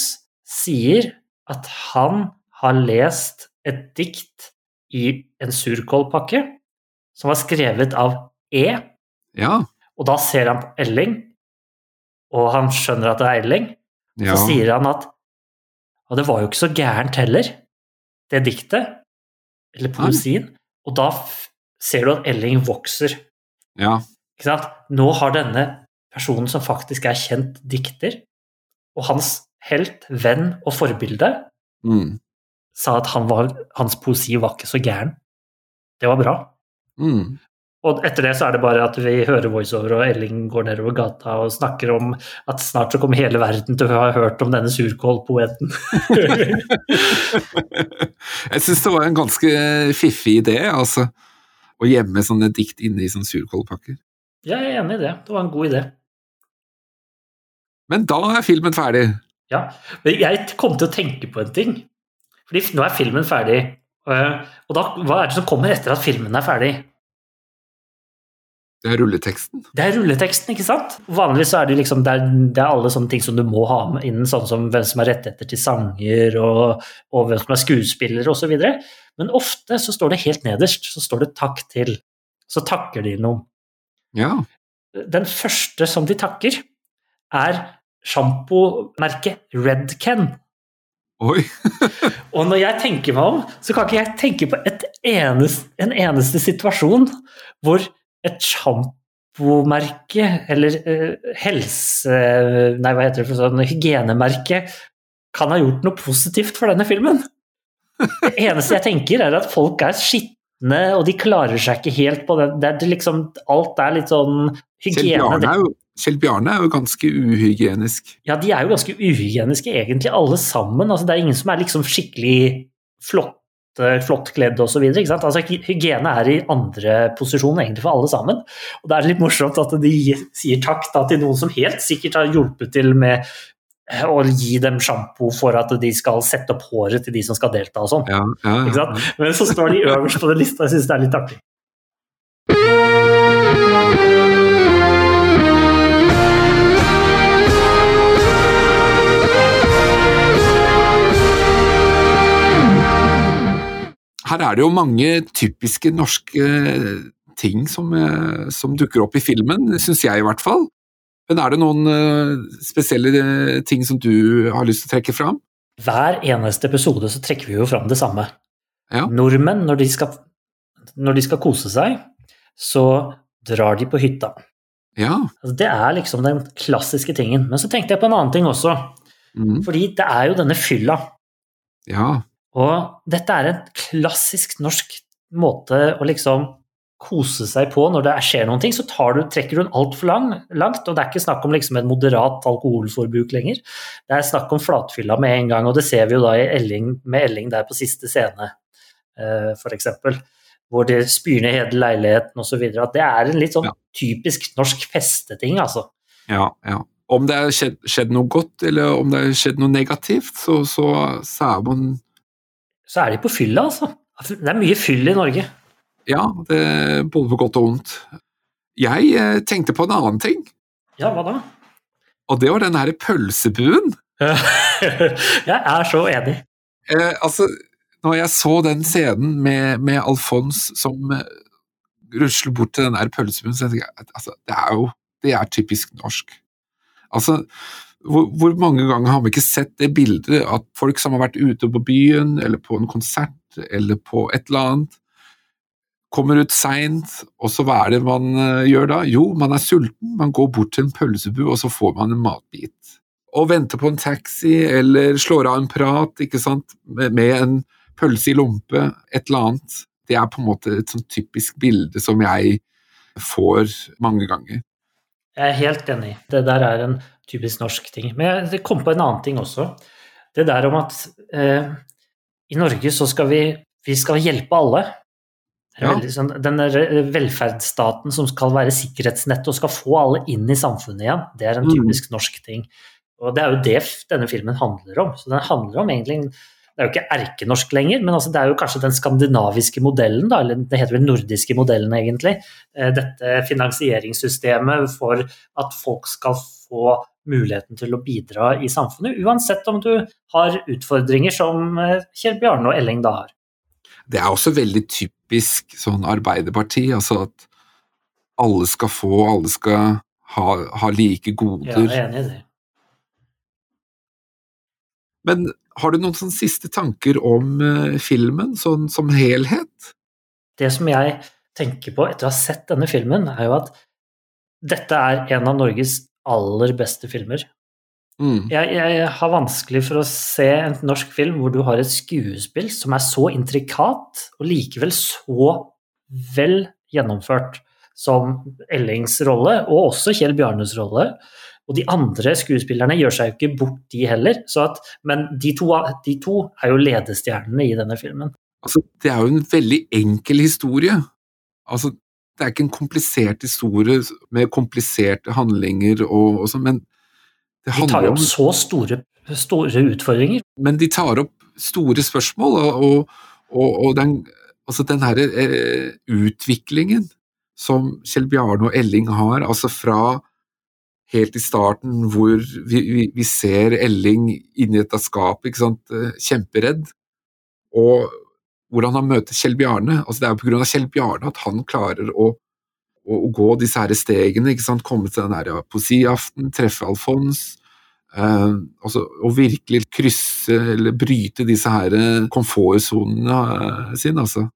sier at han har lest et dikt i en surkålpakke som var skrevet av E, Ja. og da ser han på Elling, og han skjønner at det er Elling. ja. Så sier han at Og det var jo ikke så gærent heller, det diktet, eller poesien. Og da ser du at Elling vokser. ja. Ikke sant? Nå har denne personen som faktisk er kjent dikter, og hans helt, venn og forbilde, Mm. sa at han var, hans poesi var ikke så gæren. Det var bra. Mm. Og etter det så er det bare at vi hører voiceover, og Elling går nedover gata og snakker om at snart så kommer hele verden til å ha hørt om denne surkålpoeten. Jeg syns det var en ganske fiffig idé, altså. Å gjemme sånne dikt inne i sånne surkålpakker. Jeg er enig i det. Det var en god idé. Men da er filmen ferdig. Ja. Men jeg kom til å tenke på en ting. Fordi nå er filmen ferdig. Og da, hva er det som kommer etter at filmen er ferdig? Det er rulleteksten. Det er rulleteksten, ikke sant? Vanligvis er det liksom, det er, det er alle sånne ting som du må ha med inn, sånn som hvem som har rettigheter til sanger, og, og hvem som er skuespiller, osv. Men ofte så står det helt nederst, så står det 'takk til'. Så takker de noen. Ja. Den første som de takker, er sjampomerket Redken. Oi. Og når jeg tenker meg om, så kan ikke jeg tenke på eneste, en eneste situasjon hvor et sjampomerke, eller eh, helse... Nei, hva heter det for sånn hygienemerke, kan ha gjort noe positivt for denne filmen. Det eneste jeg tenker, er at folk er skitne, og de klarer seg ikke helt på det. det er liksom, alt er litt sånn hygiene. Kjell Bjarne er jo ganske uhygienisk. Ja, de er jo ganske uhygieniske egentlig, alle sammen. Altså, det er ingen som er liksom skikkelig flotte, flott kledd osv. Altså, hy- hygiene er i andre posisjon egentlig for alle sammen. Og det er litt morsomt at de sier takk da, til noen som helt sikkert har hjulpet til med å gi dem sjampo for at de skal sette opp håret til de som skal delta og sånn. Ja, ja, ja. Men så står de øverst på den lista, jeg syns det er litt artig. Her er det jo mange typiske norske ting som, eh, som dukker opp i filmen, syns jeg i hvert fall. Men er det noen eh, spesielle eh, ting som du har lyst til å trekke fram? Hver eneste episode så trekker vi jo fram det samme. Ja. Nordmenn, når de, skal, når de skal kose seg, så drar de på hytta. Ja. Altså, det er liksom den klassiske tingen. Men så tenkte jeg på en annen ting også. Mm. Fordi det er jo denne fylla. Ja. Og dette er en klassisk norsk måte å liksom kose seg på når det skjer noen ting. Så tar du, trekker du den altfor lang, langt, og det er ikke snakk om liksom et moderat alkoholforbruk lenger. Det er snakk om flatfylla med en gang, og det ser vi jo da i Elling, med Elling der på siste scene, eh, f.eks. Hvor det spyr ned hele leiligheten osv. At det er en litt sånn Ja. typisk norsk festeting, altså. ja, ja. Om det har skjedd, skjedd noe godt, eller om det har skjedd noe negativt, så, så, så er man Så er de på fylla, altså. Det er mye fyll i Norge. Ja, det, både på godt og vondt. Jeg eh, tenkte på en annen ting, Ja, hva da? og det var den her pølsebuen. jeg er så enig. Eh, altså, når jeg så den scenen med, med Alfons som eh, rusler bort til den der pølsebuen, så tenkte jeg altså, det er jo det er typisk norsk. Altså, hvor, hvor mange ganger har vi ikke sett det bildet at folk som har vært ute på byen, eller på en konsert, eller på et eller annet, kommer ut seint, og så hva er det man eh, gjør da? Jo, man er sulten, man går bort til en pølsebu, og så får man en matbit. Og venter på en taxi, eller slår av en prat, ikke sant, med, en pølse i lompe, et eller annet. Det er på en måte et sånn typisk bilde som jeg får mange ganger. Jeg er helt enig. Det der er en typisk norsk ting. Men jeg det kom på en annen ting også. Det der om at eh, i Norge så skal vi, vi skal hjelpe alle. Ja. Sånn, den der velferdsstaten som skal være sikkerhetsnett og skal få alle inn i samfunnet igjen, det er en Mm. typisk norsk ting. Og det er jo det denne filmen handler om. Så den handler om egentlig Det er jo ikke erkenorsk lenger, men altså det er jo kanskje den skandinaviske modellen, da, eller det heter vel nordiske modellen egentlig. Eh, Dette finansieringssystemet for at folk skal få muligheten til å bidra i samfunnet, uansett om du har utfordringer som eh, Kjell Bjarne og Elling da har. Det er også veldig typisk sånn Arbeiderparti, altså at alle skal få, alle skal ha, ha like Ja, goder. jeg er enig i det. Men har du noen siste tanker om eh, filmen, sånn som helhet? Det som jeg tenker på etter å ha sett denne filmen, er jo at dette er en av Norges aller beste filmer. Mm. Jeg, jeg har vanskelig for å se en norsk film hvor du har et skuespill som er så intrikat, og likevel så vel gjennomført som Ellings rolle, og også Kjell Bjarnes rolle. Og de andre skuespillerne gjør seg jo ikke bort, de heller. Så at, men de to, de to er jo ledestjernene i denne filmen. Altså, det er jo en veldig enkel historie. Altså, det er ikke en komplisert historie med kompliserte handlinger og, og sånn, men det De tar jo opp så store, store utfordringer. men de tar opp store spørsmål, og, og, og den, altså den herre eh, utviklingen som Kjell Bjarne og Elling har, altså fra helt i starten hvor vi, vi, vi ser Elling inni dette skapet, ikke sant, eh, kjemperedd, og hvordan han møter Kjell Bjarne. Altså det er jo av Kjell Bjarne at han klarer å, å, å gå disse her stegene, ikke sant, komme til den her ja, poesiaften, treffe Alfons, eh, altså, og virkelig krysse eller bryte disse her eh, komfortsonene eh, sine, altså.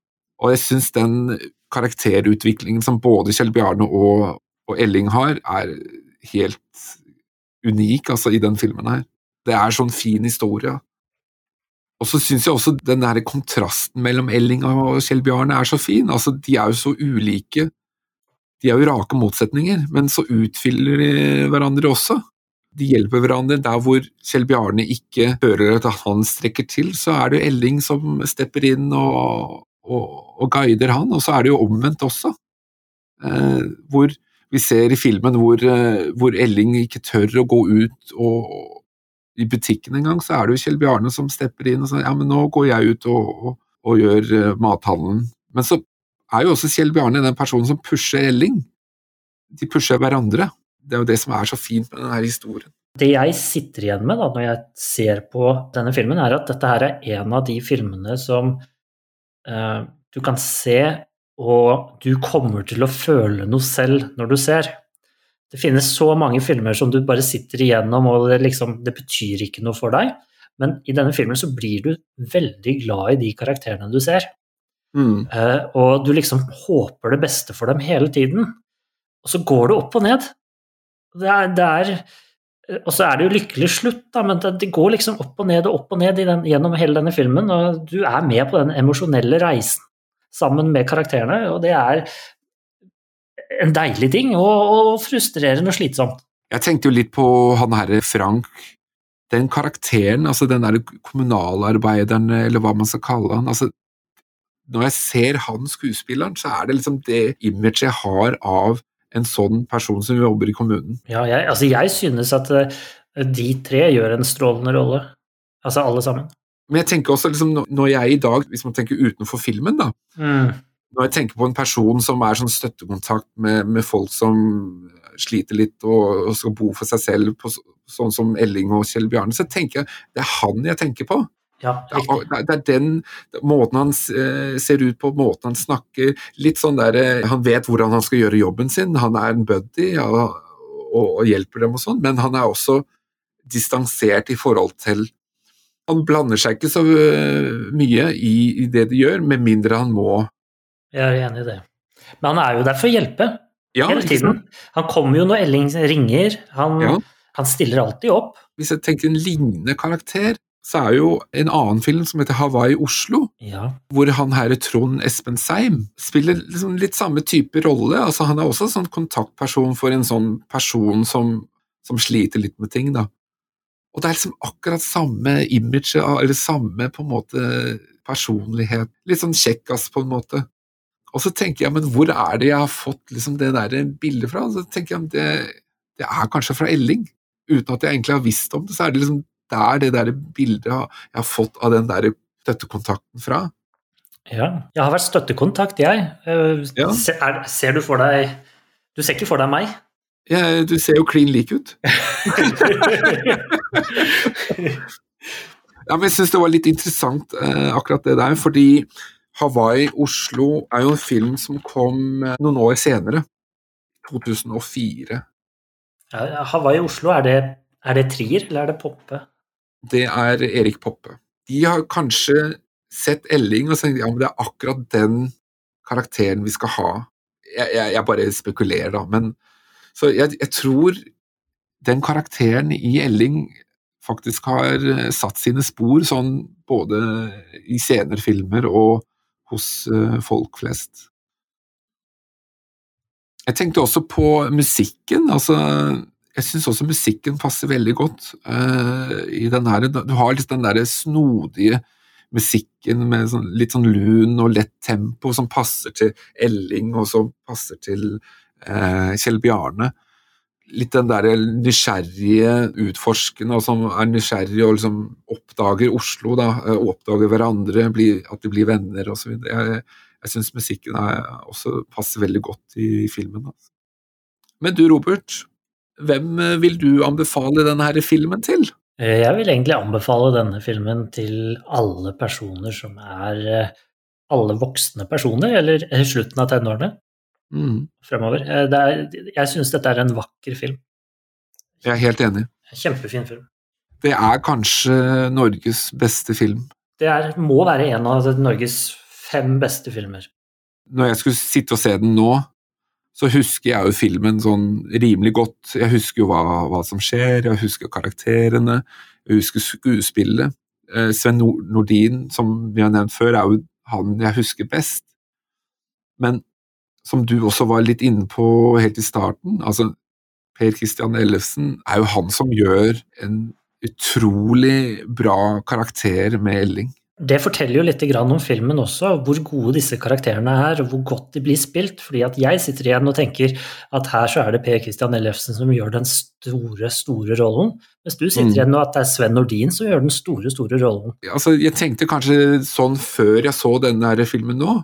Og jeg syns den karakterutviklingen som både Kjell Bjarne og, og Elling har, er helt unik, altså, i den filmen her. Det er sånn fin historie. Og så syns jeg også den der kontrasten mellom Elling og Kjell Bjarne er så fin. Altså, de er jo så ulike. De er jo rake motsetninger, men så utfyller de hverandre også. De hjelper hverandre der hvor Kjell Bjarne ikke hører at han strekker til, så er det jo Elling som stepper inn og, og, og guider han, og så er det jo omvendt også. Eh, hvor vi ser i filmen hvor, eh, hvor Elling ikke tør å gå ut og, i butikken engang, så er det jo Kjell Bjarne som stepper inn og sier ja, men nå går jeg ut og, og, og gjør uh, mathandelen. Men så er jo også Kjell Bjarne den personen som pusher Elling. De pusher hverandre. Det er jo det som er så fint med denne historien. Det jeg sitter igjen med da, når jeg ser på denne filmen, er at dette her er en av de filmene som uh, du kan se, og du kommer til å føle noe selv når du ser. Det finnes så mange filmer som du bare sitter igjennom, og det, liksom, det betyr ikke noe for deg. Men i denne filmen så blir du veldig glad i de karakterene du ser. Mm. Uh, og du liksom håper det beste for dem hele tiden. Og så går det opp og ned. Det er, det er og så er det jo lykkelig slutt, da, men det, det, går liksom opp og ned og opp og ned den, gjennom hele denne filmen, og du er med på den emosjonelle reisen sammen med karakterene, og det er en deilig ting, og, og frustrerende og slitsomt. Jeg tenkte jo litt på han herre Frank. Den karakteren, altså den der kommunalarbeideren, eller hva man skal kalle han, altså når jeg ser han skuespilleren, så er det liksom det imaget jeg har av en sånn person som jobber i kommunen. Ja, jeg, altså jeg synes at uh, de tre gjør en strålende rolle. Altså alle sammen. Men jeg tenker også liksom, når jeg i dag, hvis man tenker utenfor filmen, da mm. Når jeg tenker på en person som er sånn støttekontakt med, med folk som sliter litt og, og, skal bo for seg selv, på, sånn som Elling og Kjell Bjarne, så tenker jeg det er han jeg tenker på. Ja, det, er den måten han eh, ser ut på, måten han snakker Litt sånn der eh, Han vet hvordan han skal gjøre jobben sin, han er en buddy ja, og, og, hjelper dem og sånn, men han er også distansert i forhold til Han blander seg ikke så eh, mye i, i det de gjør, med mindre han må. Jeg er enig i det. Men han er jo der for å hjelpe. Ja, hele tiden. Han kommer jo når Elling ringer. Han, ja. han stiller alltid opp. Hvis jeg tenker en lignende karakter, så er jo en annen film som heter Hawaii Oslo, ja. hvor han her Trond Espen Seim spiller liksom litt samme type rolle. altså Han er også en sånn kontaktperson for en sånn person som, som, sliter litt med ting. da. Og det er liksom akkurat samme image, eller samme på en måte personlighet. Litt sånn kjekkas, på en måte. Og så tenker jeg, men hvor er det jeg har fått liksom det der bildet fra? Så tenker jeg, det, det er kanskje fra Elling. Uten at jeg egentlig har visst om det, så er det liksom det er det der bildet jeg har fått av den der støttekontakten fra. Ja, jeg har vært støttekontakt, jeg. Eh, ja. Ser, er, ser, du for deg Du ser ikke for deg meg? Ja, du ser jo klin lik ut. ja, men jeg syns det var litt interessant eh, akkurat det der, fordi Hawaii Oslo er jo en film som kom eh, noen år senere. 2004. Ja, Hawaii Oslo, er det, er det trier, eller er det Poppe? det er Erik Poppe. De har kanskje sett Elling og tenkt ja, men det er akkurat den karakteren vi skal ha. Jeg, jeg, jeg bare spekulerer, da, men Så jeg, jeg, tror den karakteren i Elling faktisk har satt sine spor, sånn både i filmer og hos uh, folk flest. Jeg tenkte også på musikken. altså jeg syns også musikken passer veldig godt uh, i den her. Du har litt den derre snodige musikken med sånn, litt sånn lun og lett tempo som passer til Elling, og som passer til uh, Kjell Bjarne. Litt den der nysgjerrige utforskende, som er nysgjerrig og liksom oppdager Oslo, da. Uh, oppdager hverandre, blir, at de blir venner osv. Jeg, jeg syns musikken er, også passer veldig godt i filmen. Altså. Men du, Robert, hvem eh, vil du anbefale denne her filmen til? Eh, jeg vil egentlig anbefale denne filmen til alle personer som er eh, alle voksne personer, eller slutten av tenårene mm. fremover. Er, jeg syns dette er en vakker film. Jeg er helt enig. Kjempefin film. Det er kanskje Norges beste film. Det er, må være en av Norges fem beste filmer. Når jeg skulle sitte og se den nå, så husker jeg jo filmen sånn rimelig godt. Jeg husker jo hva, hva som skjer, jeg husker karakterene, jeg husker skuespillet. Eh, Sven Nordin, som vi har nevnt før, er jo han jeg husker best. Men som du også var litt inne på helt i starten, altså Per Christian Ellefsen er jo han som gjør en utrolig bra karakter med Elling. det forteller jo litt om filmen også, hvor gode disse karakterene er, og hvor godt de blir spilt. fordi at jeg sitter igjen og tenker at her så er det Per Christian Ellefsen som gjør den store, store rollen. Mens du sitter Mm. igjen og at det er Sven Nordin som gjør den store, store rollen. Altså, jeg tenkte kanskje sånn før jeg så denne filmen nå,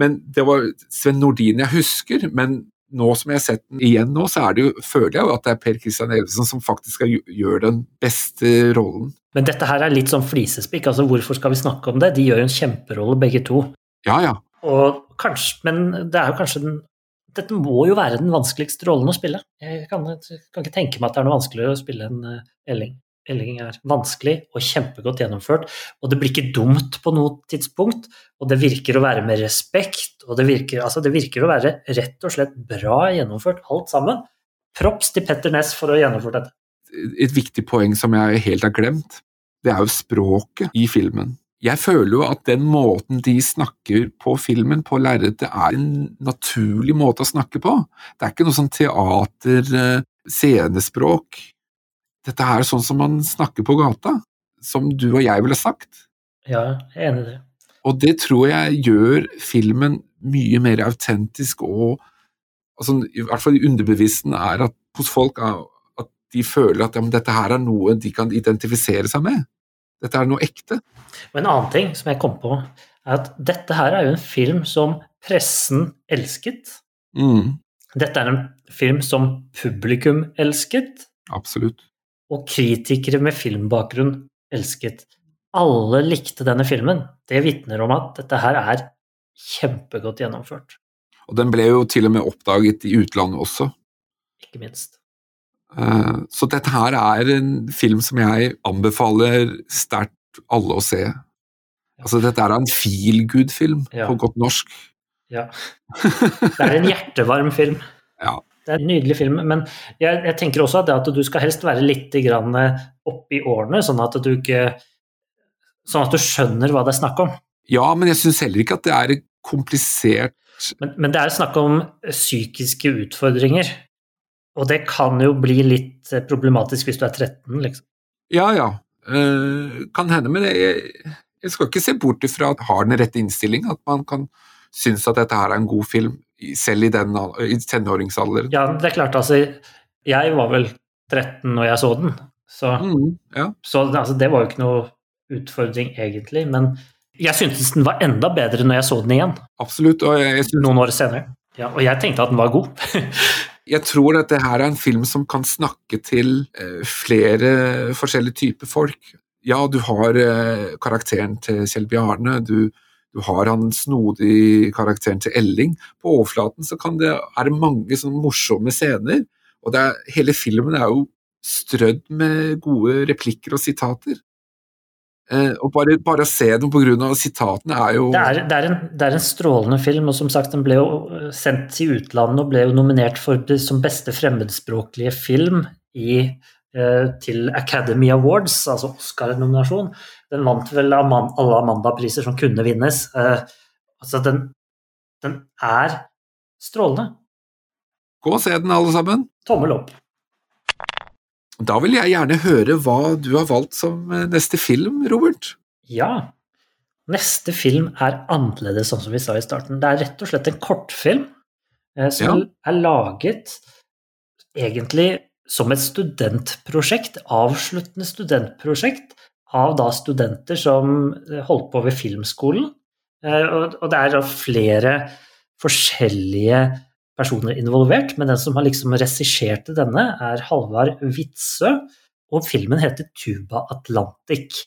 men det var Sven Nordin jeg husker. Men nå som jeg har sett den igjen nå, så det jo, føler jeg jo at det er Per Christian Evensen som faktisk gjøre den beste rollen. Men dette her er litt sånn flisespikk, altså hvorfor skal vi snakke om det? De gjør jo en kjemperolle begge to. Ja, ja. Og kanskje, men det er jo kanskje den Dette må jo være den vanskeligste rollen å spille. Jeg kan, kan ikke tenke meg at det er noe vanskeligere å spille enn eh, Elling. Elling er vanskelig og kjempegodt gjennomført, og det blir ikke dumt på noe tidspunkt. Og det virker å være med respekt, og det virker, altså det virker å være rett og slett bra gjennomført, alt sammen. Props til Petter Ness for å ha gjennomført dette. Et viktig poeng som jeg helt har glemt, det er jo språket i filmen. Jeg føler jo at den måten de snakker på filmen, på lerretet, er en naturlig måte å snakke på. Det er ikke noe sånn teater, eh, scenespråk. Dette er sånn som man snakker på gata, som du og jeg ville sagt. Ja, jeg er enig i det. Og det tror jeg gjør filmen mye mer autentisk og altså, I hvert fall underbevissten er at hos folk at de føler at ja, dette her er noe de kan identifisere seg med. Dette er noe ekte. Og en annen ting som jeg kom på, er at dette her er jo en film som pressen elsket. Mm, Dette er en film som publikum elsket, absolutt. Og kritikere med filmbakgrunn elsket. Alle likte denne filmen. Det vitner om at dette her er kjempegodt gjennomført, Og den ble jo til og med oppdaget i utlandet også. ikke minst. Eh, Så dette her er en film som jeg anbefaler sterkt alle å se. Altså, dette er en feel good-film, Ja. på godt norsk. Ja. Det er en hjertevarm film. Ja. Det er en nydelig film, men jeg, jeg tenker også at, det at du skal helst være litt grann opp i årene, sånn at du ikke Sånn at du skjønner hva det er snakk om. Ja, men jeg syns heller ikke at det er komplisert. Men, men det er snakk om psykiske utfordringer. Og det kan jo bli litt problematisk hvis du er 13, liksom. Ja, ja. uh, kan hende, men jeg, jeg skal ikke se bort ifra at har den rette innstilling, at man kan synes at dette her er en god film, selv i, den, i tenåringsalderen. Ja, det er klart, altså Jeg var vel 13 når jeg så den, så, Mm, ja. så altså, det var jo ikke noe utfordring egentlig. Men jeg syntes den var enda bedre når jeg så den igjen, Absolutt. Og jeg, jeg, synes, noen år senere. Ja, og jeg tenkte at den var god. jeg tror dette her er en film som kan snakke til eh, flere forskjellige typer folk. Ja, du har eh, karakteren til Kjell Bjarne, du, du har han snodig karakteren til Elling. På overflaten så det, er det mange sånne morsomme scener, og er, hele filmen er jo strødd med gode replikker og sitater. Eh, og bare, bare å se dem på grunn av sitatene er jo Det er, det, er en, det er en strålende film, og som sagt, den ble jo eh, sendt til utlandet og ble jo nominert for, som beste fremmedspråklige film i, eh, til Academy Awards, altså Oscar-nominasjon. Den vant vel alle Amanda-priser som kunne vinnes. Eh, altså, den, den er strålende. Gå og se den, alle sammen. Tommel opp. Da vil jeg gjerne høre hva du har valgt som eh, neste film, Robert. Ja. Neste film er annerledes, sånn som vi sa i starten. Det er rett og slett en kortfilm eh, som Ja. er laget egentlig som et studentprosjekt, avsluttende studentprosjekt, av da studenter som eh, holdt på ved filmskolen. Eh, og, det er da flere forskjellige personer involvert, men den som har liksom regisserte denne, er Halvard Witzøe, og filmen heter Tuba Atlantic.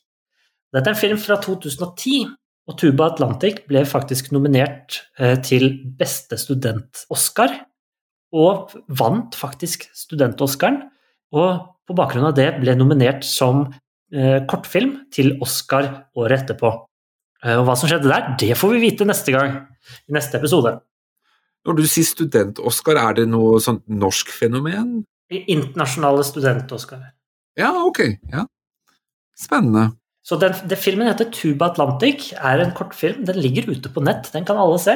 Dette er en film fra 2010, og Tuba Atlantic ble faktisk nominert eh, til beste student-Oscar, og vant faktisk student-Oscaren, og på bakgrunn av det ble nominert som kortfilm til Oscar året etterpå. Eh, og hva som skjedde der, det får vi vite neste gang, i neste episode. Når du sier student-Oscar, er det noe sånt norsk fenomen? Internasjonale student-Oscar. Ja, ok. Ja. Spennende. Så den, den filmen heter Tuba Atlantic, er en kortfilm. Den ligger ute på nett, den kan alle se.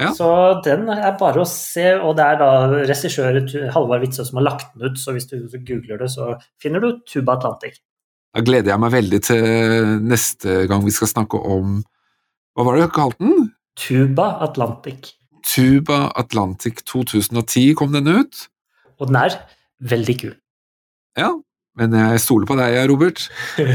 Ja. Så den er bare å se, og det er da regissør Halvard Witzøe som har lagt den ut, så hvis du googler det, så finner du Tuba Atlantic. Da gleder jeg meg veldig til neste gang vi skal snakke om Hva var det du kalte den? Tuba Atlantic. Tuba Atlantic 2010 kom den ut. Og den er veldig kul. Ja, men jeg stoler på deg, Robert.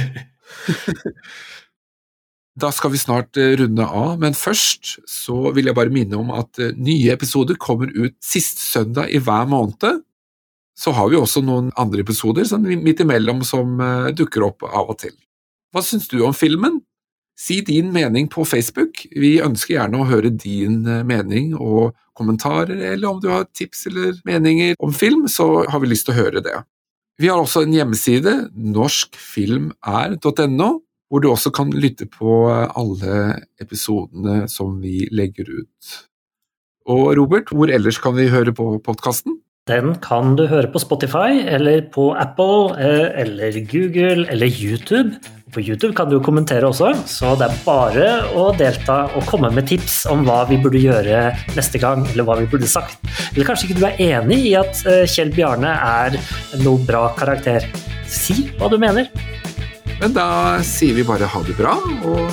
Da skal vi snart eh, runde av, men først så vil jeg bare minne om at eh, nye episoder kommer ut sist søndag i hver måned. Så har vi også noen andre episoder sånn midt imellom som eh, dukker opp av og til. Hva syns du om filmen? Si din mening på Facebook. Vi ønsker gjerne å høre din mening og kommentarer, eller om du har tips eller meninger om film, så har vi lyst til å høre det. Vi har også en hjemmeside, norskfilmer.no, hvor du også kan lytte på alle episodene som vi legger ut. Og Robert, hvor ellers kan vi høre på podkasten? Den kan du høre på Spotify, eller på Apple, eh, eller Google, eller YouTube. På YouTube kan du kommentere også, så det er bare å delta og komme med tips om hva vi burde gjøre neste gang, eller hva vi burde sagt. Eller kanskje ikke du er enig i at eh, Kjell Bjarne er noe bra karakter. Si hva du mener. Men da sier vi bare ha det bra, og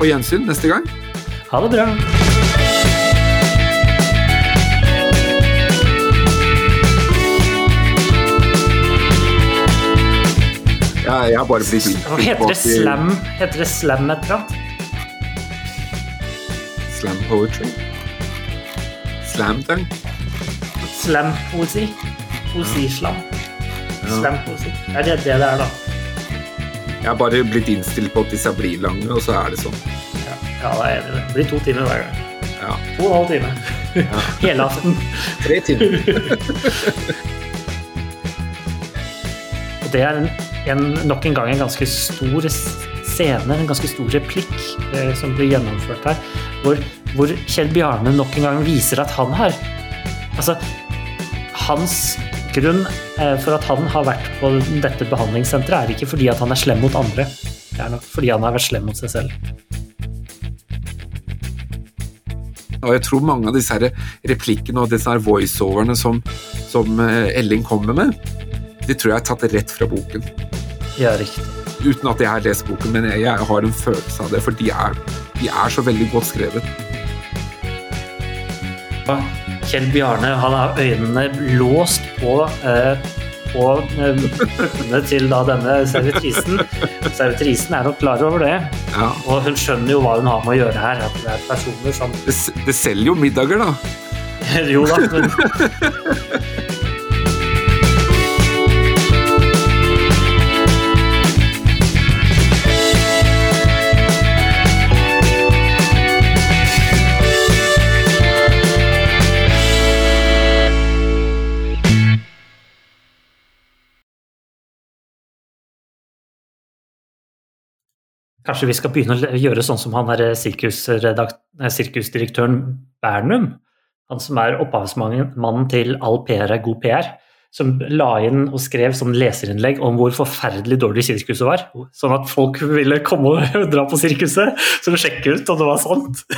på gjensyn neste gang. Ha det bra. Ja, jeg har bare blitt Hva heter det slam? Heter det slam et eller annet? Slam poetry? Slam dunk? Slam-poesi? Poesislam? Slam-poesi. Er det det det er, da? Jeg har bare blitt innstilt på at disse blir lange, og så er det sånn. Ja, ja det er enig i det. Blir to timer hver gang. Ja. To og en halv time. Hele aften. Tre timer. Og det er en, en, nok en gang en ganske stor scene, en ganske stor replikk eh, som blir gjennomført her, hvor, hvor Kjell Bjarne nok en gang viser at han har Altså, hans grunn eh, for at han har vært på dette behandlingssenteret, er ikke fordi at han er slem mot andre. Det er nok fordi han har vært slem mot seg selv. Og jeg tror mange av disse replikkene og disse voiceoverne som, som eh, Elling kommer med, de tror jeg er tatt rett fra boken. Ja, riktig. Uten at jeg har lest boken, men jeg, jeg har en følelse av det, for de er, de er så veldig godt skrevet. Kjell Bjarne han har øynene låst på eh, på eh, puppene til da denne servitrisen. Servitrisen er nok klar over det, Ja. og hun skjønner jo hva hun har med å gjøre her. At det er personer som Det, det selger jo middager, da. Jo da, men Kanskje vi skal begynne å gjøre sånn som han der sirkusdirektøren Bernum? Han som er opphavsmannen til All PR er god PR. Som la inn og skrev sånn leserinnlegg om hvor forferdelig dårlig sirkuset var. Sånn at folk ville komme og dra på sirkuset så sjekke ut om det var sant.